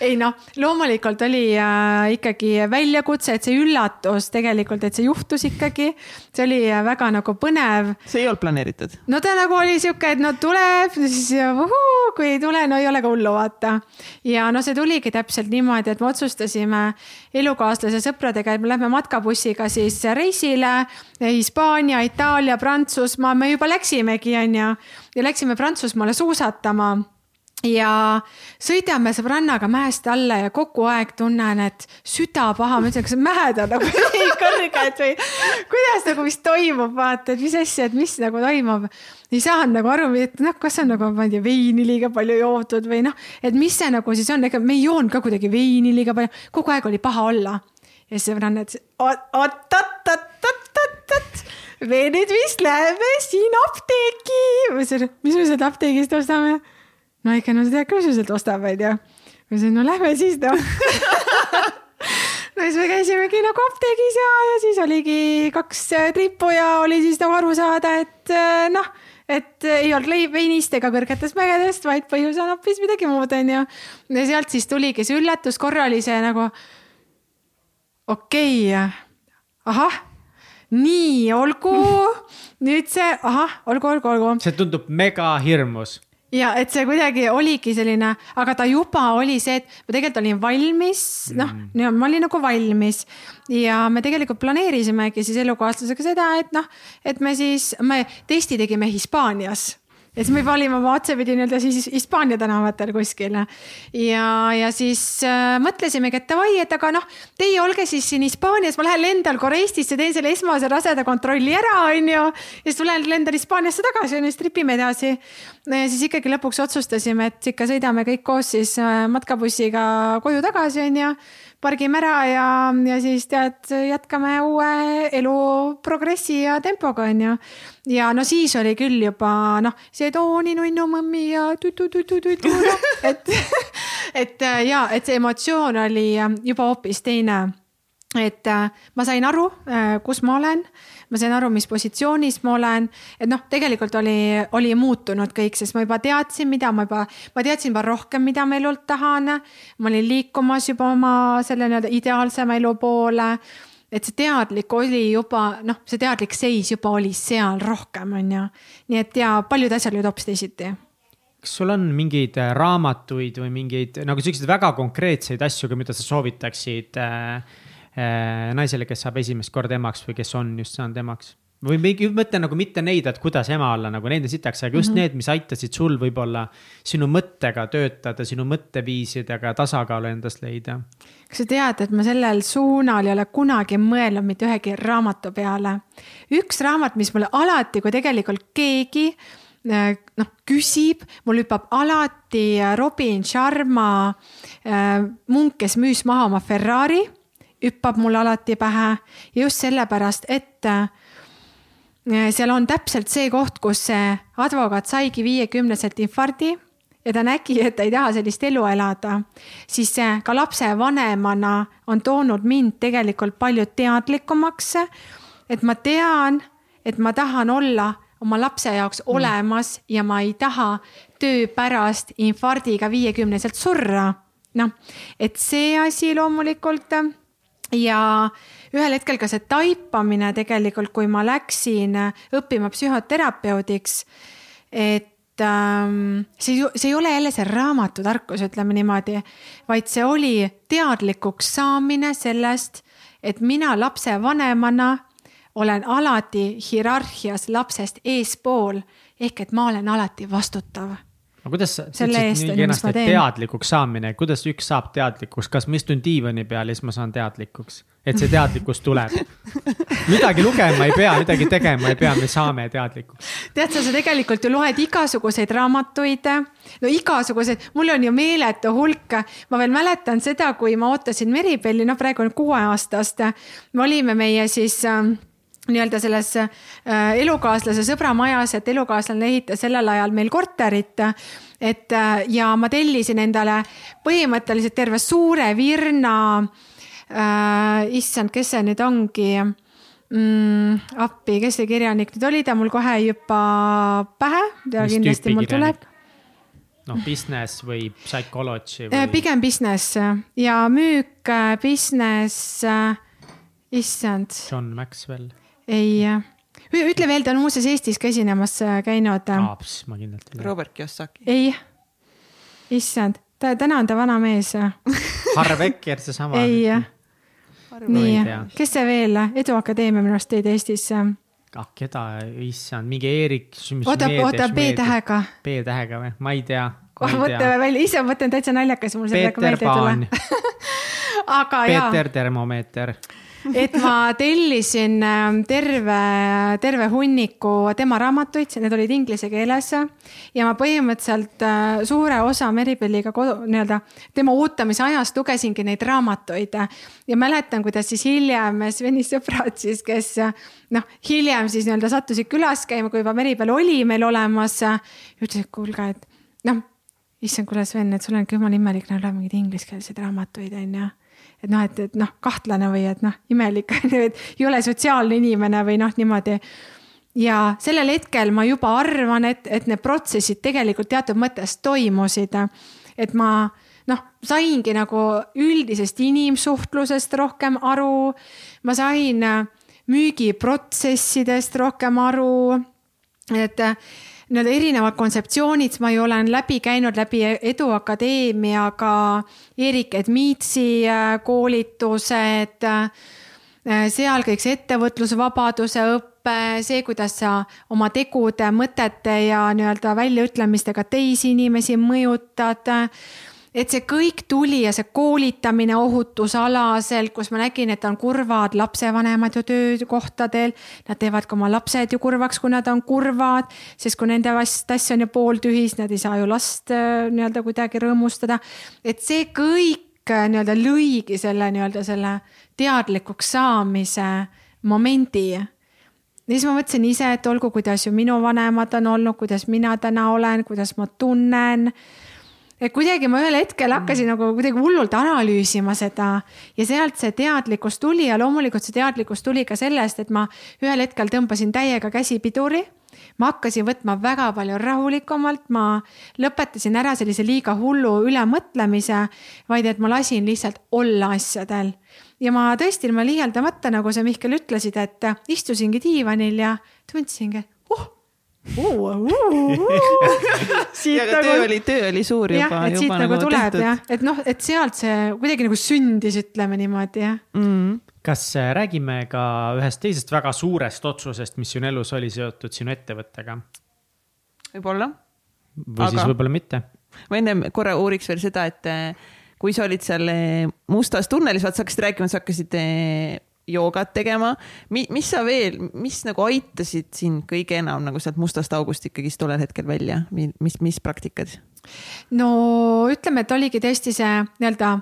ei noh, loomulikult oli äh, ikkagi väljakutse, et see üllatus tegelikult, et see juhtus ikkagi. see oli äh, väga nagu põnev. see ei olnud planeeritud? no ta nagu oli sihuke, et no tuleb, siis uhuu, kui ei tule, no ei ole ka hullu, vaata. ja no see tuligi täpselt niimoodi, et me otsustasime elukaaslase sõpradega, et me lähme matkabussiga siis reisile. Hispaania, Itaalia, Prantsusmaa, me juba läksimegi, onju. ja läksime Prantsusmaale suusatama ja sõidame sõbrannaga mäest alla ja kogu aeg tunnen, et süda paha, ma ütlen, kas mäed on nagu nii kõrged või kuidas nagu, mis toimub, vaata, et mis asja, et mis nagu toimub. ei saanud nagu aru, et noh, kas on nagu, ma ei tea, veini liiga palju joodud või noh, et mis see nagu siis on, ega me ei joonud ka kuidagi veini liiga palju, kogu aeg oli paha olla. ja siis sõbranna ütles, oot-oot-oot-oot-oot-oot me nüüd vist läheme siin apteeki. ma ütlesin, mis me sealt apteegist ostame no ikka, no sa tead ka, mis sealt ostab, onju. ma ütlesin, no lähme siis noh no siis me käisimegi nagu apteegis ja, ja siis oligi kaks äh, trippu ja oli siis nagu aru saada, et äh, noh, et ei olnud leib veinist ega kõrgetest mägedest, vaid põhjus on hoopis midagi muud, onju. ja sealt siis tuligi see üllatus, korra oli see nagu okei okay., ahah, nii, olgu, nüüd see, ahah, olgu, olgu, olgu. see tundub mega hirmus ja et see kuidagi oligi selline, aga ta juba oli see, et ma tegelikult olin valmis, noh mm., ma olin nagu valmis ja me tegelikult planeerisimegi siis elukaaslasega seda, et noh, et me siis, me testi tegime Hispaanias ja siis me valime oma otsapidi nii-öelda siis Hispaania tänavatel kuskil. ja, ja siis äh, mõtlesimegi, et davai, et aga noh, teie olge siis siin Hispaanias, ma lähen lendan korra Eestisse, teen selle esmase raseda kontrolli ära, onju. ja siis tulen, lendan Hispaaniasse tagasi, onju, siis tripime edasi. ja siis ikkagi lõpuks otsustasime, et ikka sõidame kõik koos siis äh, matkabussiga koju tagasi, onju pargime ära ja, ja siis tead, jätkame uue elu progressi ja tempoga, onju. ja no siis oli küll juba noh, see Tooni nunnu mõmmi ja tutu-tutu-tutu, et, et ja, et see emotsioon oli juba hoopis teine et äh, ma sain aru, äh, kus ma olen, ma sain aru, mis positsioonis ma olen, et noh, tegelikult oli, oli muutunud kõik, sest ma juba teadsin, mida ma juba, ma teadsin juba rohkem, mida ma elult tahan. ma olin liikumas juba oma selle nii-öelda ideaalsema elu poole. et see teadlik oli juba noh, see teadlik seis juba oli seal rohkem, on ju. nii et ja paljud asjad olid hoopis teisiti kas sul on mingeid raamatuid või mingeid nagu siukseid väga konkreetseid asju, mida sa soovitaksid äh, Äh, naisele, kes saab esimest korda emaks või kes on just saanud emaks või mingi mõte nagu mitte neid, et kuidas ema olla, nagu neid on sitaks, aga just mm -hmm. need, mis aitasid sul võib-olla sinu mõttega töötada, sinu mõtteviisidega tasakaalu endast leida. kas sa tead, et ma sellel suunal ei ole kunagi mõelnud mitte ühegi raamatu peale. üks raamat, mis mulle alati, kui tegelikult keegi äh, noh, küsib, mul hüppab alati Robin Sharma äh, munk, kes müüs maha oma Ferrari hüppab mul alati pähe ja just sellepärast, et äh, seal on täpselt see koht, kus see advokaat saigi viiekümneselt infardi ja ta nägi, et ta ei taha sellist elu elada, siis see ka lapsevanemana on toonud mind tegelikult palju teadlikumaks. et ma tean, et ma tahan olla oma lapse jaoks mm. olemas ja ma ei taha töö pärast infardiga viiekümneselt surra. noh, et see asi loomulikult ja ühel hetkel ka see taipamine tegelikult, kui ma läksin õppima psühhoterapeudiks, et ähm, see, see ei ole jälle see raamatutarkus, ütleme niimoodi, vaid see oli teadlikuks saamine sellest, et mina lapsevanemana olen alati hierarhias lapsest eespool ehk et ma olen alati vastutav aga kuidas sa ütlesid nii kenasti, et teadlikuks saamine, kuidas üks saab teadlikuks, kas ma istun diivani peal ja siis ma saan teadlikuks? et see teadlikkus tuleb. midagi lugema ei pea, midagi tegema ei pea, me saame teadlikuks. tead sa, sa tegelikult ju loed igasuguseid raamatuid, no igasuguseid, mul on ju meeletu hulk. ma veel mäletan seda, kui ma ootasin Meribelli, noh, praegu on kuueaastast. me olime meie siis äh, nii-öelda selles äh, elukaaslase sõbra majas, et elukaaslane ehitas sellel ajal meil korterit. et äh, ja ma tellisin endale põhimõtteliselt terve suure virna äh,. issand, kes see nüüd ongi mm,? appi, kes see kirjanik nüüd oli, ta mul kohe ei hüppa pähe, ta Mis kindlasti mul tuleb noh, business või psychology või...? Äh, pigem business ja müük, business, issand. John Maxwell ei, ütle veel, ta on muuseas Eestis ka esinemas äh, käinud. Aaps, ma kindlalt ei tea. Robert Kiyosaki. ei, issand, ta, täna on ta vana mees Harv Ekker, seesama. ei, nii, kes see veel, Edu Akadeemia minu arust teid Eestisse ah, keda, issand, mingi Eerik. oota, oota, B-tähega. B-tähega või, ma ei tea. kohe mõtleme välja, ise mõtlen täitsa naljakas, mul see praegu meelde ei tule. aga jaa. Peeter Termomeeter et ma tellisin ähm, terve, terve hunniku tema raamatuid, need olid inglise keeles. ja ma põhimõtteliselt äh, suure osa Meribelliga nii-öelda tema ootamise ajast lugesingi neid raamatuid. ja mäletan, kuidas siis hiljem Sveni sõbrad siis, kes noh, hiljem siis nii-öelda sattusid külas käima, kui juba Meribel oli meil olemas. ütlesid, kuulge, et noh issand, kuule Sven, et sul on ikka jumala imelik näha mingeid ingliskeelseid raamatuid, onju et noh, et, et noh, kahtlane või et noh, imelik on ju, et ei ole sotsiaalne inimene või noh, niimoodi. ja sellel hetkel ma juba arvan, et, et need protsessid tegelikult teatud mõttes toimusid. et ma noh, saingi nagu üldisest inimsuhtlusest rohkem aru. ma sain müügiprotsessidest rohkem aru. et nii-öelda erinevad kontseptsioonid, ma ju olen läbi käinud läbi Eduakadeemia ka Erik Edmitsi äh, koolitused. Äh, seal kõik see ettevõtlusvabaduse õpe, see, kuidas sa oma tegude, mõtete ja nii-öelda väljaütlemistega teisi inimesi mõjutad et see kõik tuli ja see koolitamine ohutusalaselt, kus ma nägin, et on kurvad lapsevanemad ju töökohtadel. Nad teevad ka oma lapsed ju kurvaks, kui nad on kurvad, sest kui nende tass on ju pooltühis, nad ei saa ju last äh, nii-öelda kuidagi rõõmustada. et see kõik äh, nii-öelda lõigi selle nii-öelda selle teadlikuks saamise momendi ja siis ma mõtlesin ise, et olgu, kuidas ju minu vanemad on olnud, kuidas mina täna olen, kuidas ma tunnen et kuidagi ma ühel hetkel hakkasin mm. nagu kuidagi hullult analüüsima seda ja sealt see teadlikkus tuli ja loomulikult see teadlikkus tuli ka sellest, et ma ühel hetkel tõmbasin täiega käsi piduri ma hakkasin võtma väga palju rahulikumalt, ma lõpetasin ära sellise liiga hullu ülemõtlemise, vaid et ma lasin lihtsalt olla asjadel. ja ma tõesti ilma liialdamata, nagu sa Mihkel ütlesid, et istusingi diivanil ja tundsingi, oh siit nagu. töö oli, töö oli suur juba. et siit nagu, nagu tuleb jah, et noh, et sealt see kuidagi nagu sündis, ütleme niimoodi jah mm.. kas äh, räägime ka ühest teisest väga suurest otsusest, mis sinu elus oli seotud sinu ettevõttega? võib-olla. või Aga... siis võib-olla mitte. ma ennem korra uuriks veel seda, et äh, kui sa olid seal äh, mustas tunnelis, vaat sa hakkasid rääkima, sa hakkasid joogat tegema. mis sa veel, mis nagu aitasid sind kõige enam nagu sealt mustast august ikkagist tollel hetkel välja, mis, mis praktikad? no ütleme, et oligi tõesti see nii-öelda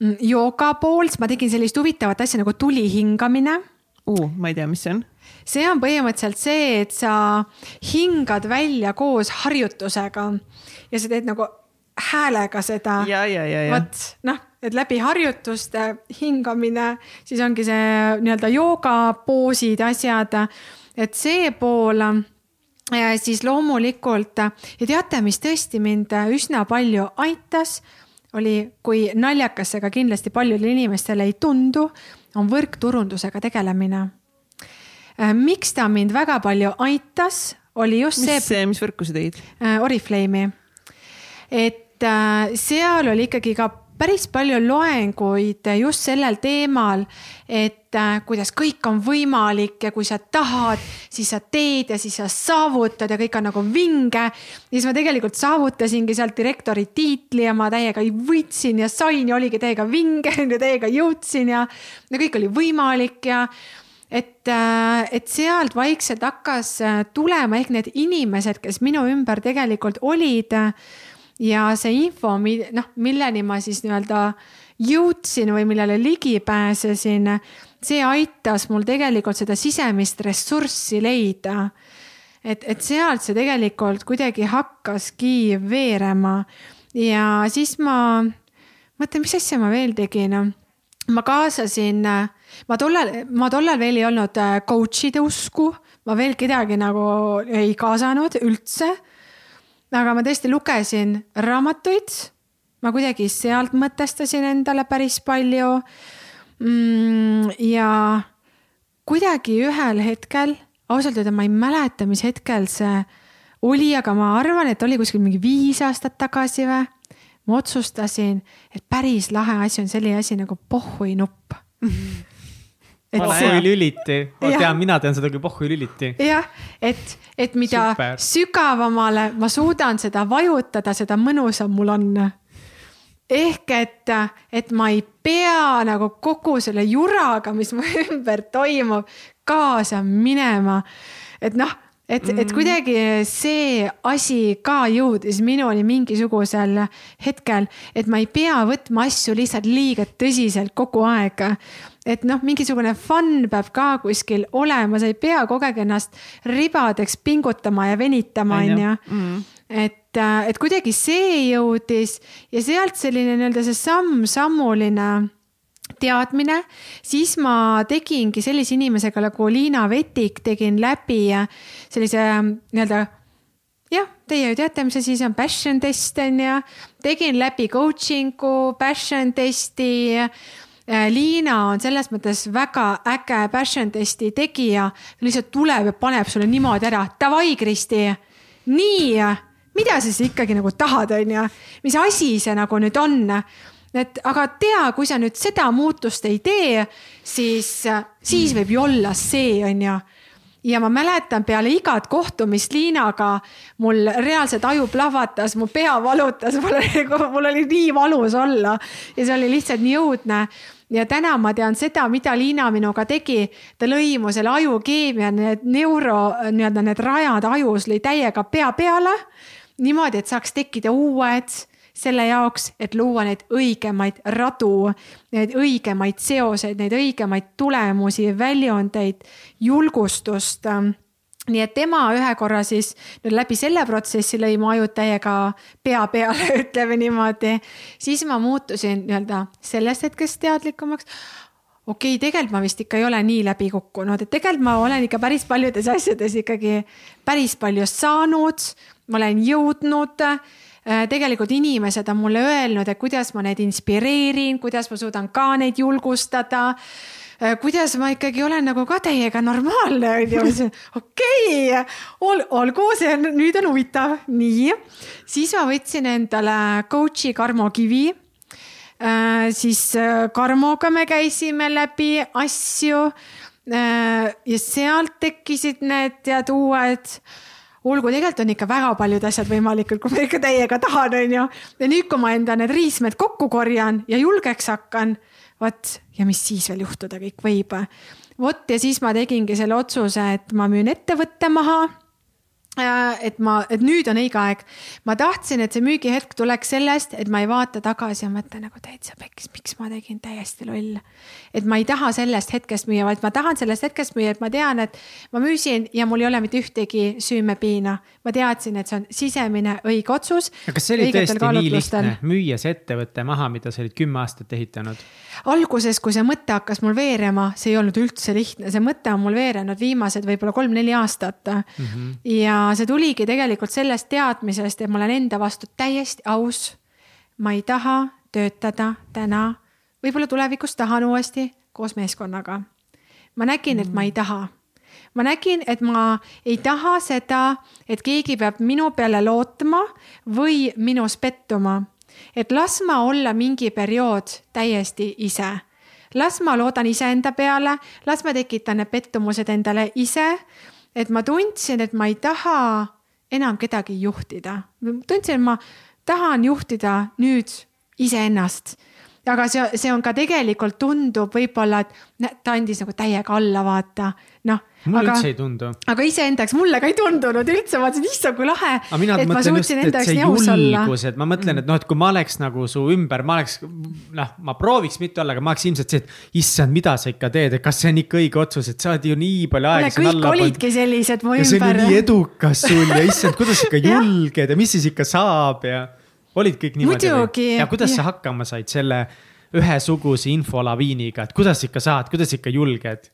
mm, jooga pool, siis ma tegin sellist huvitavat asja nagu tuli hingamine uh,. ma ei tea, mis see on see on põhimõtteliselt see, et sa hingad välja koos harjutusega ja sa teed nagu häälega seda. vot noh, et läbi harjutuste hingamine, siis ongi see nii-öelda joogapoosid, asjad. et see pool siis loomulikult ja teate, mis tõesti mind üsna palju aitas, oli, kui naljakas see ka kindlasti paljudele inimestele ei tundu, on võrkturundusega tegelemine. miks ta mind väga palju aitas, oli just mis, see. mis võrku sa tegid? Oriflame'i, et seal oli ikkagi ka päris palju loenguid just sellel teemal, et äh, kuidas kõik on võimalik ja kui sa tahad, siis sa teed ja siis sa saavutad ja kõik on nagu vinge. ja siis ma tegelikult saavutasingi sealt direktori tiitli ja ma täiega võitsin ja sain ja oligi täiega vinge ja täiega jõudsin ja, ja kõik oli võimalik ja et, äh, et sealt vaikselt hakkas tulema ehk need inimesed, kes minu ümber tegelikult olid ja see info, noh, milleni ma siis nii-öelda jõudsin või millele ligi pääsesin, see aitas mul tegelikult seda sisemist ressurssi leida. et, et sealt see tegelikult kuidagi hakkaski veerema ja siis ma mõtlen, mis asja ma veel tegin. ma kaasasin, ma tollal, ma tollal veel ei olnud coach'ide usku, ma veel kedagi nagu ei kaasanud üldse aga ma tõesti lugesin raamatuid. ma kuidagi sealt mõtestasin endale päris palju mm,. ja kuidagi ühel hetkel, ausalt öelda, ma ei mäleta, mis hetkel see oli, aga ma arvan, et oli kuskil mingi viis aastat tagasi või. ma otsustasin, et päris lahe asi on selline asi nagu pohhuinupp pohhuilüliti, ma tean, mina tean seda kui pohhuilüliti. jah, et, et mida Super. sügavamale ma suudan seda vajutada, seda mõnusam mul on. ehk et, et ma ei pea nagu kogu selle juraga, mis mu ümber toimub, kaasa minema. et noh et mm., et kuidagi see asi ka jõudis minuni mingisugusel hetkel, et ma ei pea võtma asju lihtsalt liiga tõsiselt kogu aeg et noh, mingisugune fun peab ka kuskil olema, sa ei pea kogu aeg ennast ribadeks pingutama ja venitama, on ju. Mm. et, et kuidagi see jõudis ja sealt selline nii-öelda see samm-sammuline teadmine, siis ma tegingi sellise inimesega nagu Liina Vetik, tegin läbi sellise nii-öelda jah, teie ju teate, mis asi see on, passion test on ju. tegin läbi coaching'u, passion testi Äh, Liina on selles mõttes väga äge passion testi tegija. lihtsalt tuleb ja paneb sulle niimoodi ära, davai, Kristi, nii, mida sa siis ikkagi nagu tahad, on ju, mis asi see nagu nüüd on et aga tea, kui sa nüüd seda muutust ei tee, siis, siis võib ju olla see, on ju ja ma mäletan peale igat kohtumist Liinaga mul reaalselt aju plahvatas, mu pea valutas, mul oli, mul oli nii valus olla ja see oli lihtsalt nii õudne ja täna ma tean seda, mida Liina minuga tegi. ta lõi mu selle ajukeemia, need neuro, nii-öelda need rajad ajus lõi täiega pea peale. niimoodi, et saaks tekkida uued selle jaoks, et luua neid õigemaid radu, neid õigemaid seoseid, neid õigemaid tulemusi, väljundeid, julgustust nii et tema ühe korra siis nüüd läbi selle protsessi lõi mu ajud täiega pea peale, ütleme niimoodi. siis ma muutusin nii-öelda sellest hetkest teadlikumaks. okei okay,, tegelikult ma vist ikka ei ole nii läbi kukkunud, et tegelikult ma olen ikka päris paljudes asjades ikkagi päris palju saanud. ma olen jõudnud tegelikult inimesed on mulle öelnud, et kuidas ma neid inspireerin, kuidas ma suudan ka neid julgustada Äh, kuidas ma ikkagi olen nagu ka teiega normaalne, on ju. okei, olgu, see on, nüüd on huvitav, nii. siis ma võtsin endale coach'i Karmo Kivi äh,. siis äh, Karmoga me käisime läbi asju äh,. ja sealt tekkisid need tead uued olgu, tegelikult on ikka väga paljud asjad võimalikud, kui ma ikka täiega tahan, on ju. ja nüüd, kui ma enda need riismed kokku korjan ja julgeks hakkan vot ja mis siis veel juhtuda kõik võib. vot ja siis ma tegingi selle otsuse, et ma müün ettevõtte maha et ma, et nüüd on õige aeg. ma tahtsin, et see müügihetk tuleks sellest, et ma ei vaata tagasi ja mõtle nagu täitsa pekkis, miks ma tegin täiesti loll. et ma ei taha sellest hetkest müüa, vaid ma tahan sellest hetkest müüa, et ma tean, et ma müüsin ja mul ei ole mitte ühtegi süümepiina. ma teadsin, et see on sisemine õige otsus. kas see oli tõesti nii lihtne, müüa see ettevõte maha, mida sa olid kümme aastat ehitanud? Alguses, kui see mõte hakkas mul veerema, see ei olnud üldse lihtne, see mõte on mul veerenud viimased võib-olla kolm-neli aastat mm. -hmm. ja see tuligi tegelikult sellest teadmisest, et ma olen enda vastu täiesti aus. ma ei taha töötada täna, võib-olla tulevikus tahan uuesti koos meeskonnaga. ma nägin, et ma ei taha ma nägin, et ma ei taha seda, et keegi peab minu peale lootma või minus pettuma et las ma olla mingi periood täiesti ise. las ma loodan iseenda peale, las ma tekitan need pettumused endale ise. et ma tundsin, et ma ei taha enam kedagi juhtida. tundsin, et ma tahan juhtida nüüd iseennast aga see, see on ka tegelikult tundub võib-olla, et ta andis nagu täiega alla, vaata. Mulle aga, üldse ei tundu. aga iseendaks mulle ka ei tundunud üldse, ma mõtlesin, issand, kui lahe. aga mina mõtlen just, et see julgus, et ma mõtlen, et noh, et kui ma oleks nagu su ümber, ma oleks, noh, ma prooviks mitte olla, aga ma oleks ilmselt see, et issand, mida sa ikka teed, et kas see on ikka õige otsus, et sa oled ju nii palju aega. kõik olidki sellised mu ümber. ja see ju nii edukas sul ja issand, kuidas ikka julged ja mis siis ikka saab ja olid kõik niimoodi? ja kuidas ja. sa hakkama said selle ühesuguse infolaviiniga, et kuidas ikka saad, kuidas ikka julged?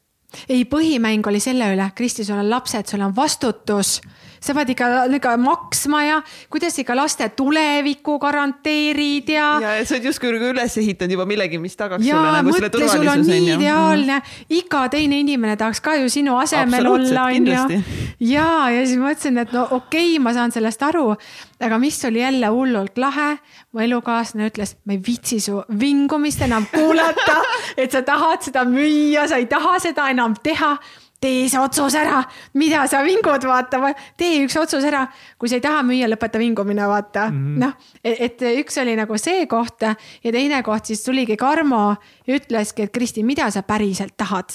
Ei, põhimäng oli selle üle, Kristi, sul on lapsed, sul on vastutus sa pead ikka, ikka maksma ja kuidas ikka laste tulevikku garanteerid ja. ja sa oled justkui nagu üles ehitanud juba millegi, mis tagaks ja, sulle nagu selle turvalisuse. sul on nii ideaalne iga teine inimene tahaks ka ju sinu asemel olla, onju. ja, ja siis mõtlesin, et no okei okay,, ma saan sellest aru, aga mis oli jälle hullult lahe, mu elukaaslane ütles, ma ei viitsi su vingumist enam kuulata, et sa tahad seda müüa, sa ei taha seda enam teha tee see otsus ära, mida sa vingud, vaata, tee üks otsus ära. kui sa ei taha müüa, lõpeta vingumine, vaata mm -hmm. noh, et üks oli nagu see koht ja teine koht siis tuligi Karmo ja ütleski, et Kristi, mida sa päriselt tahad.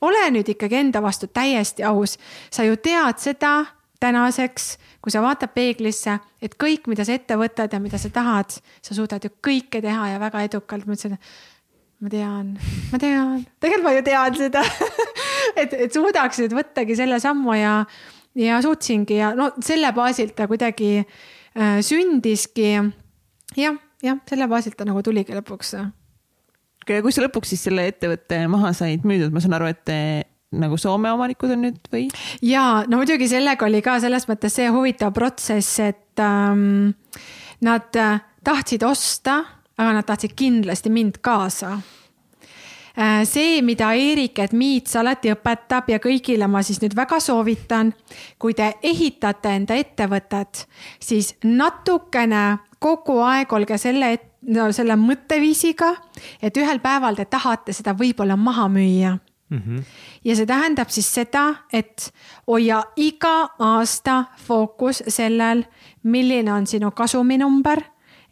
ole nüüd ikkagi enda vastu täiesti aus, sa ju tead seda tänaseks, kui sa vaatad peeglisse, et kõik, mida sa ette võtad ja mida sa tahad, sa suudad ju kõike teha ja väga edukalt. ma ütlesin, ma tean, ma tean, tegelikult ma ju tean seda et, et suudaksid võttagi selle sammu ja, ja suutsingi ja no selle baasilt ta kuidagi äh, sündiski. jah, jah, selle baasilt ta nagu tuligi lõpuks. kui sa lõpuks siis selle ettevõtte maha said müüdud, ma saan aru, et te nagu Soome omanikud on nüüd või? ja no muidugi sellega oli ka selles mõttes see huvitav protsess, et ähm, nad äh, tahtsid osta, aga nad tahtsid kindlasti mind kaasa see, mida Eerik Edmiits alati õpetab ja kõigile ma siis nüüd väga soovitan, kui te ehitate enda ettevõtet, siis natukene kogu aeg olge selle, no selle mõtteviisiga, et ühel päeval te tahate seda võib-olla maha müüa Mm -hmm. ja see tähendab siis seda, et hoia iga aasta fookus sellel, milline on sinu kasuminumber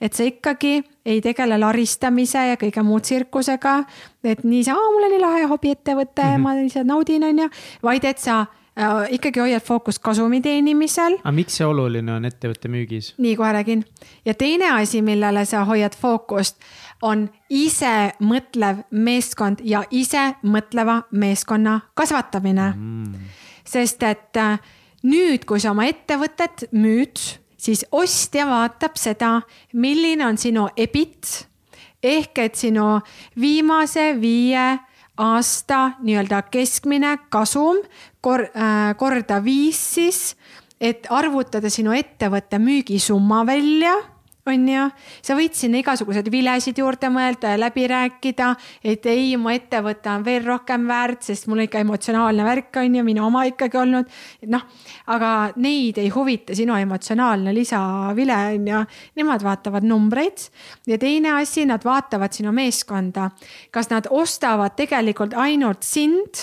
et sa ikkagi ei tegele laristamise ja kõige muu tsirkusega. et niisama, mul oli lahe hobiettevõte mm, -hmm. ma lihtsalt naudin, on ju, vaid et sa äh, ikkagi hoiad fookust kasumi teenimisel. aga miks see oluline on ettevõtte müügis? nii, kohe räägin. ja teine asi, millele sa hoiad fookust, on ise mõtlev meeskond ja ise mõtleva meeskonna kasvatamine mm sest et äh, nüüd, kui sa oma ettevõtet müüd, siis ostja vaatab seda, milline on sinu EBIT ehk et sinu viimase viie aasta nii-öelda keskmine kasum kor, äh, korda viis siis, et arvutada sinu ettevõtte müügisumma välja on ju, sa võid sinna igasuguseid vilesid juurde mõelda ja läbi rääkida, et ei, mu ettevõte on veel rohkem väärt, sest mul on ikka emotsionaalne värk on ju, minu oma ikkagi olnud. noh, aga neid ei huvita sinu emotsionaalne lisavile on ju, nemad vaatavad numbreid. ja teine asi, nad vaatavad sinu meeskonda, kas nad ostavad tegelikult ainult sind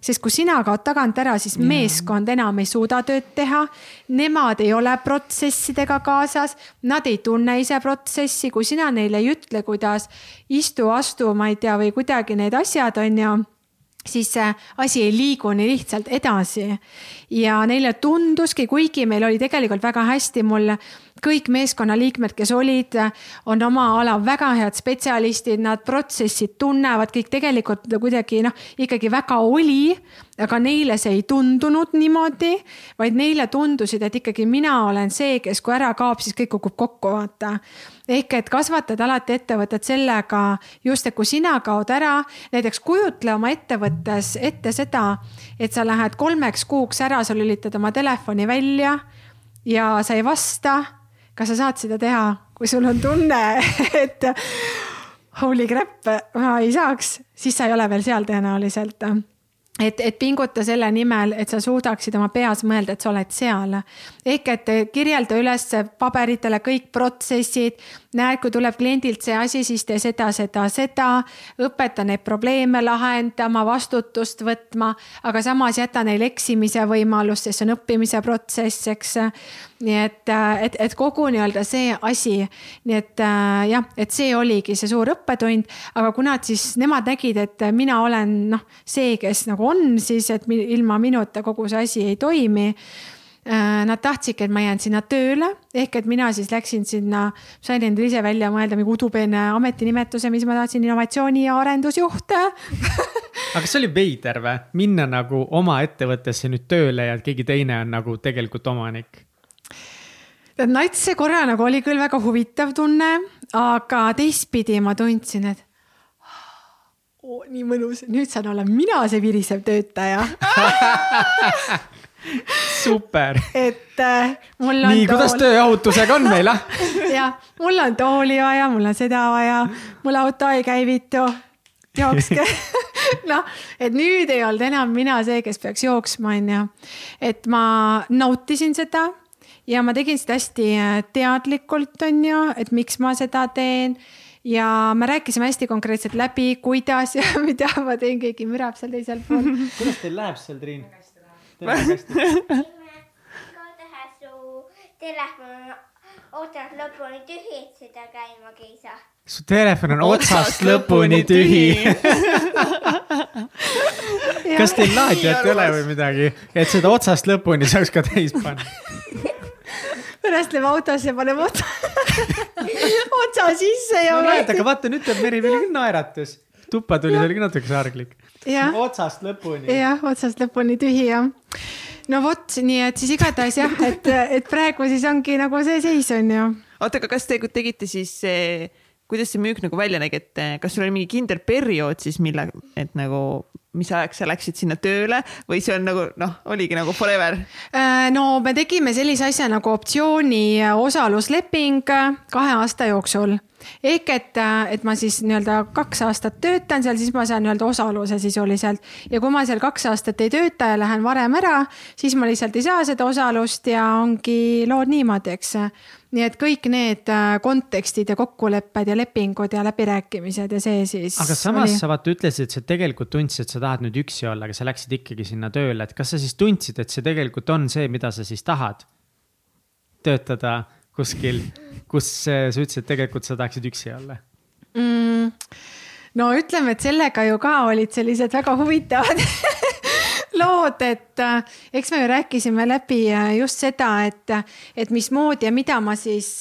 sest kui sina kaod tagant ära, siis ja. meeskond enam ei suuda tööd teha. Nemad ei ole protsessidega kaasas, nad ei tunne ise protsessi, kui sina neile ei ütle, kuidas istu, astu, ma ei tea, või kuidagi need asjad on ju siis see asi ei liigu nii lihtsalt edasi. ja neile tunduski, kuigi meil oli tegelikult väga hästi, mul kõik meeskonnaliikmed, kes olid, on oma ala väga head spetsialistid, nad protsessid tunnevad, kõik tegelikult kuidagi noh, ikkagi väga oli. aga neile see ei tundunud niimoodi, vaid neile tundusid, et ikkagi mina olen see, kes kui ära kaob, siis kõik kukub kokku, vaata. ehk et kasvatad alati ettevõtet sellega just, et kui sina kaod ära, näiteks kujutle oma ettevõttes ette seda, et sa lähed kolmeks kuuks ära, sa lülitad oma telefoni välja ja sa ei vasta kas sa saad seda teha, kui sul on tunne, et holy crap, ma ei saaks, siis sa ei ole veel seal tõenäoliselt et, et pinguta selle nimel, et sa suudaksid oma peas mõelda, et sa oled seal. Ehk et kirjelda üles paberitele kõik protsessid. näed, kui tuleb kliendilt see asi, siis tee seda, seda, seda. õpeta neid probleeme lahendama, vastutust võtma, aga samas jäta neile eksimise võimalust, sest see on õppimise protsess, eks. nii et, et, et kogu nii-öelda see asi, nii et jah, et see oligi see suur õppetund, aga kuna siis nemad nägid, et mina olen noh, see, kes nagu on siis, et ilma minuta kogu see asi ei toimi Nad tahtsidki, et ma jään sinna tööle, ehk et mina siis läksin sinna, sain endale ise välja mõelda mingi udupeene ametinimetuse, mis ma tahtsin, innovatsiooni ja arendusjuht aga kas see oli veider või, minna nagu oma ettevõttesse nüüd tööle ja keegi teine on nagu tegelikult omanik? tead, nats see korra nagu oli küll väga huvitav tunne, aga teistpidi ma tundsin, et oh, nii mõnus, nüüd saan olla mina see virisev töötaja super. et äh, mul on. nii, kuidas tööohutusega on meil ah? jah, mul on tooli vaja, mul on seda vaja, mul auto ei käivitu, jookske noh, et nüüd ei olnud enam mina see, kes peaks jooksma, onju. et ma nautisin seda ja ma tegin seda hästi äh, teadlikult, onju, et miks ma seda teen ja me rääkisime hästi konkreetselt läbi, kuidas ja mida ma teen, keegi mürab seal teisel pool. kuidas teil läheb seal, Triin? igatahes su telefon on otsast lõpuni tühi, et seda käima keisa. su telefon on otsast lõpuni tühi kas teil laadijat ei ole või midagi, et seda otsast lõpuni saaks ka täis panna? pärast läheb autosse, paneb otsa otsa sisse ja no,. näed, aga vaata nüüd tuleb Meri küll naeratus. Tuppa tuli, see oli ka natuke saarglik. otsast lõpuni. jah, otsast lõpuni tühi jah. no vot, nii et siis igatahes jah, et, et praegu siis ongi nagu see seis on ju. oota, aga kas te tegite siis see kuidas see müük nagu välja nägi, et kas sul oli mingi kindel periood siis, mille, et nagu mis ajaks sa läksid sinna tööle või see on nagu noh, oligi nagu forever? Äh, no me tegime sellise asja nagu optsiooni osalusleping kahe aasta jooksul ehk et, et ma siis nii-öelda kaks aastat töötan seal, siis ma saan nii-öelda osaluse sisuliselt. ja kui ma seal kaks aastat ei tööta ja lähen varem ära, siis ma lihtsalt ei saa seda osalust ja ongi lood niimoodi, eks nii et kõik need äh, kontekstid ja kokkulepped ja lepingud ja läbirääkimised ja see siis. aga samas oli... sa vaata ütlesid, et sa tegelikult tundsid, et sa tahad nüüd üksi olla, aga sa läksid ikkagi sinna tööle, et kas sa siis tundsid, et see tegelikult on see, mida sa siis tahad? töötada kuskil, kus sa ütlesid, et tegelikult sa tahaksid üksi olla mm,? no ütleme, et sellega ju ka olid sellised väga huvitavad lood, et äh, eks me ju rääkisime läbi äh, just seda, et, et mismoodi ja mida ma siis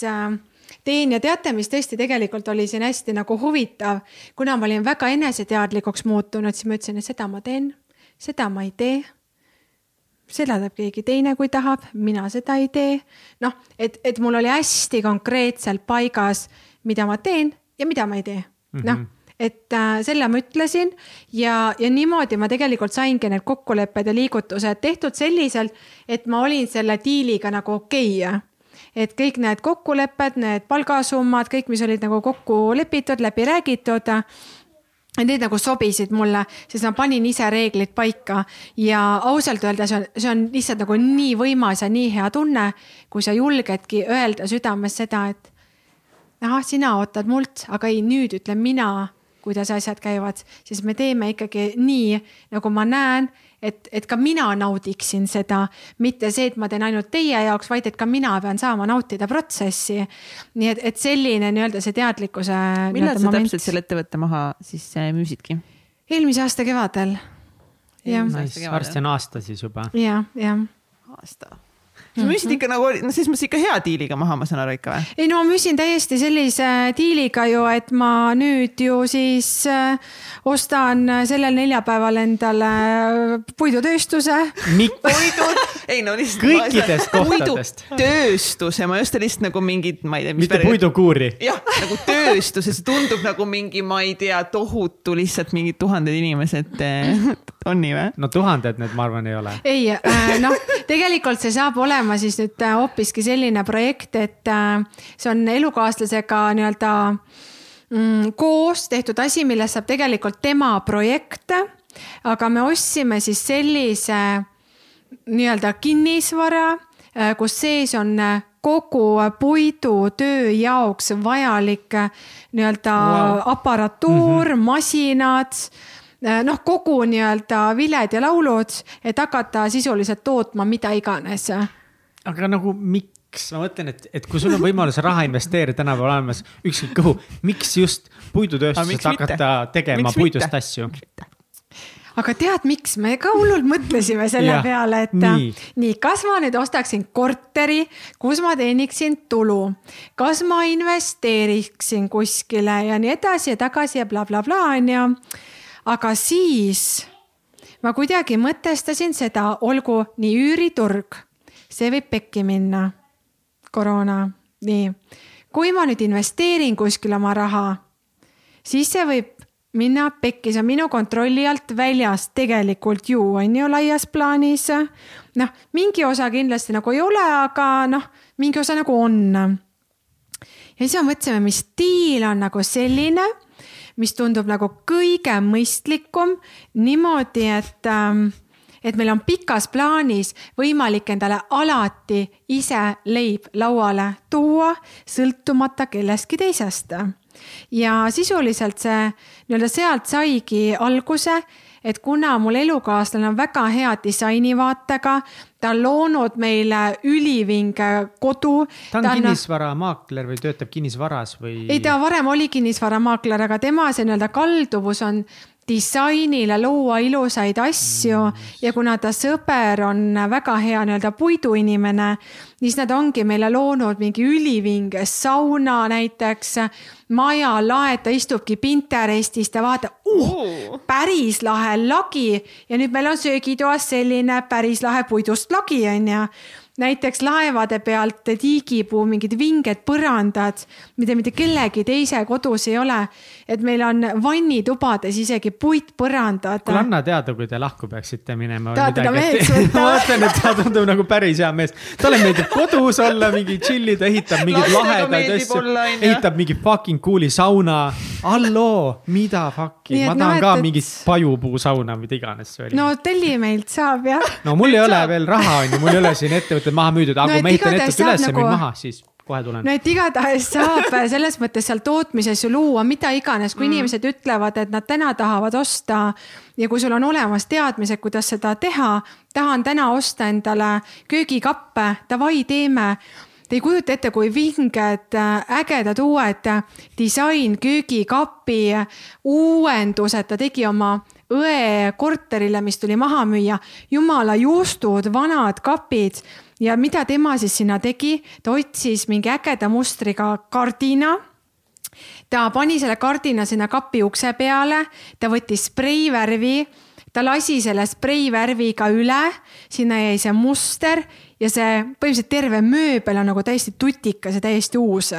teen ja teate, mis tõesti tegelikult oli siin hästi nagu huvitav, kuna ma olin väga eneseteadlikuks muutunud, siis ma ütlesin, et seda ma teen, seda ma ei tee. Seda teeb keegi teine, kui tahab, mina seda ei tee. noh, et, et mul oli hästi konkreetselt paigas, mida ma teen ja mida ma ei tee mm -hmm., noh et äh, selle ma ütlesin ja, ja niimoodi ma tegelikult saingi need kokkulepped ja liigutused tehtud selliselt, et ma olin selle diiliga nagu okei okay, et kõik need kokkulepped, need palgasummad, kõik, mis olid nagu kokku lepitud, läbi räägitud need nagu sobisid mulle, sest ma panin ise reeglid paika. Ja ausalt öeldes on, see on lihtsalt nagu nii võimas ja nii hea tunne, kui sa julgedki öelda südames seda, et ahah, sina ootad mult, aga ei, nüüd ütlen mina, kuidas asjad käivad, siis me teeme ikkagi nii, nagu ma näen et, et ka mina naudiksin seda, mitte see, et ma teen ainult teie jaoks, vaid et ka mina pean saama nautida protsessi. nii et, et selline nii-öelda see teadlikkuse. millal sa moment. täpselt selle ettevõtte maha siis äh, müüsidki? eelmise aasta kevadel. jah. varsti on aasta siis juba. jah, jah. aasta sa müüsid ikka nagu, no selles mõttes ikka hea diiliga maha, ma saan aru ikka või? ei no ma müüsin täiesti sellise diiliga ju, et ma nüüd ju siis äh, ostan sellel neljapäeval endale puidutööstuse. puidud, ei no lihtsalt. kõikidest kohtadest. tööstus ja ma just lihtsalt nagu mingid, ma ei tea. mitte puidukuuri. jah, nagu tööstus ja see tundub nagu mingi, ma ei tea, tohutu lihtsalt mingid tuhanded inimesed on nii või? no tuhanded need, ma arvan, ei ole. ei äh,, noh, tegelikult see saab olema siis nüüd äh, hoopiski selline projekt, et äh, see on elukaaslasega nii-öelda mm, koos tehtud asi, millest saab tegelikult tema projekt. aga me ostsime siis sellise nii-öelda kinnisvara, kus sees on kogu puidutöö jaoks vajalik nii-öelda wow. aparatuur mm, -hmm. masinad noh, kogu nii-öelda viled ja laulud, et hakata sisuliselt tootma mida iganes aga nagu miks, ma mõtlen, et, et kui sul on võimalus raha investeerida tänapäeval olemas ükskõik kuhu, miks just puidutööstuses hakata mitte? tegema miks puidust mitte? asju? aga tead, miks me ka hullult mõtlesime selle ja, peale, et nii. nii, kas ma nüüd ostaksin korteri, kus ma teeniksin tulu, kas ma investeeriksin kuskile ja nii edasi ja tagasi ja blablabla onju. Aga siis ma kuidagi mõtestasin seda, olgu nii üüriturg see võib pekki minna. koroona, nii. kui ma nüüd investeerin kuskile oma raha, siis see võib minna pekki, see on minu kontrolli alt väljas tegelikult ju on ju laias plaanis. noh, mingi osa kindlasti nagu ei ole, aga noh, mingi osa nagu on. ja siis me mõtlesime, mis stiil on nagu selline, mis tundub nagu kõige mõistlikum niimoodi, et ähm, et meil on pikas plaanis võimalik endale alati ise leib lauale tuua, sõltumata kellestki teisest. ja sisuliselt see nii-öelda sealt saigi alguse, et kuna mul elukaaslane on väga hea disainivaatega, ta on loonud meile ülivinge kodu. ta on ta kinnisvaramaakler või töötab kinnisvaras või? ei, ta varem oli kinnisvaramaakler, aga tema see nii-öelda kalduvus on disainile luua ilusaid asju ja kuna ta sõber on väga hea nii-öelda puiduinimene, siis nad ongi meile loonud mingi ülivinge sauna näiteks, maja lae, ta istubki Pinterestis, ta vaatab uh,, päris lahe lagi. Ja nüüd meil on söögitoas selline päris lahe puidust lagi, onju. Näiteks laevade pealt tiigipuu mingid vinged põrandad, mida mitte kellegi teise kodus ei ole. Et meil on vannitubades isegi puitpõrandad. kuule, anna teada, kui te lahku peaksite minema. tahad teda meheks võtta? ma mõtlen, et ta tundub nagu päris hea mees. talle meeldib kodus olla, mingi chill ida, ehitab mingeid lahedaid asju, ehitab mingi fucking cool'i sauna. halloo, mida fuck'i, ma tahan no, ka et... mingit pajupuusauna, mida iganes see oli. no telli meilt saab jah. no mul ei ole veel raha, on ju, mul ei ole siin ettevõtted maha müüdud, aga no, kui ma ehitan ettevõtte üles nagu... müün maha, siis kohe tulen. no et igatahes saab selles mõttes seal tootmises ju luua mida iganes, kui mm. inimesed ütlevad, et nad täna tahavad osta ja kui sul on olemas teadmised, kuidas seda teha, tahan täna osta endale köögikappe, davai, teeme Te ei kujuta ette, kui vinged, ägedad uued disain, köögikapi uuendused ta tegi oma õe korterile, mis tuli maha müüa. jumala juustud, vanad kapid ja mida tema siis sinna tegi, ta otsis mingi ägeda mustriga kardina. Ta pani selle kardina sinna kapi ukse peale, ta võttis spreivärvi. Ta lasi selle spreivärviga üle, sinna jäi see muster ja see põhimõtteliselt terve mööbel on nagu täiesti tutikas ja täiesti uus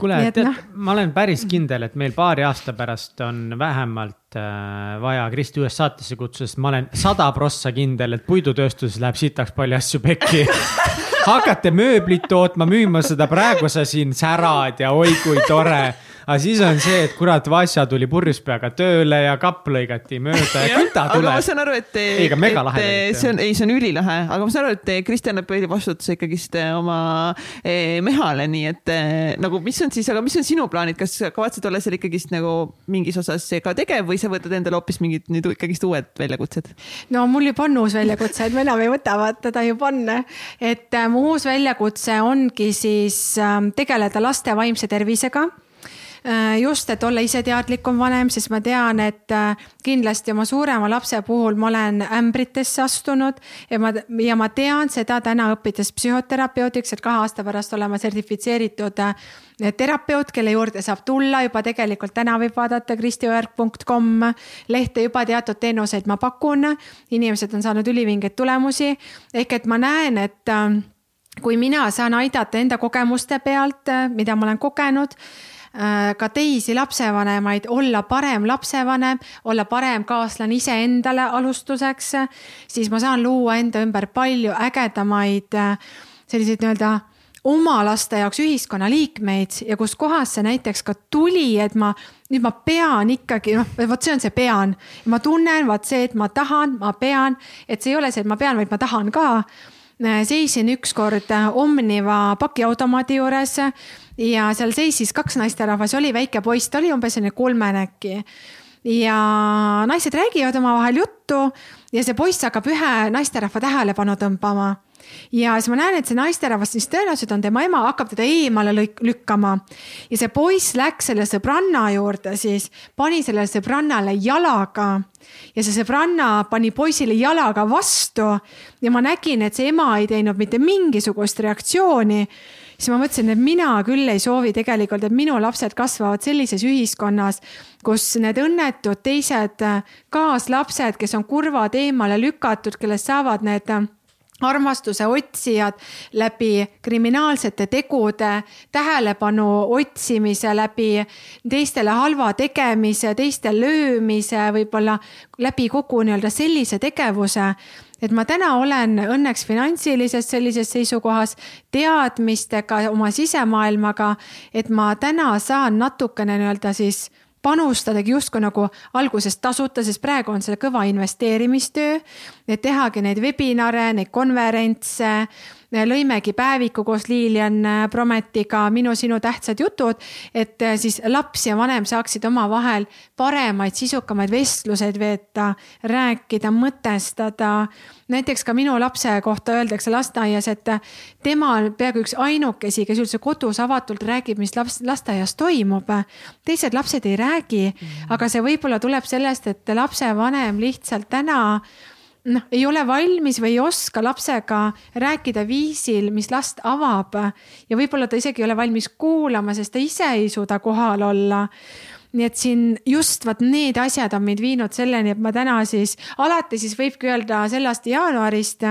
kuule, tead no., ma olen päris kindel, et meil paari aasta pärast on vähemalt äh, vaja Kristi uuesti saatesse kutsuda, sest ma olen sada prossa kindel, et puidutööstuses läheb sitaks palju asju pekki. Hakkate mööblit tootma, müüma seda, praegu sa siin särad ja oi kui tore aga siis on see, et kurat, Vasja tuli purjus peaga tööle ja kapp lõigati mööda ja küll ta tuleb. aga ma saan aru, et. ei, aga megalahe. see on, ei, see on ülilahe, aga ma saan aru, et Kristjan annab põhivastutuse ikkagist eh, oma eh, mehale, nii et eh, nagu, mis on siis, aga mis on sinu plaanid, kas kavatsed olla seal ikkagist nagu mingis osas ka tegev või sa võtad endale hoopis mingid nüüd ikkagist uued väljakutsed? no mul juba on uus väljakutse, et ma enam ei võta, vaata ta juba on. et mu uus väljakutse ongi siis ähm, tegeleda laste vaimse tervisega just, et olla ise teadlikum vanem, sest ma tean, et äh, kindlasti oma suurema lapse puhul ma olen ämbritesse astunud ja ma, ja ma tean seda täna õppides psühhoterapeudiks, et kahe aasta pärast olema sertifitseeritud äh, terapeut, kelle juurde saab tulla juba tegelikult täna võib vaadata kristiõerg.com lehte, juba teatud teenuseid ma pakun. inimesed on saanud ülivingeid tulemusi ehk et ma näen, et kui mina saan aidata enda kogemuste pealt, mida ma olen kogenud Äh, ka teisi lapsevanemaid, olla parem lapsevanem, olla parem kaaslane iseendale alustuseks, siis ma saan luua enda ümber palju ägedamaid äh, selliseid nii-öelda oma laste jaoks ühiskonnaliikmeid ja kuskohast see näiteks ka tuli, et ma nüüd ma pean ikkagi, noh, vot see on see pean. ma tunnen, vaat see, et ma tahan, ma pean, et see ei ole see, et ma pean, vaid ma tahan ka Äh, seisin ükskord äh, Omniva pakiautomaadi juures ja seal seisis kaks naisterahvas, oli väike poiss, ta oli umbes selline kolmene äkki. Ja naised räägivad omavahel juttu ja see poiss hakkab ühe naisterahva tähelepanu tõmbama ja siis ma näen, et see naisterahvas, mis tõenäoliselt on tema ema, hakkab teda eemale lükkama. ja see poiss läks selle sõbranna juurde siis, pani sellele sõbrannale jalaga. Ja see sõbranna pani poisile jalaga vastu. Ja ma nägin, et see ema ei teinud mitte mingisugust reaktsiooni. Siis ma mõtlesin, et mina küll ei soovi tegelikult, et minu lapsed kasvavad sellises ühiskonnas, kus need õnnetud teised kaaslapsed, kes on kurvad eemale lükatud, kellest saavad need armastuse otsijad läbi kriminaalsete tegude, tähelepanu otsimise, läbi teistele halva tegemise, teiste löömise, võib-olla läbi kogu nii-öelda sellise tegevuse. Et ma täna olen õnneks finantsilises sellises seisukohas, teadmistega, oma sisemaailmaga, et ma täna saan natukene nii-öelda siis panustadagi justkui nagu alguses tasuta, sest praegu on see kõva investeerimistöö. et tehagi neid webinare, neid konverentse lõimegi päeviku koos Lilian Prometiga Minu, sinu tähtsad jutud, et äh, siis laps ja vanem saaksid omavahel paremaid, sisukamaid vestluseid veeta, rääkida, mõtestada. näiteks ka minu lapse kohta öeldakse lasteaias, et tema on peaaegu üks ainukesi, kes üldse kodus avatult räägib, mis laps, lasteaias toimub. teised lapsed ei räägi, mm. aga see võib-olla tuleb sellest, et lapsevanem lihtsalt täna noh, ei ole valmis või ei oska lapsega rääkida viisil, mis last avab. ja võib-olla ta isegi ei ole valmis kuulama, sest ta ise ei suuda kohal olla nii et siin just vot need asjad on meid viinud selleni, et ma täna siis, alati siis võibki öelda selle aasta jaanuarist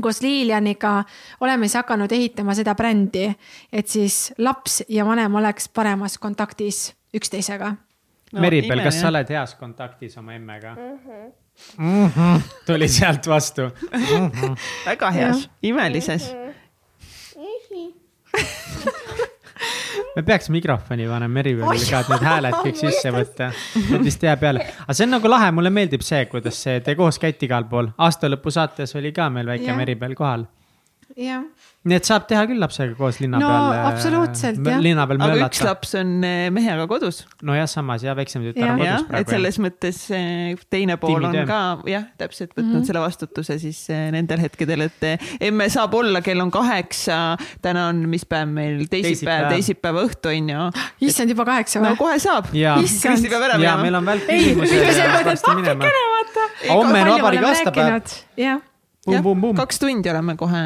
koos Lilianiga oleme siis hakanud ehitama seda brändi, et siis laps ja vanem oleks paremas kontaktis üksteisega no,. Meribel, kas sa oled heas kontaktis oma emmega mm? -hmm mm. -hmm. tuli sealt vastu mm. -hmm. väga heas, imelises me peaks mikrofoni panema Meriveelile ka, et need hääled kõik sisse võtta. Need vist jääb peale, aga see on nagu lahe, mulle meeldib see, kuidas see, te koos käite igal pool. aastalõpu saates oli ka meil väike Meribel kohal. jah nii et saab teha küll lapsega koos linna no, peal. Äh, absoluutselt jah. linna peal möllata. aga üks laps on äh, mehega kodus. nojah, samas ja väiksem tütar on kodus praegu. et selles mõttes äh, teine pool on ka jah, täpselt võtnud mm -hmm. selle vastutuse siis nendel hetkedel, et emme saab olla, kell on kaheksa, täna on, mis päev meil, teisipäev, teisipäeva õhtu on ju. issand, juba kaheksa või? no kohe saab. Kristi peab ära minema. meil on veel küsimusi. homme on vabariigi aastapäev. jah jah, kaks tundi oleme kohe,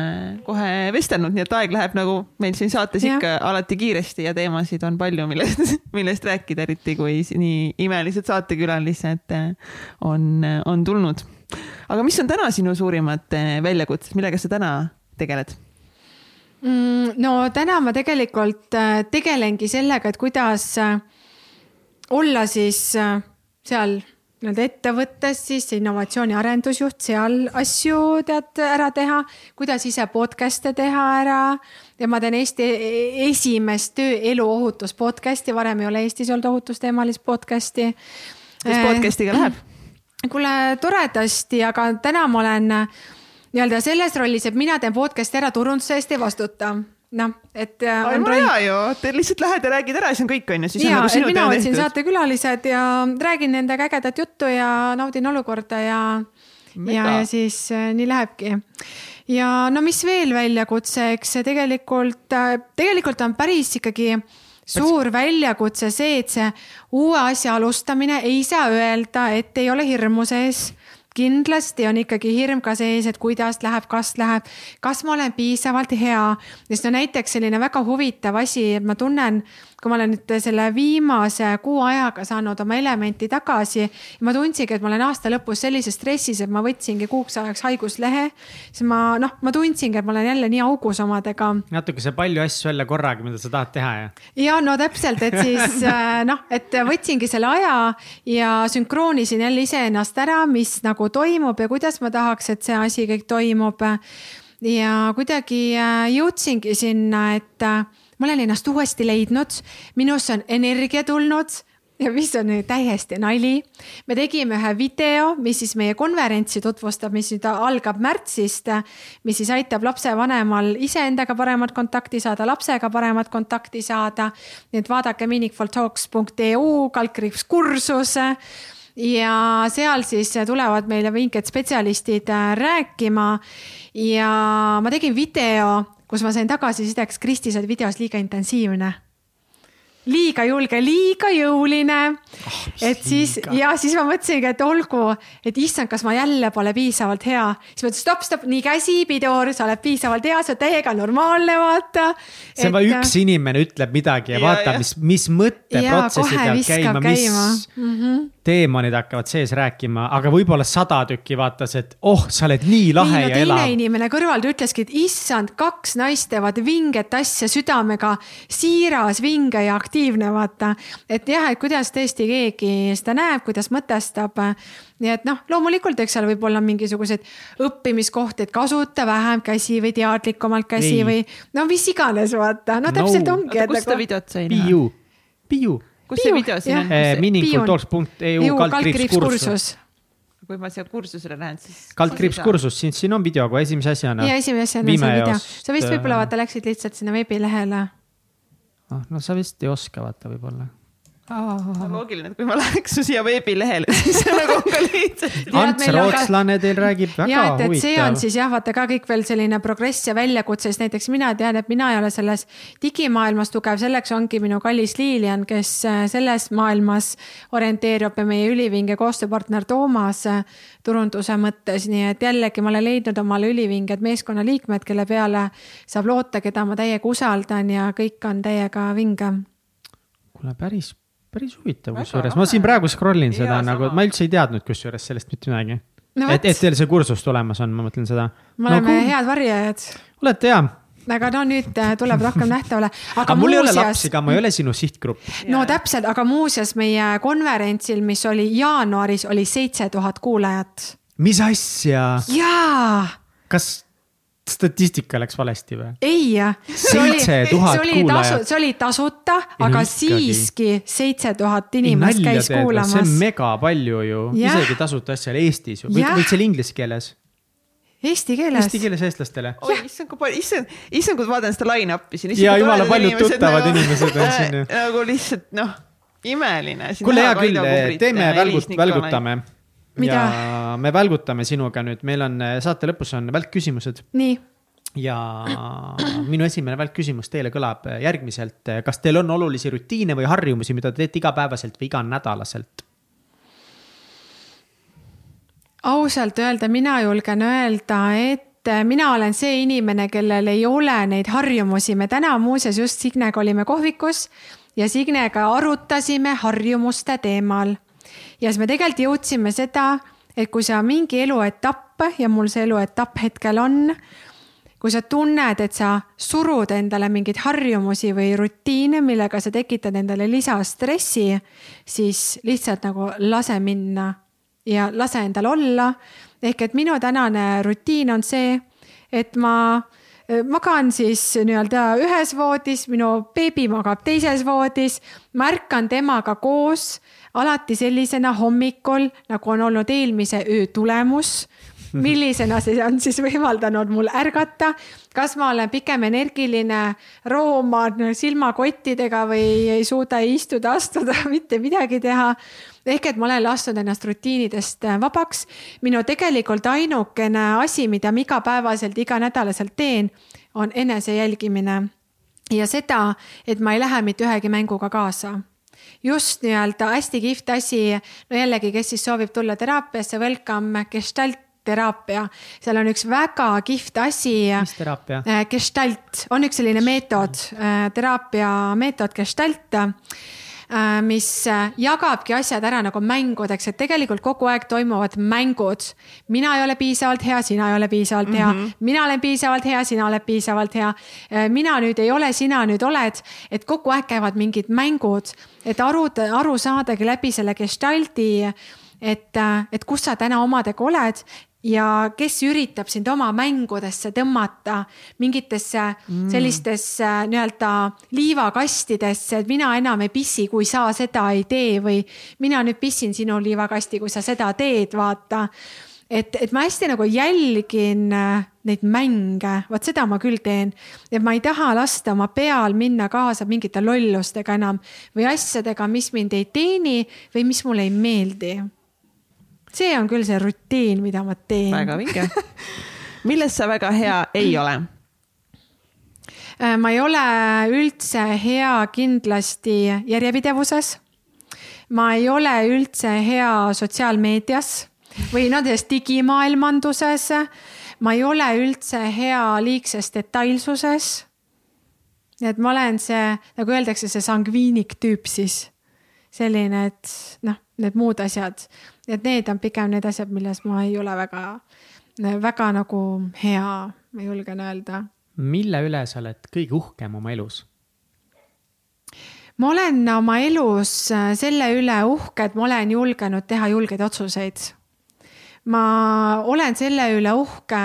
kohe vestelnud, nii et aeg läheb nagu meil siin saates ja. ikka alati kiiresti ja teemasid on palju, millest, millest rääkida, eriti kui nii imelised saatekülalised eh, on, on tulnud. aga mis on täna sinu suurimad eh, väljakutsed, millega sa täna tegeled? Mm, no täna ma tegelikult eh, tegelengi sellega, et kuidas olla siis seal nii-öelda ettevõttes siis innovatsiooni arendusjuht, seal asju tead ära teha, kuidas ise podcast'e teha ära. ja ma teen Eesti esimest tööelu ohutus podcast'i, varem ei ole Eestis olnud ohutusteemalist podcast'i. kuidas podcast'iga läheb? kuule, toredasti, aga täna ma olen nii-öelda selles rollis, et mina teen podcast'i ära, turunduse eest ei vastuta noh, et. Äh, on vaja ju, te lihtsalt lähed ja räägid ära see on kõik, on ju. ja, nagu et mina otsin saatekülalised ja räägin nendega ägedat juttu ja naudin olukorda ja, ja, ja siis äh, nii lähebki. ja no mis veel väljakutse, eks see tegelikult, äh, tegelikult on päris ikkagi suur väljakutse see, et see uue asja alustamine ei saa öelda, et ei ole hirmu sees kindlasti on ikkagi hirm ka sees, et kuidas läheb, kas läheb, kas ma olen piisavalt hea. sest no näiteks selline väga huvitav asi, et ma tunnen kui ma olen nüüd selle viimase kuu ajaga saanud oma elementi tagasi. ma tundsingi, et ma olen aasta lõpus sellises stressis, et ma võtsingi kuuks ajaks haiguslehe. siis ma noh, ma tundsingi, et ma olen jälle nii augus omadega. natukese palju asju jälle korraga, mida sa tahad teha ja. ja no täpselt, et siis äh, noh, et võtsingi selle aja ja sünkroonisin jälle iseennast ära, mis nagu toimub ja kuidas ma tahaks, et see asi kõik toimub. ja kuidagi äh, jõudsingi sinna, et äh, ma olen ennast uuesti leidnud, minusse on energia tulnud ja mis on täiesti nali. me tegime ühe video, mis siis meie konverentsi tutvustab, mis nüüd algab märtsist, mis siis aitab lapsevanemal iseendaga paremat kontakti saada, lapsega paremat kontakti saada. nii et vaadake meaningfultalks.eu kaldkriips kursus ja seal siis tulevad meile mingid spetsialistid rääkima. ja ma tegin video kus ma sain tagasisideks, Kristi, sa oled videos liiga intensiivne liiga julge, liiga jõuline oh,. et siis liiga. ja siis ma mõtlesingi, et olgu, et issand, kas ma jälle pole piisavalt hea. siis ma ütlesin stopp, stopp, nii käsi, pidur, sa oled piisavalt hea, see on täiega normaalne, vaata. see on vaid üks inimene ütleb midagi ja, ja vaata, mis, mis mõtteprotsessi peab käima, mis mm -hmm. teemonid hakkavad sees rääkima, aga võib-olla sada tükki vaatas, et oh, sa oled nii lahe nii, no, ja elav. teine inimene kõrval ütleski, et issand, kaks naist teevad vinget asja südamega, siiras, vinge ja aktiivne aktiivne, vaata. et jah, et kuidas tõesti keegi seda näeb, kuidas mõtestab. nii et noh, loomulikult, eks seal võib olla mingisuguseid õppimiskohti, et kasuta vähem käsi või teadlikumalt käsi Ei. või no mis iganes, vaata, no täpselt no. ongi. kust seda videot sai näha? Piiu, Piiu. kus see video siin on? Eh, meaningfultalks.eu kaldkriips kursus kui ma siia kursusele lähen, siis. kaldkriips kursus, siin, siin on video kohe esimese asjana. ja esimese asjana see video, sa vist võib-olla vaata läksid lihtsalt sinna veebilehele ah, no sa vist ei oska vaata võib-olla loogiline, et kui ma läheks siia veebilehele, siis see nagu on ka lihtsalt. Ants Rootslane teil räägib väga ja, et, et huvitav. see on siis jah, vaata ka kõik veel selline progress ja väljakutse, sest näiteks mina tean, et mina ei ole selles digimaailmas tugev, selleks ongi minu kallis Liilian, kes äh, selles maailmas orienteerub ja meie ülivinge koostööpartner Toomas äh, turunduse mõttes, nii et jällegi ma olen leidnud omale ülivinged meeskonnaliikmed, kelle peale saab loota, keda ma täiega usaldan ja kõik on täiega vinge. kuule, päris päris huvitav, kusjuures ma siin praegu scroll in seda ja, nagu, ma üldse ei teadnud kusjuures sellest mitte midagi no,. et, et teil see kursus tulemas on, ma mõtlen seda. me no, oleme head varjajad. olete ja aga no nüüd äh, tuleb rohkem nähtavale. aga mul muuseas... ei ole lapsi ka, ma ei ole sinu sihtgrupp. no täpselt, aga muuseas meie konverentsil, mis oli jaanuaris, oli seitse tuhat kuulajat. mis asja? jaa. kas statistika läks valesti või? ei, seitse tuhat kuulajat. see oli tasuta, aga no, siiski seitse tuhat inimest käis teed, kuulamas. see on mega palju ju, isegi tasuta asjal Eestis ju, või, või see oli inglise keeles? Eesti keeles. Eesti keeles eestlastele. oi, issand kui palju, issand, issand kui ma vaatan seda line-up'i siin. ja jumala paljud tuttavad nagu, inimesed on siin ju. nagu lihtsalt noh, imeline. kuule, hea küll, teeme välgut-, välgutame Mida? ja me välgutame sinuga nüüd, meil on eh, saate lõpus on välkküsimused. nii. ja minu esimene välkküsimus teile kõlab eh, järgmiselt. Eh, kas teil on olulisi rutiine või harjumusi, mida te teete igapäevaselt või iganädalaselt? ausalt öelda, mina julgen öelda, et mina olen see inimene, kellel ei ole neid harjumusi, me täna muuseas just Signega olime kohvikus ja Signega arutasime harjumuste teemal. Ja siis me tegelikult jõudsime seda, et kui sa mingi eluetapp ja mul see eluetapp hetkel on, kui sa tunned, et sa surud endale mingeid harjumusi või rutiine, millega sa tekitad endale lisastressi, siis lihtsalt nagu lase minna ja lase endal olla. ehk et minu tänane rutiin on see, et ma magan siis nii-öelda ühes voodis, minu beebi magab teises voodis, ma ärkan temaga koos alati sellisena hommikul, nagu on olnud eelmise öö tulemus. Millisena see on siis võimaldanud mul ärgata. kas ma olen pigem energiline, rooma silmakottidega või ei suuda istuda, astuda, mitte midagi teha ehk et ma olen lasknud ennast rutiinidest vabaks. minu tegelikult ainukene asi, mida ma igapäevaselt, iganädalaselt teen, on enese jälgimine ja seda, et ma ei lähe mitte ühegi mänguga kaasa just nii-öelda hästi kihvt asi, no jällegi, kes siis soovib tulla teraapiasse, welcome Gestalt teraapia, seal on üks väga kihvt asi. mis teraapia? Äh, gestalt on üks selline meetod, äh, teraapia meetod Gestalt äh, mis jagabki asjad ära nagu mängudeks, et tegelikult kogu aeg toimuvad mängud. mina ei ole piisavalt hea, sina ei ole piisavalt hea mm, -hmm. mina olen piisavalt hea, sina oled piisavalt hea. mina nüüd ei ole, sina nüüd oled, et kogu aeg käivad mingid mängud, et aru, aru saadagi läbi selle gestaldi et, et kus sa täna omadega oled ja kes üritab sind oma mängudesse tõmmata mingitesse mm. sellistesse nii-öelda liivakastidesse, et mina enam ei pissi, kui sa seda ei tee või mina nüüd pissin sinu liivakasti, kui sa seda teed, vaata. et, et ma hästi nagu jälgin äh, neid mänge, vot seda ma küll teen. et ma ei taha lasta oma peal minna kaasa mingite lollustega enam või asjadega, mis mind ei teeni või mis mulle ei meeldi see on küll see rutiin, mida ma teen. väga vinge. milles sa väga hea ei ole? Äh, ma ei ole üldse hea kindlasti järjepidevuses. ma ei ole üldse hea sotsiaalmeedias või noh, selles digimaailmanduses. ma ei ole üldse hea liigses detailsuses. et ma olen see, nagu öeldakse, see sangviinik tüüp siis. selline, et noh, need muud asjad et need on pigem need asjad, milles ma ei ole väga, väga nagu hea, ma julgen öelda. mille üle sa oled kõige uhkem oma elus? ma olen oma elus äh, selle üle uhke, et ma olen julgenud teha julgeid otsuseid. ma olen selle üle uhke,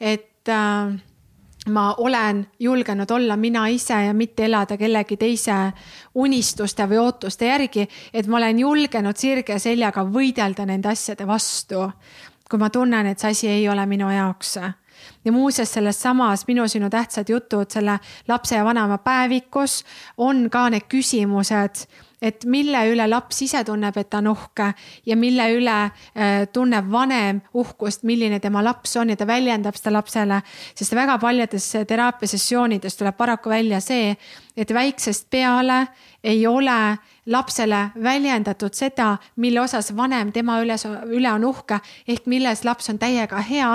et äh, ma olen julgenud olla mina ise ja mitte elada kellegi teise unistuste või ootuste järgi, et ma olen julgenud sirge seljaga võidelda nende asjade vastu. kui ma tunnen, et see asi ei ole minu jaoks. ja muuseas, selles samas Minu sinu tähtsad jutud selle lapse ja vanema päevikus on ka need küsimused et mille üle laps ise tunneb, et ta on uhke ja mille üle äh, tunneb vanem uhkust, milline tema laps on ja ta väljendab seda lapsele. sest väga paljudes teraapiasessioonides tuleb paraku välja see, et väiksest peale ei ole lapsele väljendatud seda, mille osas vanem tema üles, üle on uhke, ehk milles laps on täiega hea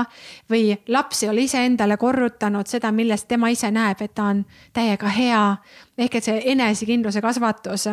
või laps ei ole iseendale korrutanud seda, milles tema ise näeb, et ta on täiega hea. ehk et see enesekindluse kasvatus.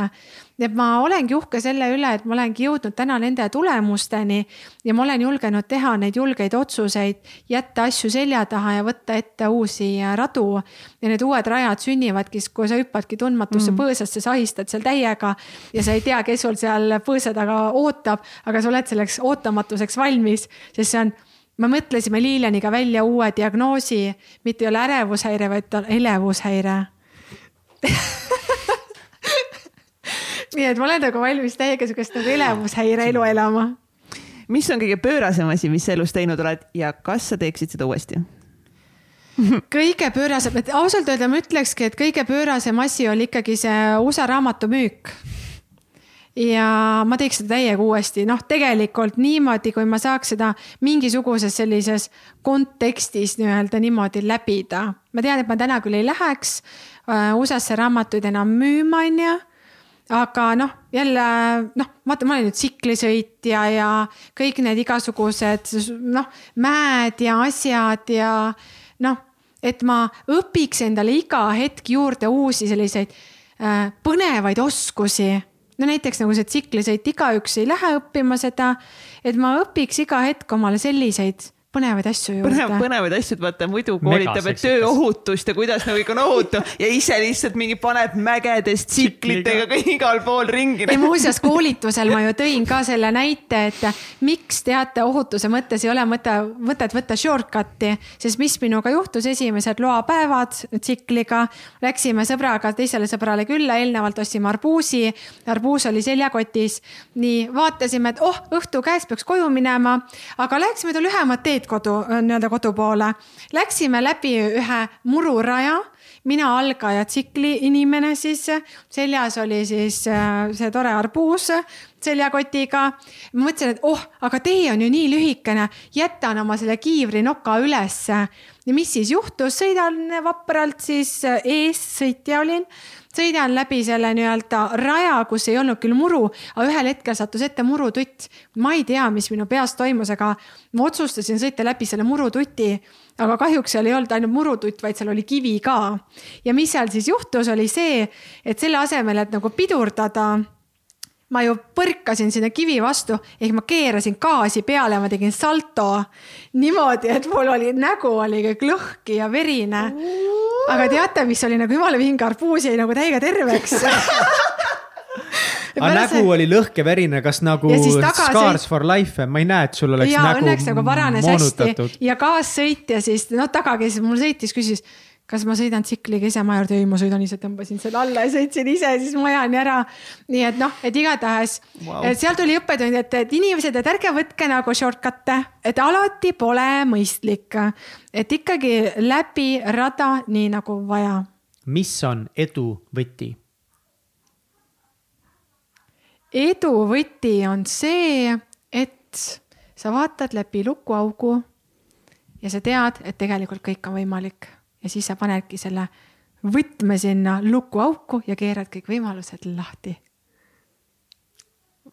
Et ma olengi uhke selle üle, et ma olengi jõudnud täna nende tulemusteni ja ma olen julgenud teha neid julgeid otsuseid, jätta asju selja taha ja võtta ette uusi radu. ja need uued rajad sünnivadki, kui sa hüppadki tundmatusse mm. põõsasse, sahistad seal täiega ja sa ei tea, kes sul seal põõsa taga ootab, aga sa oled selleks ootamatuseks valmis, sest see on me mõtlesime Liilianiga välja uue diagnoosi, mitte ei ole ärevushäire, vaid on elevushäire nii et ma olen nagu valmis täiega sihukest nagu elevushäire elu elama. mis on kõige pöörasem asi, mis sa elus teinud oled ja kas sa teeksid seda uuesti? kõige pöörasem, et ausalt öelda ma ütlekski, et kõige pöörasem asi oli ikkagi see USA raamatu müük. ja ma teeks seda täiega uuesti, noh, tegelikult niimoodi, kui ma saaks seda mingisuguses sellises kontekstis nii-öelda niimoodi läbida. ma tean, et ma täna küll ei läheks äh, USA-sse raamatuid enam müüma, onju aga noh, jälle noh, vaata, ma olen nüüd tsiklisõitja ja kõik need igasugused noh, mäed ja asjad ja noh, et ma õpiks endale iga hetk juurde uusi selliseid äh, põnevaid oskusi. No näiteks nagu see tsiklisõit, igaüks ei lähe õppima seda, et ma õpiks iga hetk omale selliseid põnevaid asju juurde. põnev, põnevaid asju, et vaata muidu koolitab, et tööohutust ja kuidas nagu kõik on ohutu ja ise lihtsalt mingi paneb mägedes tsiklitega igal pool ringi. ei muuseas, koolitusel ma ju tõin ka selle näite, et miks teate ohutuse mõttes ei ole mõte, mõtet võtta shortcut'i, sest mis minuga juhtus, esimesed loapäevad tsikliga. Läksime sõbraga teisele sõbrale külla, eelnevalt ostsime arbuusi, arbuus oli seljakotis. nii vaatasime, et oh, õhtu käes peaks koju minema, aga läheksime ta lühemat teed kodu, nii-öelda kodu poole. Läksime läbi ühe mururaja, mina algaja tsikli inimene siis, seljas oli siis äh, see tore arbuus seljakotiga. ma mõtlesin, et oh, aga tee on ju nii lühikene, jätan oma selle kiivri noka ülesse. ja mis siis juhtus, sõidan vapralt siis äh, ees, sõitja olin sõidan läbi selle nii-öelda raja, kus ei olnud küll muru, aga ühel hetkel sattus ette murututt. ma ei tea, mis minu peas toimus, aga ma otsustasin sõita läbi selle murututi. aga kahjuks seal ei olnud ainult murututt, vaid seal oli kivi ka. ja mis seal siis juhtus, oli see, et selle asemel, et nagu pidurdada ma ju põrkasin sinna kivi vastu, ehk ma keerasin gaasi peale ja ma tegin salto. niimoodi, et mul oli nägu oli kõik lõhki ja verine. Aga teate, mis oli nagu jumala vinge, arbuus jäi nagu täiega terveks. Aga nägu oli lõhkeverine, kas nagu tagasi... scars for life, ma ei näe, et sul oleks ja, nägu õnneks nagu paranes hästi. ja kaassõitja siis, noh taga käis, mul sõitis, küsis kas ma sõidan tsikliga ise maja juurde, ei, ma sõidan ise, tõmbasin selle alla ja sõitsin ise siis majani ära. nii et noh, et igatahes wow., seal tuli õppetund, et, et inimesed, et ärge võtke nagu shortcut'e, et alati pole mõistlik. et ikkagi läbi rada, nii nagu vaja. mis on edu võti? edu võti on see, et sa vaatad läbi lukuaugu ja sa tead, et tegelikult kõik on võimalik ja siis sa panedki selle võtme sinna lukuauku ja keerad kõik võimalused lahti.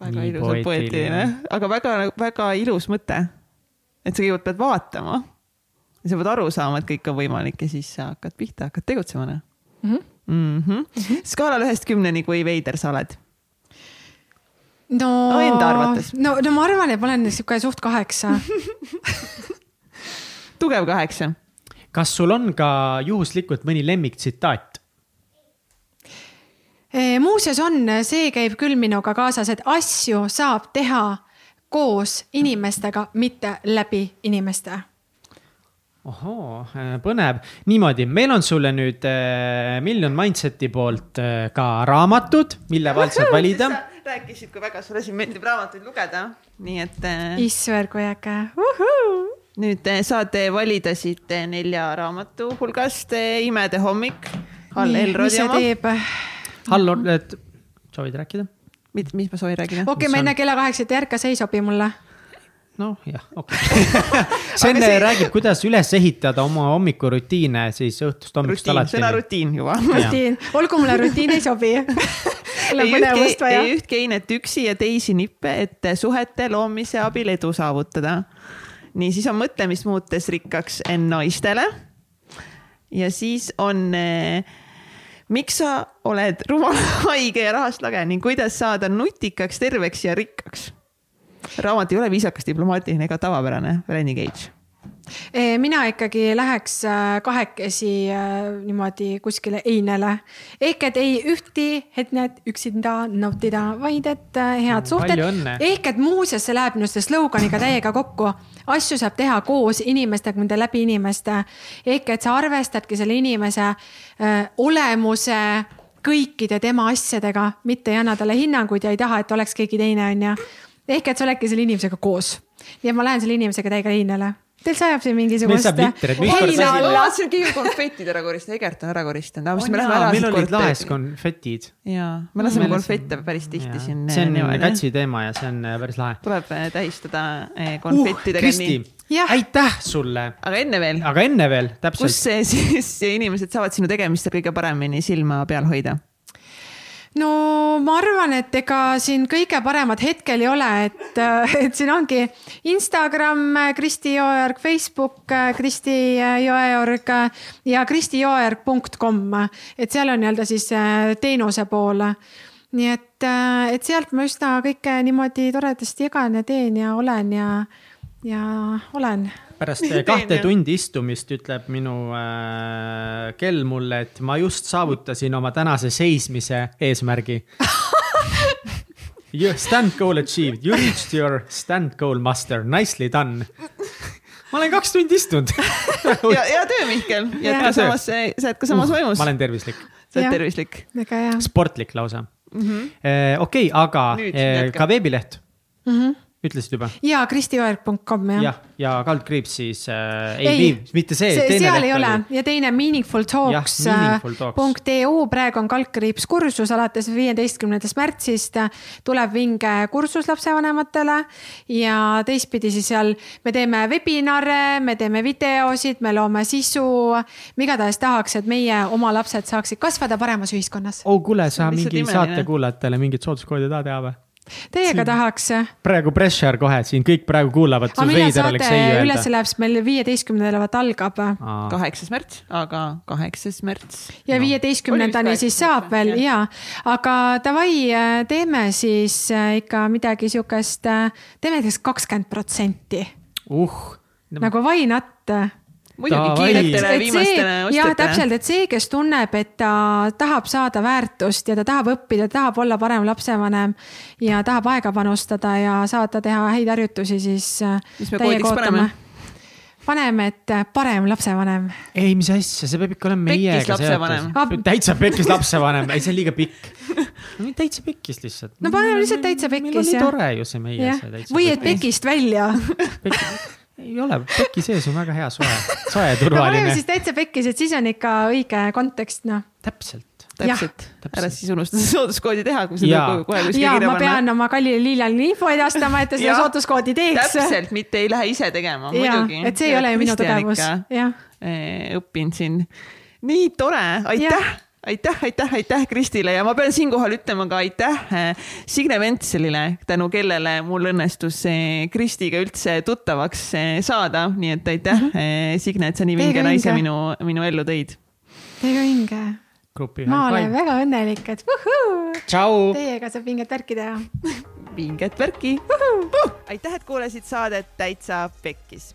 väga Nii ilus, poeetiline, aga väga-väga ilus mõte. et sa kõigepealt pead vaatama ja sa pead aru saama, et kõik on võimalik ja siis sa hakkad pihta, hakkad tegutsema mm. -hmm. Mm -hmm. Mm -hmm. skaalal ühest kümneni, kui veider sa oled? no, no enda arvates. no, no ma arvan, et ma olen sihuke suht kaheksa tugev kaheksa kas sul on ka juhuslikult mõni lemmiktsitaat? muuseas on, see käib küll minuga kaasas, et asju saab teha koos inimestega, mitte läbi inimeste ohoo, põnev. niimoodi, meil on sulle nüüd Million Mindseti poolt ka raamatud, mille vahelt saad valida. rääkisid, kui väga sulle siin meeldib raamatuid lugeda, nii et issand, kui äge nüüd eh, saate valida siit eh, nelja raamatu hulgast eh, Imede hommik. Hall Elrodi oma. Hall, et soovid rääkida? mis, mis ma soovin rääkida? okei okay,, ma enne kella kaheksat ei ärka, see ei sobi mulle noh, jah, okei okay. see enne see... räägib, kuidas üles ehitada oma hommikurutiine siis õhtust hommikust alati. on rutiin juba. rutiin, olgu mulle rutiin ei sobi on põnevust vaja. ei ühtki einet üksi ja teisi nippe, et suhete loomise abil edu saavutada nii, siis on mõtlemist muutes rikkaks naistele. ja siis on eh, miks sa oled rumal, haige ja rahast lage ning kuidas saada nutikaks, terveks ja rikkaks. raamat ei ole viisakas, diplomaatiline ega tavapärane, Renny Cage mina ikkagi läheks äh, kahekesi äh, niimoodi kuskile einele. ehk et ei ühti hetnet üksinda nautida, vaid et äh, head suhted. ehk et muuseas, see läheb minu selle sloganiga täiega kokku. asju saab teha koos inimestega, mitte läbi inimeste. ehk et sa arvestadki selle inimese olemuse kõikide tema asjadega, mitte ei anna talle hinnanguid ja ei taha, et oleks keegi teine, onju. ehk et sa oledki selle inimesega koos. nii et ma lähen selle inimesega täiega einele Teil sajab siin mingisugust. heina alla. laadsin keegi konfetid ära koristada, Egert on ära koristanud, meil olid laes konfetid. ja, me laseme konfette päris tihti siin. see on niimoodi. katsi teema ja see on äh, päris lahe. tuleb äh, tähistada äh, konfettidega uh,. Kristi, aitäh sulle. aga enne veel. aga enne veel, täpselt. kus siis inimesed saavad sinu tegemistel kõige paremini silma peal hoida? No ma arvan, et ega siin kõige paremat hetkel ei ole, et, et siin ongi Instagram Kristi Joojärg, Facebook Kristi Joojärg ja kristijoojärg.com, et seal on nii-öelda siis teenuse pool. nii et, et sealt ma üsna kõike niimoodi toredasti jagan ja teen ja olen ja, ja olen pärast kahte tundi istumist ütleb minu äh, kell mulle, et ma just saavutasin oma tänase seismise eesmärgi. Stand goal achieved, you reached your stand goal master, nicely done. Ma olen kaks tundi istunud. Ja, hea töö, Mihkel, jätka samas, sa oled ka samas uh, vaimus. ma olen tervislik. sa oled tervislik. väga hea. sportlik lausa. Mm -hmm.. okei okay,, aga Nüüd, eh, ka veebileht. Mm. -hmm ütlesid juba? ja kristijõerg.com jah. jah, ja kaldkriips siis äh, ei, ei viib, mitte see, see. seal ei ole ja teine meaningfultalks.eu, äh, praegu on kaldkriips kursus alates viieteistkümnendast märtsist. tuleb vinge kursus lapsevanematele ja teistpidi siis seal me teeme webinare, me teeme videosid, me loome sisu. me igatahes tahaks, et meie oma lapsed saaksid kasvada paremas ühiskonnas. oh kuule, sa mingi saate kuulajatele mingit sooduskoodi tahad teha või? Teiega siin, tahaks. praegu pressure kohe siin, kõik praegu kuulavad. aga millal saate üles läheb, sest meil viieteistkümnendal vaata algab. kaheksas märts, aga kaheksas märts. ja viieteistkümnendani no, siis saab veel ja, aga davai, teeme siis äh, ikka midagi sihukest, äh, teeme näiteks kakskümmend protsenti. uh. nagu why not muidugi kiiretele viimastele ostjatele. jah, täpselt, et see, kes tunneb, et ta tahab saada väärtust ja ta tahab õppida, tahab olla parem lapsevanem ja tahab aega panustada ja saada teha häid harjutusi, siis äh, täiega ootame paneme, et äh, parem lapsevanem. ei, mis asja, see peab ikka olema meiega seotud. täitsa pekkis lapsevanem, ei see on liiga pikk. täitsa pekkis lihtsalt. no paneme lihtsalt täitsa pekkis. meil on nii tore ju see meie. või et pekist välja ei ole, peki sees on väga hea soe, soe ja turvaline no,. siis täitsa pekkis, et siis on ikka õige kontekst, noh. täpselt. täpselt, ära siis unusta seda sooduskoodi teha, kui seda kohe kuskile kirja panna. ma pean oma kallile Liilale info edastama, et ta seda sooduskoodi teeks. täpselt, mitte ei lähe ise tegema, muidugi. et see ei ole ju minu tugevus, jah. õppinud siin. nii tore, aitäh aitäh, aitäh, aitäh Kristile ja ma pean siinkohal ütlema ka aitäh eh, Signe Ventselile, tänu kellele mul õnnestus Kristiga üldse tuttavaks eh, saada, nii et aitäh mm, -hmm. Signe, et sa nii vinge naise minu, minu ellu tõid. Teiega vinge. ma olen väga õnnelik, et vuhuu. Teiega saab vinget värki teha vinget värki. Aitäh, et kuulasid saadet Täitsa Pekkis